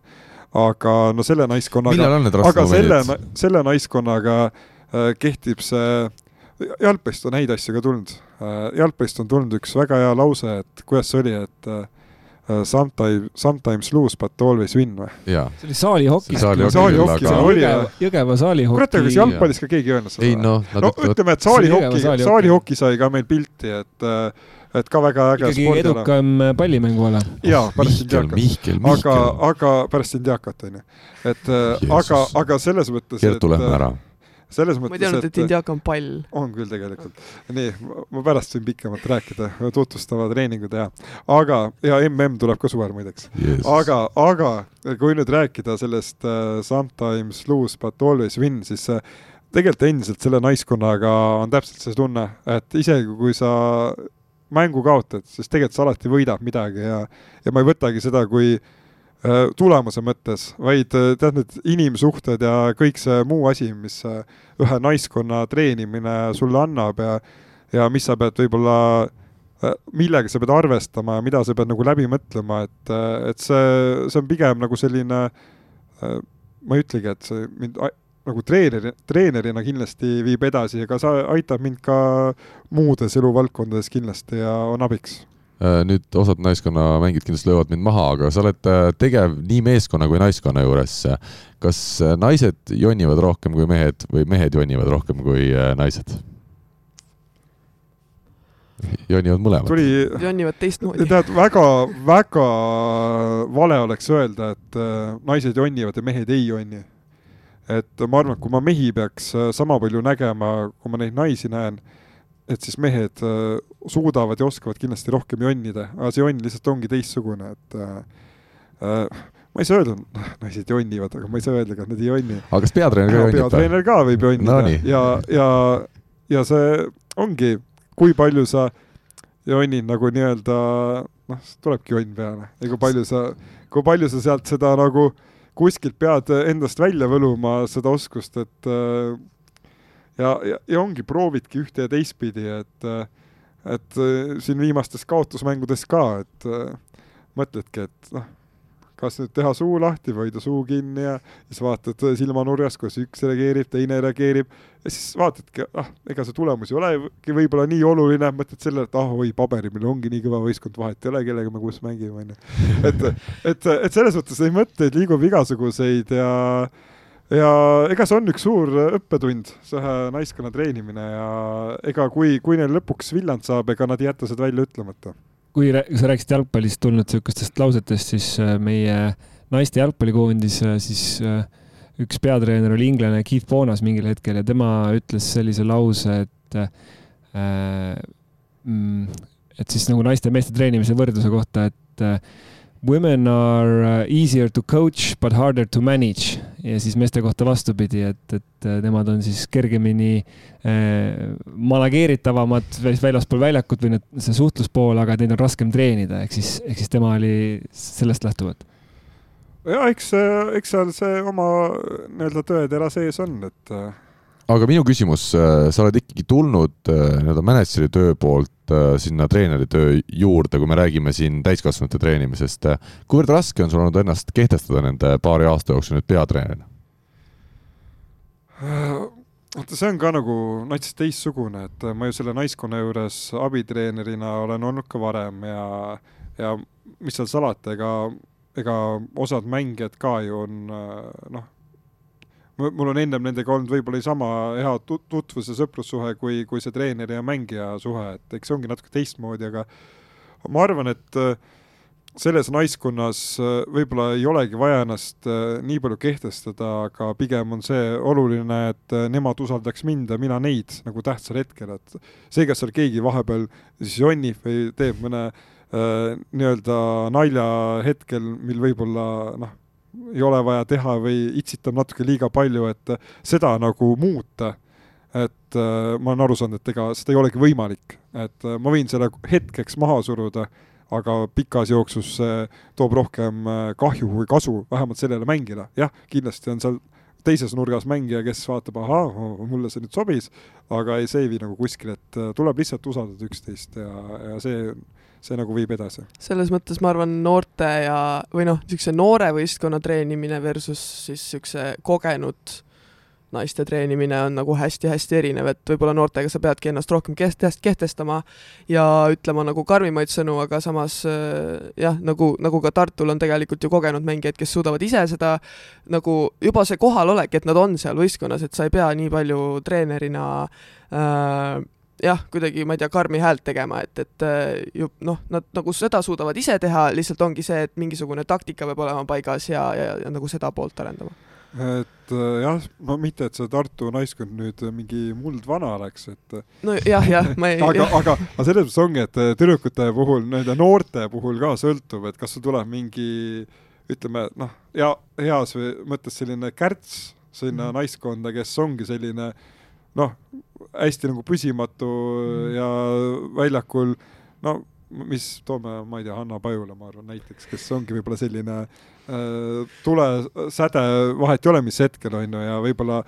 aga no selle naiskonnaga, aga selle, selle naiskonnaga äh, kehtib see, jalgpallist on häid asju ka tulnud. Äh, jalgpallist on tulnud üks väga hea lause, et kuidas see oli, et Uh, sometime, sometimes lose but always win või? see oli saalihoki. saalihoki aga... oli jah. Jõgeva saalihoki. kurat, aga kas jalgpallis ka keegi ei öelnud seda? ei noh. no ütleme, et saalihoki, saalihoki sai ka meil pilti, et äh, et ka väga äge ikkagi edukam äh, pallimänguala. jaa, pärast Indiakat. aga, aga pärast Indiakat, on ju. et aga, aga selles mõttes, et Kertu, lähme ära selles mõttes, ma ei teadnud, et Indiak on pall. on küll tegelikult. nii, ma pärast võin pikemalt rääkida, tutvustava treeningu teha. aga, ja mm tuleb ka suvel muideks yes.. aga, aga kui nüüd rääkida sellest uh, sometimes lose but always win, siis uh, tegelikult endiselt selle naiskonnaga on täpselt see tunne, et isegi kui sa mängu kaotad, siis tegelikult sa alati võidad midagi ja, ja ma ei võtagi seda kui uh, tulemuse mõttes, vaid äh, tead, need inimsuhted ja kõik see muu asi, mis äh, ühe naiskonna treenimine sulle annab ja ja mis sa pead võib-olla, millega sa pead arvestama ja mida sa pead nagu läbi mõtlema, et, et see, see on pigem nagu selline, ma ei ütlegi, et see mind nagu treeneri, treenerina kindlasti viib edasi, aga sa aitab mind ka muudes eluvaldkondades kindlasti ja on abiks. Äh, nüüd osad naiskonnamängijad kindlasti löövad mind maha, aga sa oled äh, tegev nii meeskonna kui naiskonna juures. kas äh, naised jonnivad rohkem kui mehed või mehed jonnivad rohkem kui naised? jonnivad mõlemad. tuli. jonnivad teistmoodi. tead, väga, väga vale oleks öelda, et naised jonnivad ja mehed ei jonni. et ma arvan, et kui ma mehi peaks sama palju nägema, kui ma neid naisi näen et siis mehed äh, suudavad ja oskavad kindlasti rohkem jonnida, aga see jonn lihtsalt ongi teistsugune, et äh, äh, ma ei saa öelda, noh, naised jonnivad, aga ma ei saa öelda ka, et nad ei jonni. aga kas peatreener ka jonnib? peatreener ka võib jonnida no, ja, ja, ja see ongi, kui palju sa jonnid nagu nii-öelda, noh, tulebki jonn peale ja kui palju sa, kui palju sa sealt seda nagu kuskilt pead endast välja võluma, seda oskust, et äh, ja, ja, ja ongi, proovidki ühte ja teistpidi, et et siin viimastes kaotusmängudes ka, et mõtledki, et noh, kas nüüd teha suu lahti või hoida suu kinni ja siis vaatad silmanurgas, kuidas üks reageerib, teine reageerib ja siis vaatadki, ah, ega see tulemus ei olegi võib-olla nii oluline, mõtled sellele, et ah oi, paberil meil ongi nii kõva võistkond, vahet ei ole, kellega me koos mängime, onju. et, et, et selles mõttes neid mõtteid liigub igasuguseid ja ja ega see on üks suur õppetund, see ühe naiskonna treenimine ja ega kui, kui neil lõpuks villand saab, ega nad ei jäta seda välja ütlemata. kui sa rääkisid jalgpallist tulnud niisugustest lausetest, siis äh, meie naiste jalgpallikoondis äh, siis äh, üks peatreener oli inglane Keith Bonas mingil hetkel ja tema ütles sellise lause, et äh, mm, et siis nagu naiste ja meeste treenimise võrdluse kohta, et Women are uh, easier to coach but harder to manage ja siis meeste kohta vastupidi, et, et äh, nemad on siis kergemini eh, manageeritavamad väljaspool väljakut või need, see suhtluspool, aga neid on raskem treenida, ehk siis, ehk siis tema oli sellest lähtuvalt. ja eks, eks seal see oma nii-öelda tõetera sees on, et aga minu küsimus, äh, sa oled ikkagi tulnud äh, nii-öelda mänedžeri töö poolt äh, sinna treeneri töö juurde, kui me räägime siin täiskasvanute treenimisest. kuivõrd raske on sul olnud ennast kehtestada nende paari aasta jooksul nüüd peatreenerina? vaata, see on ka nagu nats teistsugune, et ma ju selle naiskonna juures abitreenerina olen olnud ka varem ja, ja mis seal salata, ega, ega osad mängijad ka ju on noh mul on ennem nendega olnud võib-olla niisama hea tutvus- ja sõprussuhe kui, kui see treeneri ja mängija suhe, et eks see ongi natuke teistmoodi, aga ma arvan, et äh, selles naiskonnas äh, võib-olla ei olegi vaja ennast äh, nii palju kehtestada, aga pigem on see oluline, et nemad usaldaks mind ja mina neid nagu tähtsal hetkel, et see, kas seal keegi vahepeal siis jonnib või teeb mõne äh, nii-öelda nalja hetkel, mil võib-olla noh, ei ole vaja teha või itsitab natuke liiga palju, et seda nagu muuta. et äh, ma olen aru saanud, et ega seda ei olegi võimalik, et äh, ma võin selle hetkeks maha suruda, aga pikas jooksus see toob rohkem äh, kahju kui kasu, vähemalt sellele mängijale. jah, kindlasti on seal teises nurgas mängija, kes vaatab, ahaa, mulle see nüüd sobis, aga ei, see ei vii nagu kuskile, et tuleb lihtsalt usaldada üksteist ja, ja see see nagu viib edasi. selles mõttes ma arvan, noorte ja, või noh, niisuguse noore võistkonna treenimine versus siis niisuguse kogenud naiste treenimine on nagu hästi-hästi erinev, et võib-olla noortega sa peadki ennast rohkem kehtest-, kehtestama ja ütlema nagu karmimaid sõnu, aga samas äh, jah, nagu, nagu ka Tartul on tegelikult ju kogenud mängijaid, kes suudavad ise seda nagu juba see kohalolek, et nad on seal võistkonnas, et sa ei pea nii palju treenerina äh, jah, kuidagi, ma ei tea, karmi häält tegema, et, et äh, ju noh, nad nagu seda suudavad ise teha, lihtsalt ongi see, et mingisugune taktika peab olema paigas ja, ja, ja nagu seda poolt arendama et äh, jah, no mitte, et see Tartu naiskond nüüd mingi muldvana oleks, et. no jah, jah, ma ei. aga, aga, aga selles mõttes ongi, et tüdrukute puhul, nii-öelda noorte puhul ka sõltub, et kas sul tuleb mingi ütleme noh, ja heas mõttes selline kärts sinna mm -hmm. naiskonda, kes ongi selline noh, hästi nagu püsimatu mm. ja väljakul no mis toome, ma ei tea, Hanna Pajula, ma arvan näiteks, kes ongi võib-olla selline äh, tulesäde, vahet ei ole, mis hetkel on ju, ja võib-olla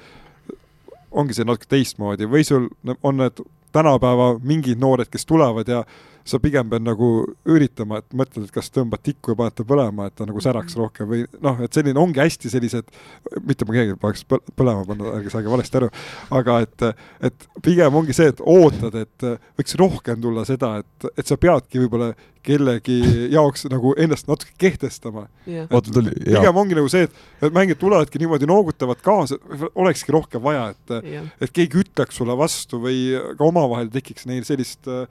ongi see natuke teistmoodi või sul on need tänapäeva mingid noored, kes tulevad ja sa pigem pead nagu üritama, et mõtled, et kas tõmbad tikku ja paned ta põlema, et ta nagu säraks rohkem või noh, et selline ongi hästi sellised, mitte ma keegi paneks põlema panna, ärge saage valesti aru, aga et, et pigem ongi see, et ootad, et võiks rohkem tulla seda, et, et sa peadki võib-olla kellegi jaoks nagu ennast natuke kehtestama. Tuli, pigem ongi nagu see, et, et mängijad tulevadki niimoodi noogutavad kaasa, olekski rohkem vaja, et jah. et keegi ütleks sulle vastu või ka omavahel tekiks neil sellist äh,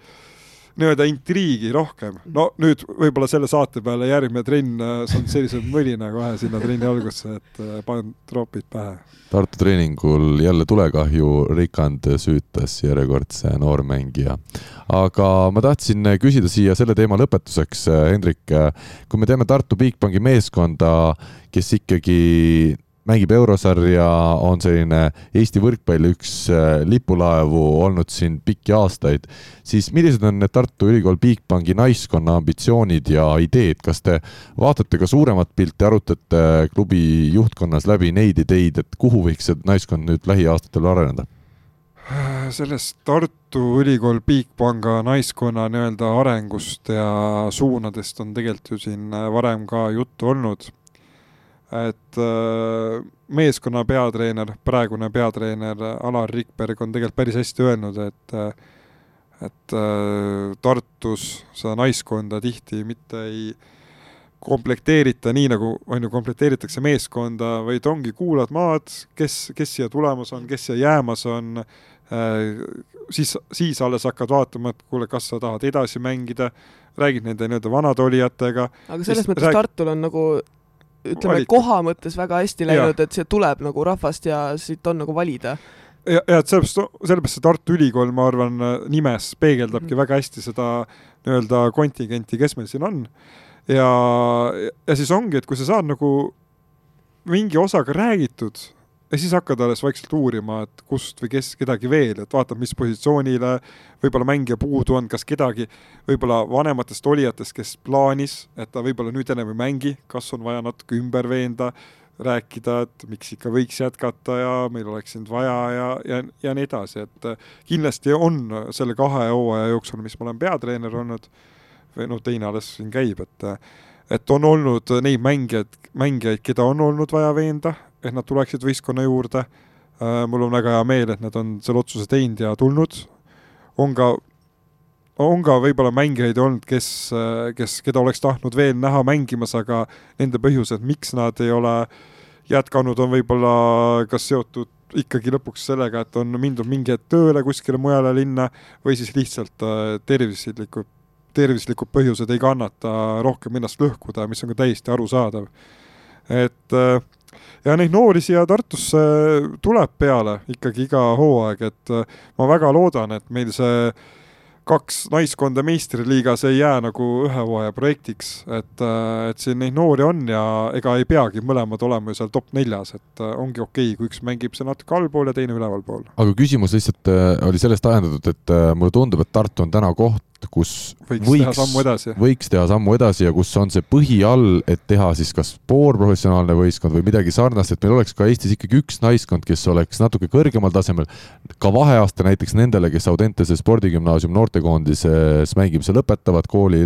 nii-öelda intriigi rohkem. no nüüd võib-olla selle saate peale järgmine trenn äh, saan sellise mõlina kohe sinna trenni algusse, et äh, panen tropid pähe. Tartu treeningul jälle tulekahju, Rikand süütas järjekordse noormängija. aga ma tahtsin küsida siia selle teema lõpetuseks, Hendrik, kui me teame Tartu Bigbanki meeskonda, kes ikkagi mängib eurosarja, on selline Eesti võrkpalli üks äh, lipulaevu olnud siin pikki aastaid, siis millised on need Tartu Ülikool Bigbanki naiskonna ambitsioonid ja ideed, kas te vaatate ka suuremat pilti, arutate klubi juhtkonnas läbi neid ideid, et kuhu võiks see naiskond nüüd lähiaastatel areneda? sellest Tartu Ülikool Bigpanga naiskonna nii-öelda arengust ja suunadest on tegelikult ju siin varem ka juttu olnud. Et äh, meeskonna peatreener, praegune peatreener Alar Rikberg on tegelikult päris hästi öelnud, et et äh, Tartus seda naiskonda tihti mitte ei komplekteerita nii, nagu on ju, komplekteeritakse meeskonda, vaid ongi, kuulad maad, kes, kes siia tulemas on, kes siia jäämas on äh,, siis, siis alles hakkad vaatama, et kuule, kas sa tahad edasi mängida, räägid nende nii-öelda vanade olijatega. aga selles mõttes rääg- Tartul on nagu ütleme Valik., koha mõttes väga hästi läinud, et siia tuleb nagu rahvast ja siit on nagu valida. ja, ja et sellepärast, sellepärast see Tartu Ülikool, ma arvan, nimes peegeldabki mm. väga hästi seda nii-öelda kontingenti, kes meil siin on. ja, ja siis ongi, et kui sa saad nagu mingi osaga räägitud ja siis hakkad alles vaikselt uurima, et kust või kes kedagi veel, et vaatad, mis positsioonile võib-olla mängija puudu on, kas kedagi võib-olla vanematest olijatest, kes plaanis, et ta võib-olla nüüd enam ei mängi, kas on vaja natuke ümber veenda rääkida, et miks ikka võiks jätkata ja meil oleks sind vaja ja, ja, ja nii edasi, et äh, kindlasti on selle kahe hooaja jooksul, mis ma olen peatreener olnud või noh, teine alles siin käib, et et on olnud neid mängijaid, mängijaid, keda on olnud vaja veenda, et nad tuleksid võistkonna juurde. mul on väga hea meel, et nad on selle otsuse teinud ja tulnud. on ka, on ka võib-olla mängijaid olnud, kes, kes, keda oleks tahtnud veel näha mängimas, aga nende põhjused, miks nad ei ole jätkanud, on võib-olla kas seotud ikkagi lõpuks sellega, et on mindud mingi hetk tööle kuskile mujale linna või siis lihtsalt äh, tervislikud, tervislikud põhjused ei kannata rohkem ennast lõhkuda, mis on ka täiesti arusaadav. et äh, ja neid noori siia Tartusse tuleb peale ikkagi iga hooaeg, et äh, ma väga loodan, et meil see kaks naiskonda meistriliigas ei jää nagu ühe hooaja projektiks, et, et siin neid noori on ja ega ei peagi mõlemad olema ju seal top neljas, et äh, ongi okei okay,, kui üks mängib seal natuke allpool ja teine ülevalpool. aga küsimus lihtsalt äh, oli sellest ajendatud, et äh, mulle tundub, et Tartu on täna koht, kus võiks, võiks teha sammu edasi. võiks teha sammu edasi ja kus on see põhi all, et teha siis kas poolprofessionaalne võistkond või midagi sarnast, et meil oleks ka Eestis ikkagi üks naiskond, kes oleks natuke kõrgemal tasemel. ka vaheaasta näiteks nendele, kes Audentese spordigümnaasium noortekoondises mängimise lõpetavad kooli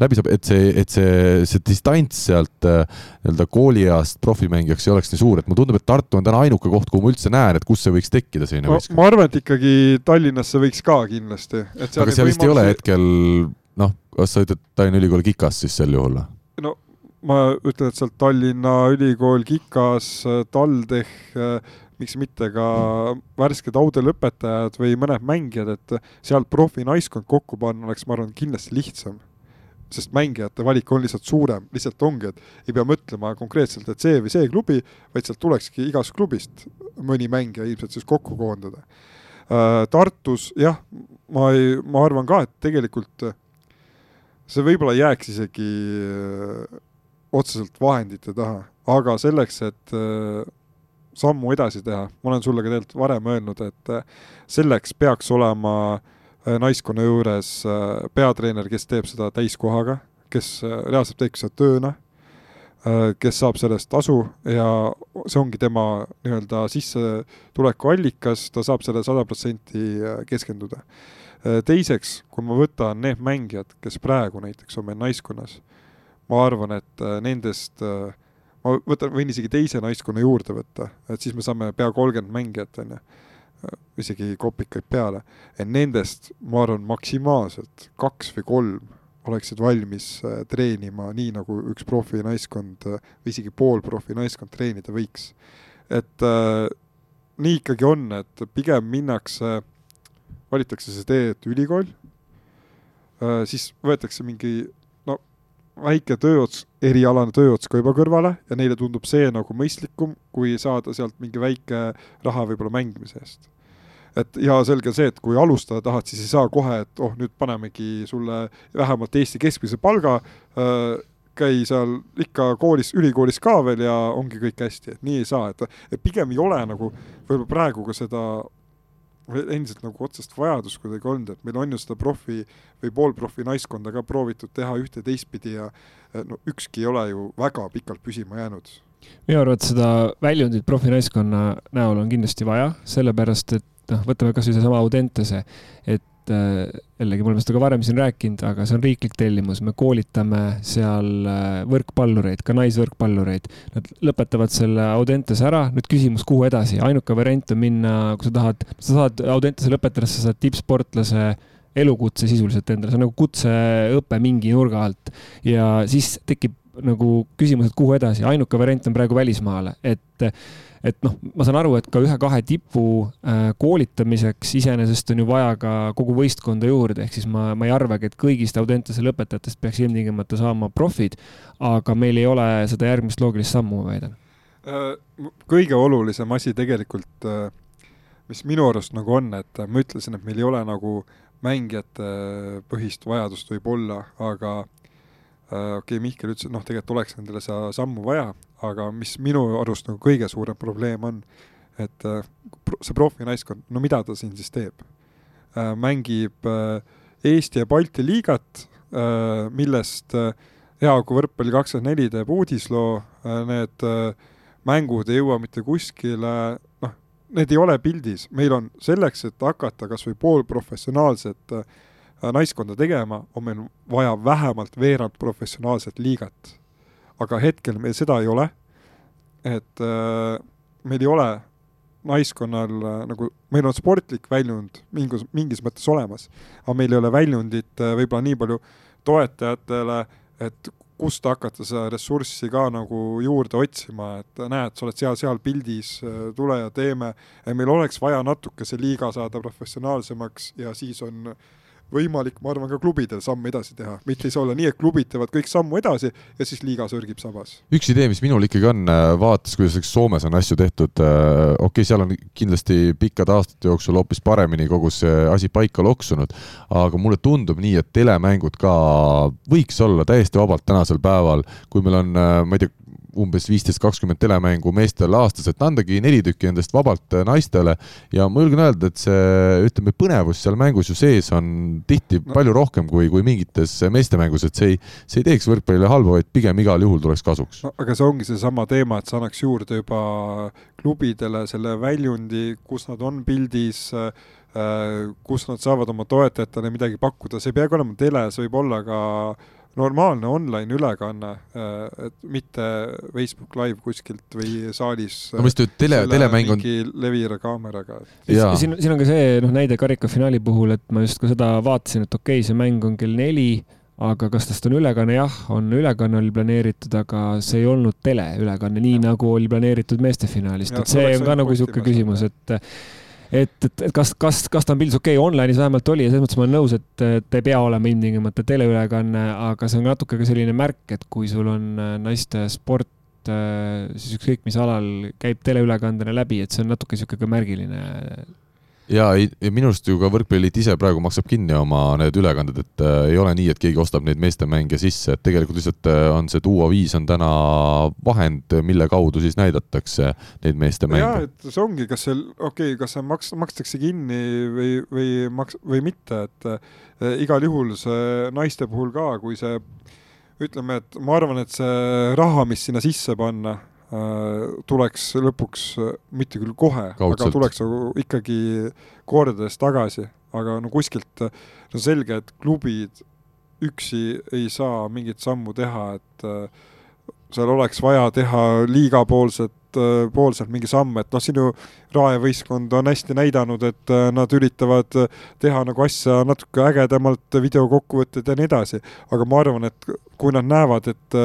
läbi saab, et see, et see, see distants sealt äh, nii-öelda koolieast profimängijaks ei oleks nii suur, et mulle tundub, et Tartu on täna ainuke koht, kuhu ma üldse näen, et kus see võiks tekkida, selline võistkond. ma arvan, et ikkagi Tallinnasse võiks ka kindlasti. aga seal vist ei ole hetkel, noh, kas sa ütled Tallinna Ülikool Kikas siis sel juhul? no ma ütlen, et sealt Tallinna Ülikool, Kikas, TalTech, miks mitte ka värsked audelõpetajad või mõned mängijad, et sealt profi naiskond kokku panna oleks, ma arvan, kindlasti lihtsam. sest mängijate valik on lihtsalt suurem, lihtsalt ongi, et ei pea mõtlema konkreetselt, et see või see klubi, vaid sealt tulekski igast klubist mõni mängija ilmselt siis kokku koondada. Tartus jah, ma ei, ma arvan ka, et tegelikult see võib-olla jääks isegi äh, otseselt vahendite taha, aga selleks, et äh, sammu edasi teha, ma olen sulle ka tegelikult varem öelnud, et äh, selleks peaks olema äh, naiskonna juures äh, peatreener, kes teeb seda täiskohaga, kes reaalselt teeb seda tööna, kes saab sellest tasu ja see ongi tema nii-öelda sissetuleku allikas, ta saab selle sada protsenti keskenduda. Teiseks, kui ma võtan need mängijad, kes praegu näiteks on meil naiskonnas, ma arvan, et nendest äh, ma võtan, võin isegi teise naiskonna juurde võtta, et siis me saame pea kolmkümmend mängijat, on ju, isegi kopikaid peale. et nendest, ma arvan, maksimaalselt kaks või kolm oleksid valmis äh, treenima nii, nagu üks profinaiskond või isegi pool profinaiskond treenida võiks. et äh, nii ikkagi on, et pigem minnakse, valitakse see tee, et ülikool äh,, siis võetakse mingi väike tööots, erialane tööots ka juba kõrvale ja neile tundub see nagu mõistlikum, kui saada sealt mingi väike raha võib-olla mängimise eest. Et ja selge see, et kui alustada tahad, siis ei saa kohe, et oh, nüüd panemegi sulle vähemalt Eesti keskmise palga äh,, käi seal ikka koolis, ülikoolis ka veel ja ongi kõik hästi, et nii ei saa, et, pigem ei ole nagu võib-olla praegu ka seda endiselt nagu otsest vajadust kuidagi olnud, et meil on ju seda profi või poolprofi naiskonda ka proovitud teha ühte teistpidi ja no ükski ei ole ju väga pikalt püsima jäänud. Minu arvates seda väljundit profinaiskonna näol on kindlasti vaja, sellepärast et noh, võtame kasvõi seesama Audentese, et äh, jällegi me oleme seda ka varem siin rääkinud, aga see on riiklik tellimus, me koolitame seal äh, võrkpallureid, ka naisvõrkpallureid. Nad lõpetavad selle Audentese ära, nüüd küsimus, kuhu edasi, ainuke variant on minna, kui sa tahad, sa saad Audentese lõpetades, sa saad tippsportlase elukutse sisuliselt endale, see on nagu kutseõpe mingi nurga alt. Ja siis tekib nagu küsimus, et kuhu edasi, ainuke variant on praegu välismaale, et et noh, ma saan aru, et ka ühe-kahe tipu äh, koolitamiseks iseenesest on ju vaja ka kogu võistkonda juurde, ehk siis ma, ma ei arvagi, et kõigist Audentese lõpetajatest peaks ilmtingimata saama profid, aga meil ei ole seda järgmist loogilist sammu, ma väidan. Äh, kõige olulisem asi tegelikult, äh, mis minu arust nagu on, et ma ütlesin, et meil ei ole nagu mängijate põhist vajadust võib-olla, aga okei okay,, Mihkel ütles, et noh, tegelikult oleks nendele seda sammu vaja, aga mis minu arust nagu kõige suurem probleem on, et äh, see profinaiskond, no mida ta siin siis teeb? Äh, mängib äh, Eesti ja Balti liigat, millest Jaagu võrkpalli kakskümmend neli teeb uudisloo, need mängud ei jõua mitte kuskile, noh, need ei ole pildis, meil on selleks, et hakata kas või poolprofessionaalset naiskonda tegema, on meil vaja vähemalt veerand professionaalset liigat aga hetkel meil seda ei ole. et äh, meil ei ole naiskonnal äh, nagu, meil on sportlik väljund mingis, mingis mõttes olemas, aga meil ei ole väljundit äh, võib-olla nii palju toetajatele, et kust hakata seda ressurssi ka nagu juurde otsima, et näed, sa oled seal-seal pildis, äh, tule ja teeme. meil oleks vaja natuke see liiga saada professionaalsemaks ja siis on äh, võimalik, ma arvan, ka klubidel samm edasi teha, mitte ei saa olla nii, et klubid teevad kõik sammu edasi ja siis liiga sörgib sabas. üks idee, mis minul ikkagi on, äh, vaadates, kuidas Soomes on asju tehtud, äh, okei okay,, seal on kindlasti pikkade aastate jooksul hoopis paremini kogu see asi paika loksunud, aga mulle tundub nii, et telemängud ka võiks olla täiesti vabalt tänasel päeval, kui meil on, äh, ma ei tea, umbes viisteist, kakskümmend telemängu meestele aastas, et andagi neli tükki nendest vabalt äh, naistele ja ma julgen öelda, et see, ütleme, põnevus seal mängus ju sees on tihti no. palju rohkem kui, kui mingites meestemängus, et see ei, see ei teeks võrkpallile halba, vaid pigem igal juhul tuleks kasuks no,. aga see ongi seesama teema, et sa annaks juurde juba klubidele selle väljundi, kus nad on pildis äh, kus nad saavad oma toetajatele midagi pakkuda, see ei peagi olema tele, see võib olla ka äh, normaalne online ülekanne, äh, et mitte Facebook Live kuskilt või saalis. no ma just ütlen, tele, telemäng on. levira kaameraga. siin, siin on ka see noh, näide karikafinaali puhul, et ma just ka seda vaatasin, et okei okay,, see mäng on kell neli, aga kas tast on ülekanne, jah, on ülekanne oli planeeritud, aga see ei olnud teleülekanne, nii ja. nagu oli planeeritud meeste finaalist, et see on ka nagu niisugune küsimus, et et, et, et kas, kas, kas ta on pildis okei okay,, online'is vähemalt oli ja selles mõttes ma olen nõus, et ta ei pea olema ilmtingimata teleülekanne, aga see on natuke ka selline märk, et kui sul on äh, naiste sport, äh, siis ükskõik mis alal käib teleülekandena läbi, et see on natuke niisugune ka märgiline ja ei, minu arust ju ka Võrkpalliliit ise praegu maksab kinni oma need ülekanded, et äh, ei ole nii, et keegi ostab neid meestemänge sisse, et tegelikult lihtsalt äh, on see Duo viis on täna vahend, mille kaudu siis näidatakse neid meestemänge. jaa, et see ongi, kas see, okei okay,, kas see maks-, makstakse kinni või, või maks-, või mitte, et äh, igal juhul see naiste puhul ka, kui see ütleme, et ma arvan, et see raha, mis sinna sisse panna tuleks lõpuks, mitte küll kohe, aga tuleks nagu ikkagi kordades tagasi, aga no kuskilt, no selge, et klubid üksi ei saa mingit sammu teha, et äh, seal oleks vaja teha liigapoolset, äh, poolselt mingi samm, et noh, sinu Rae võistkond on hästi näidanud, et äh, nad üritavad teha nagu asja natuke ägedamalt, videokokkuvõtted ja nii edasi, aga ma arvan, et kui nad näevad, et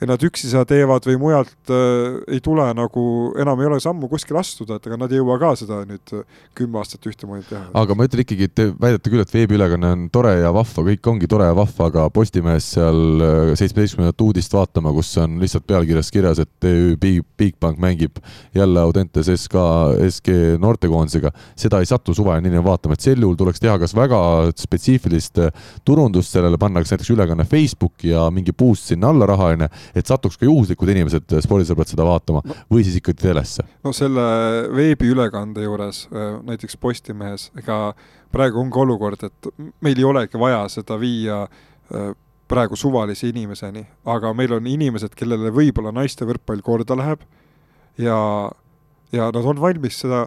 et nad üksi seda teevad või mujalt äh, ei tule nagu, enam ei ole sammu kuskile astuda, et ega nad ei jõua ka seda nüüd äh, kümme aastat ühtemoodi teha. aga ma ütlen ikkagi, te väidate küll, et veebiülekanne on tore ja vahva, kõik ongi tore ja vahva, aga Postimehes seal äh, seitsmeteistkümnendat uudist vaatama, kus on lihtsalt pealkirjas kirjas, et TÜ Bigbank mängib jälle Audentes SK, SG noortekoondisega, seda ei satu suvaline vaatama, et sel juhul tuleks teha kas väga spetsiifilist turundust sellele, panna kas näiteks ülekanne Facebooki ja mingi boost sinna alla rahaline et satuks ka juhuslikud inimesed spordisõbrad seda vaatama no, või siis ikkagi telesse? no selle veebiülekande juures, äh, näiteks Postimehes, ega praegu ongi olukord, et meil ei olegi vaja seda viia äh, praegu suvalise inimeseni, aga meil on inimesed, kellele võib-olla naiste võrkpall korda läheb ja, ja nad on valmis seda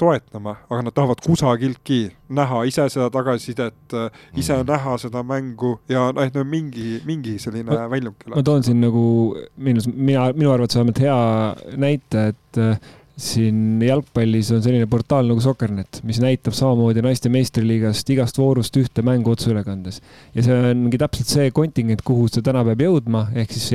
toetama, aga nad tahavad kusagiltki näha ise seda tagasisidet, ise mm. näha seda mängu ja noh, no mingi, mingi selline väljunk. ma toon siin nagu minu, mina, minu arvates vähemalt hea näite, et siin jalgpallis on selline portaal nagu Soccernet, mis näitab samamoodi naiste meistriliigast igast voorust ühte mängu otseülekandes. ja see ongi täpselt see kontingent, kuhu see täna peab jõudma, ehk siis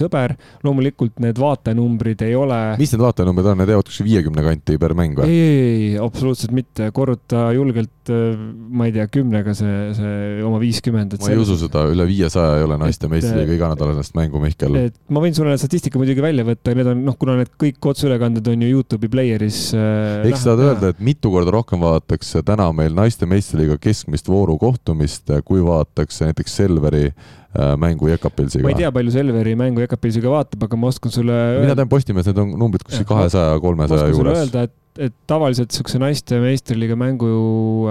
sõber. loomulikult need vaatenumbrid ei ole. mis need vaatenumbrid on, need jäävad kuskil viiekümne kanti per mäng või? ei, ei, ei, absoluutselt mitte, korruta julgelt, ma ei tea, kümnega see, see oma viiskümmend. ma ei usu seda, üle viiesaja ei ole naiste meistriliiga iganädalast mängu, Mihkel. et ma võin sulle statistika muidugi välja võtta, need on noh, kuna need kõik otseülekanded on ju Youtube'i player'is äh,. eks tahad öelda, et mitu korda rohkem vaadatakse täna meil naiste meistriliiga keskmist vooru kohtumist, kui vaadatakse näiteks Selveri äh, mängu Jekapilsiga. ma ei tea, palju Selveri mängu Jekapilsiga vaatab, aga ma oskan sulle mina tean Postimehes, need on numbrid kuskil kahesaja, kolmesaja juures. öelda, et, et tavaliselt niisuguse naiste meistriliiga mängu,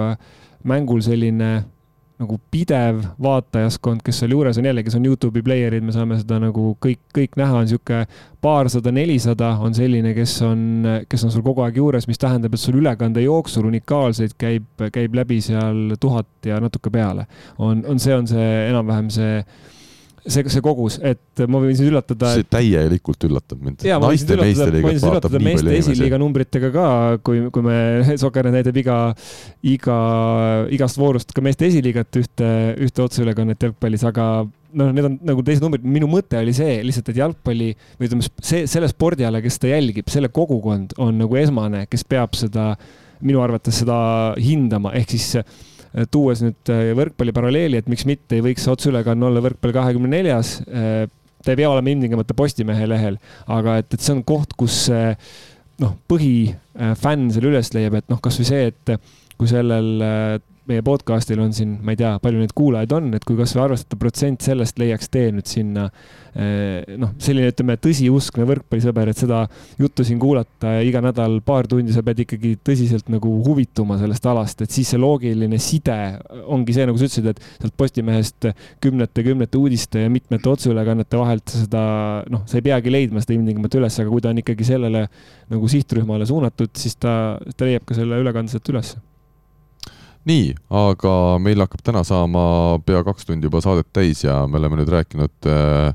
äh, mängul selline nagu pidev vaatajaskond, kes seal juures on, jällegi see on Youtube'i player'id, me saame seda nagu kõik, kõik näha, on niisugune paarsada, nelisada on selline, kes on, kes on sul kogu aeg juures, mis tähendab, et sul ülekande jooksul unikaalseid käib, käib läbi seal tuhat ja natuke peale. on, on, see on see enam-vähem see see, see kogus, et ma võin sind üllatada. see täielikult üllatab mind. naiste meistriliigat vaatab nii palju inimesi. esiliiga numbritega ka, kui, kui me, Soker näitab iga, iga, igast voorust ka meeste esiliigat ühte, ühte otseülekannet jalgpallis, aga noh, need on nagu teised numbrid, minu mõte oli see lihtsalt, et jalgpalli või ütleme, see, selle spordiala, kes seda jälgib, selle kogukond on nagu esmane, kes peab seda, minu arvates seda hindama, ehk siis tuues nüüd äh, võrkpalli paralleeli, et miks mitte ei võiks otseülekanne olla võrkpall kahekümne neljas. Äh, ta ei pea olema ilmtingimata Postimehe lehel, aga et, et see on koht, kus noh, põhifänn selle üles leiab, et noh, kasvõi see, et kui sellel meie podcast'il on siin, ma ei tea, palju neid kuulajaid on, et kui kasvõi arvestatav protsent sellest leiaks tee nüüd sinna eh, noh, selline, ütleme, tõsiuskne võrkpallisõber, et seda juttu siin kuulata iga nädal paar tundi sa pead ikkagi tõsiselt nagu huvituma sellest alast, et siis see loogiline side ongi see, nagu sa ütlesid, et sealt Postimehest kümnete, kümnete uudiste ja mitmete otseülekannete vahelt sa seda noh, sa ei peagi leidma seda ilmtingimata üles, aga kui ta on ikkagi sellele nagu sihtrühmale suunatud, siis ta, ta leiab ka selle ülekande sealt üles nii, aga meil hakkab täna saama pea kaks tundi juba saadet täis ja me oleme nüüd rääkinud äh,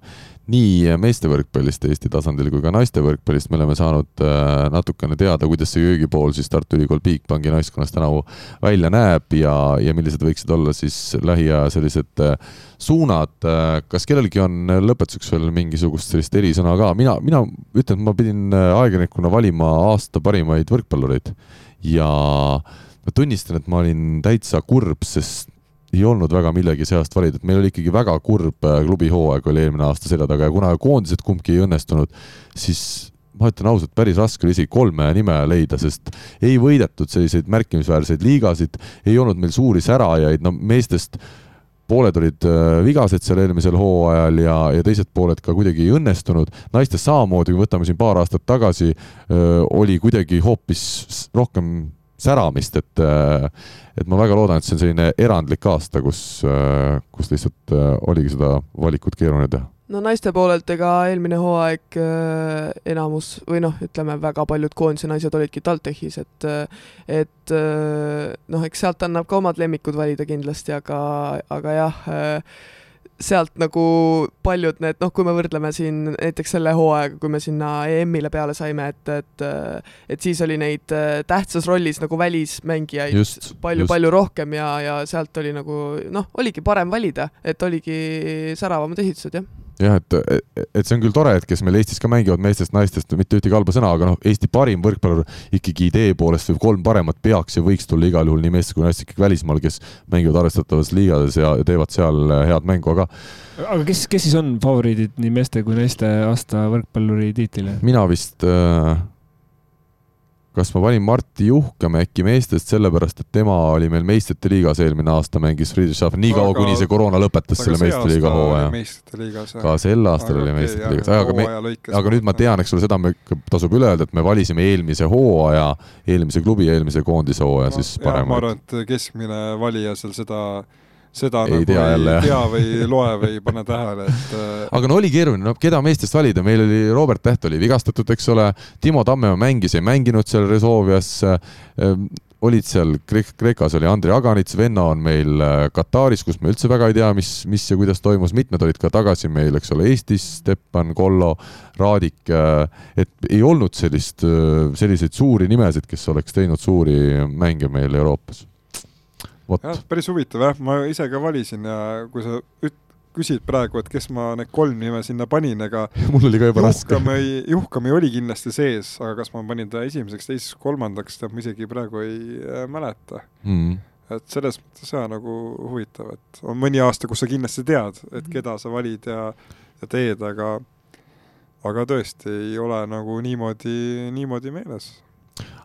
nii meeste võrkpallist Eesti tasandil kui ka naiste võrkpallist, me oleme saanud äh, natukene teada, kuidas see köögipool siis Tartu Ülikool Bigbanki naiskonnas tänavu välja näeb ja, ja millised võiksid olla siis lähiaja sellised äh, suunad. Äh, kas kellelgi on lõpetuseks veel mingisugust sellist erisõna ka, mina, mina ütlen, et ma pidin äh, ajakirjanikuna valima aasta parimaid võrkpallureid ja äh, ma tunnistan, et ma olin täitsa kurb, sest ei olnud väga millegi seast valida, et meil oli ikkagi väga kurb äh, klubi hooaeg oli eelmine aasta selja taga ja kuna koondised kumbki ei õnnestunud, siis ma ütlen ausalt, päris raske oli isegi kolme nime leida, sest ei võidetud selliseid märkimisväärseid liigasid, ei olnud meil suuri särajaid, no meestest pooled olid äh, vigased seal eelmisel hooajal ja, ja teised pooled ka kuidagi ei õnnestunud. naistest samamoodi, kui võtame siin paar aastat tagasi, oli kuidagi hoopis rohkem säramist, et, äh, et ma väga loodan, et see on selline erandlik aasta, kus, äh, kus lihtsalt äh, oligi seda valikut keeruline teha. No naiste poolelt, ega eelmine hooaeg enamus või noh, ütleme väga paljud koondise naised olidki TalTechis, et et noh, eks sealt annab ka omad lemmikud valida kindlasti, aga, aga jah äh,, sealt nagu paljud need, noh, kui me võrdleme siin näiteks selle hooaega, kui me sinna EM-ile peale saime, et, et et siis oli neid äh, tähtsas rollis nagu välismängijaid palju-palju rohkem ja, ja sealt oli nagu noh, oligi parem valida, et oligi säravamad esitused, jah jah, et, et see on küll tore, et kes meil Eestis ka mängivad meestest-naistest, mitte ühtegi halba sõna, aga noh, Eesti parim võrkpallur ikkagi idee poolest või kolm paremat peaks ja võiks tulla igal juhul nii meestes kui naistes ikkagi välismaal, kes mängivad arvestatavas liigades ja teevad seal head mängu, aga aga kes, kes siis on favoriidid nii meeste kui naiste aasta võrkpalluri tiitlile? mina vist äh, kas ma panin Martti Juhkame äkki meestest sellepärast, et tema oli meil meistrite liigas eelmine aasta, mängis Friedrichshafen nii kaua, kuni see koroona lõpetas selle meistrite liiga hooaja. ka sel aastal oli meistrite liigas, aga me, aga nüüd ma tean, eks ole, seda me, tasub üle öelda, et me valisime eelmise hooaja, eelmise klubi, eelmise koondise hooaja siis paremaid. ma arvan, et keskmine valija seal seda seda ei nagu tea ei jälle, tea või ei loe või ei pane tähele, et äh, aga no oli keeruline, no keda meestest valida, meil oli Robert Täht oli vigastatud, eks ole, Timo Tammemaa mängis, ei mänginud seal Resolvias ähm, olid seal Kreek-, Kreekas oli Andrei Aganits, venna on meil äh, Kataris, kus me üldse väga ei tea, mis, mis ja kuidas toimus, mitmed olid ka tagasi meil, eks ole, Eestis, Stepan, Kollo, Raadik, äh, et ei olnud sellist, selliseid suuri nimesid, kes oleks teinud suuri mänge meil Euroopas jah, päris huvitav jah, ma ise ka valisin ja kui sa üt-, küsid praegu, et kes ma need kolm nime sinna panin, ega mul oli ka juba raske. Juhkami oli kindlasti sees, aga kas ma panin ta esimeseks, teiseks, kolmandaks, tead ma isegi praegu ei äh, mäleta. Mm.. et selles mõttes jaa, nagu huvitav, et on mõni aasta, kus sa kindlasti tead, et mhm. keda sa valid ja, ja teed, aga aga tõesti ei ole nagu niimoodi, niimoodi meeles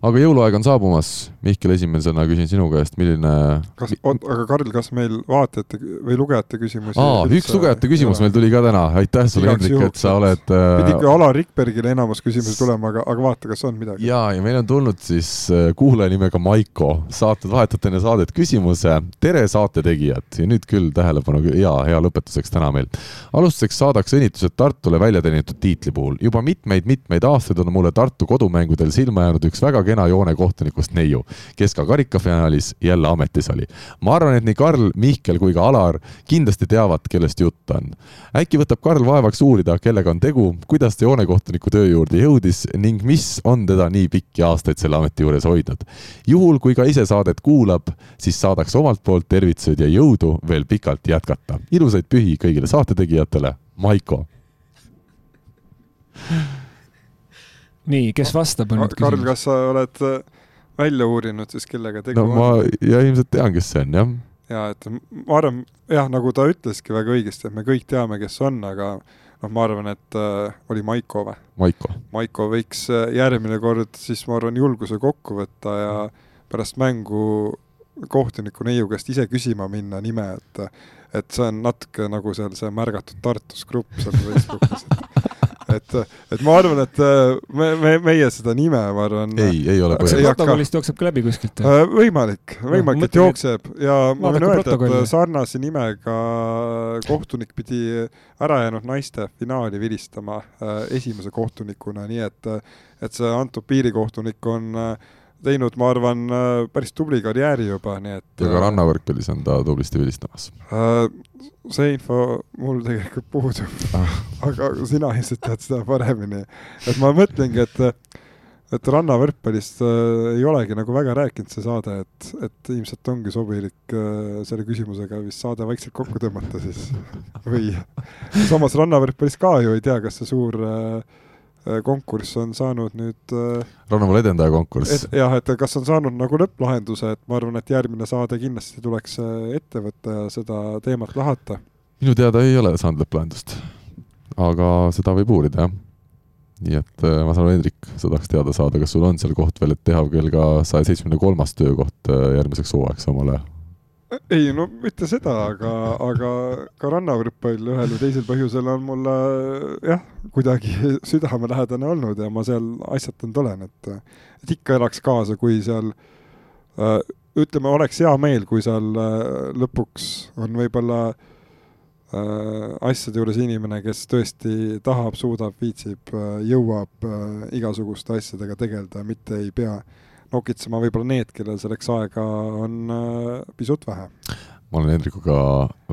aga jõuluaeg on saabumas, Mihkel, esimesena küsin sinu käest, milline kas, oot, aga Karl, kas meil vaatajate või lugejate küsimusi aa, üks lugejate küsimus meil tuli ka täna, aitäh sulle, Hendrik, et sa oled äh... pidi ikka Alar Rikbergile enamus küsimusi tulema, aga, aga vaata, kas on midagi. jaa, ja meil on tulnud siis äh, kuulaja nimega Maiko, saated vahetult enne saadet küsimuse, tere saate tegijad, ja nüüd küll tähelepanu, jaa, hea lõpetuseks täna meil. alustuseks saadaks õnnitlused Tartule välja teenitud tiitli puhul. juba mitmeid-mitmeid aastaid on mulle Tartu kodumängudel silma jäänud üks väga kena joonekohtunikust neiu, kes ka karikafinaalis jälle ametis oli. ma arvan, et nii Karl, Mihkel kui ka Alar kindlasti teavad, kellest jutt on. äkki võtab Karl vaevaks uurida, kellega on tegu, kuidas ta joonekohtuniku töö juurde jõudis ning mis on teda nii pikki aastaid selle ameti juures hoidnud. juhul, kui ka ise saadet kuulab, siis saadaks omalt poolt tervitused ja jõudu veel pikalt jätkata. ilusaid pühi kõigile saatetegijatele, Maiko nii, kes vastab, on nüüd küsimus. Karl, kas sa oled äh, välja uurinud siis, kellega tegu no, on? ma ja ilmselt tean, kes see on, jah. ja et ma arvan, jah, nagu ta ütleski väga õigesti, et me kõik teame, kes on, aga noh, ma arvan, et äh, oli Maiko või? Maiko. Maiko võiks äh, järgmine kord siis ma arvan, julguse kokku võtta ja pärast mängu kohtuniku neiu käest ise küsima minna nime, et et see on natuke nagu seal see märgatud Tartus grupp seal Facebookis, et et, et ma arvan, et äh, me, me, meie seda nime, ma arvan. ei, ei ole põhjust. protokollist jookseb ka läbi kuskilt? Äh, võimalik, võimalik no,, et jookseb ja ma võin öelda, et sarnase nimega kohtunik pidi ära jäänud naiste finaali vilistama äh, esimese kohtunikuna, nii et, et see antud piirikohtunik on teinud, ma arvan, päris tubli karjääri juba, nii et. ja ka rannavõrkpallis on ta tublisti vilistamas see info mul tegelikult puudub ah. aga sina ilmselt tead seda paremini. et ma mõtlengi, et, et rannavõrkpallist äh, ei olegi nagu väga rääkinud see saade, et, et ilmselt ongi sobilik äh, selle küsimusega vist saade vaikselt kokku tõmmata siis või samas rannavõrkpallis ka ju ei tea, kas see suur äh, Äh, konkurss on saanud nüüd äh, Rannamaal edendaja konkurss. jah, et kas on saanud nagu lõpplahenduse, et ma arvan, et järgmine saade kindlasti tuleks äh, ette võtta ja seda teemat lahata. minu teada ei ole saanud lõpplahendust, aga seda võib uurida, jah. nii et ma saan aru, Hendrik, sa tahaks teada saada, kas sul on seal koht veel, et teha veel ka saja seitsmekümne kolmas töökoht järgmiseks hooajaks omale ei no mitte seda, aga, aga ka rannavõrkpall ühel või teisel põhjusel on mulle jah, kuidagi südamelähedane olnud ja ma seal asjatanud olen, et, et ikka elaks kaasa, kui seal äh, ütleme, oleks hea meel, kui seal äh, lõpuks on võib-olla äh, asjade juures inimene, kes tõesti tahab, suudab, viitsib, jõuab igasuguste asjadega tegeleda, mitte ei pea nokitsema võib-olla need, kellel selleks aega on pisut vähe. Ma olen Hendrikuga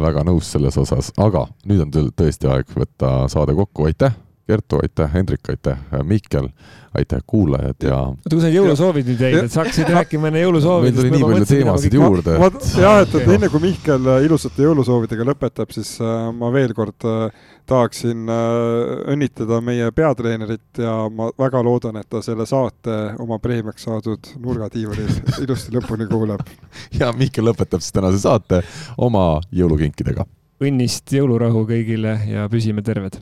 väga nõus selles osas, aga nüüd on tõesti aeg võtta saade kokku, aitäh Kertu, aitäh, Hendrik, aitäh, Mihkel, aitäh, kuulajad ja. oota, kui sa jõulusoovid nüüd jäid, et sa hakkasid rääkima enne jõulusoovidest. meil tuli nii palju teemasid juurde. Jah, et, et enne kui Mihkel äh, ilusate jõulusoovidega lõpetab, siis äh, ma veel kord äh, tahaksin õnnitleda meie peatreenerit ja ma väga loodan, et ta selle saate oma preemiaks saadud nurgatiivalil ilusti lõpuni kuulab. ja Mihkel lõpetab siis tänase saate oma jõulukinkidega. õnnist jõulurahu kõigile ja püsime terved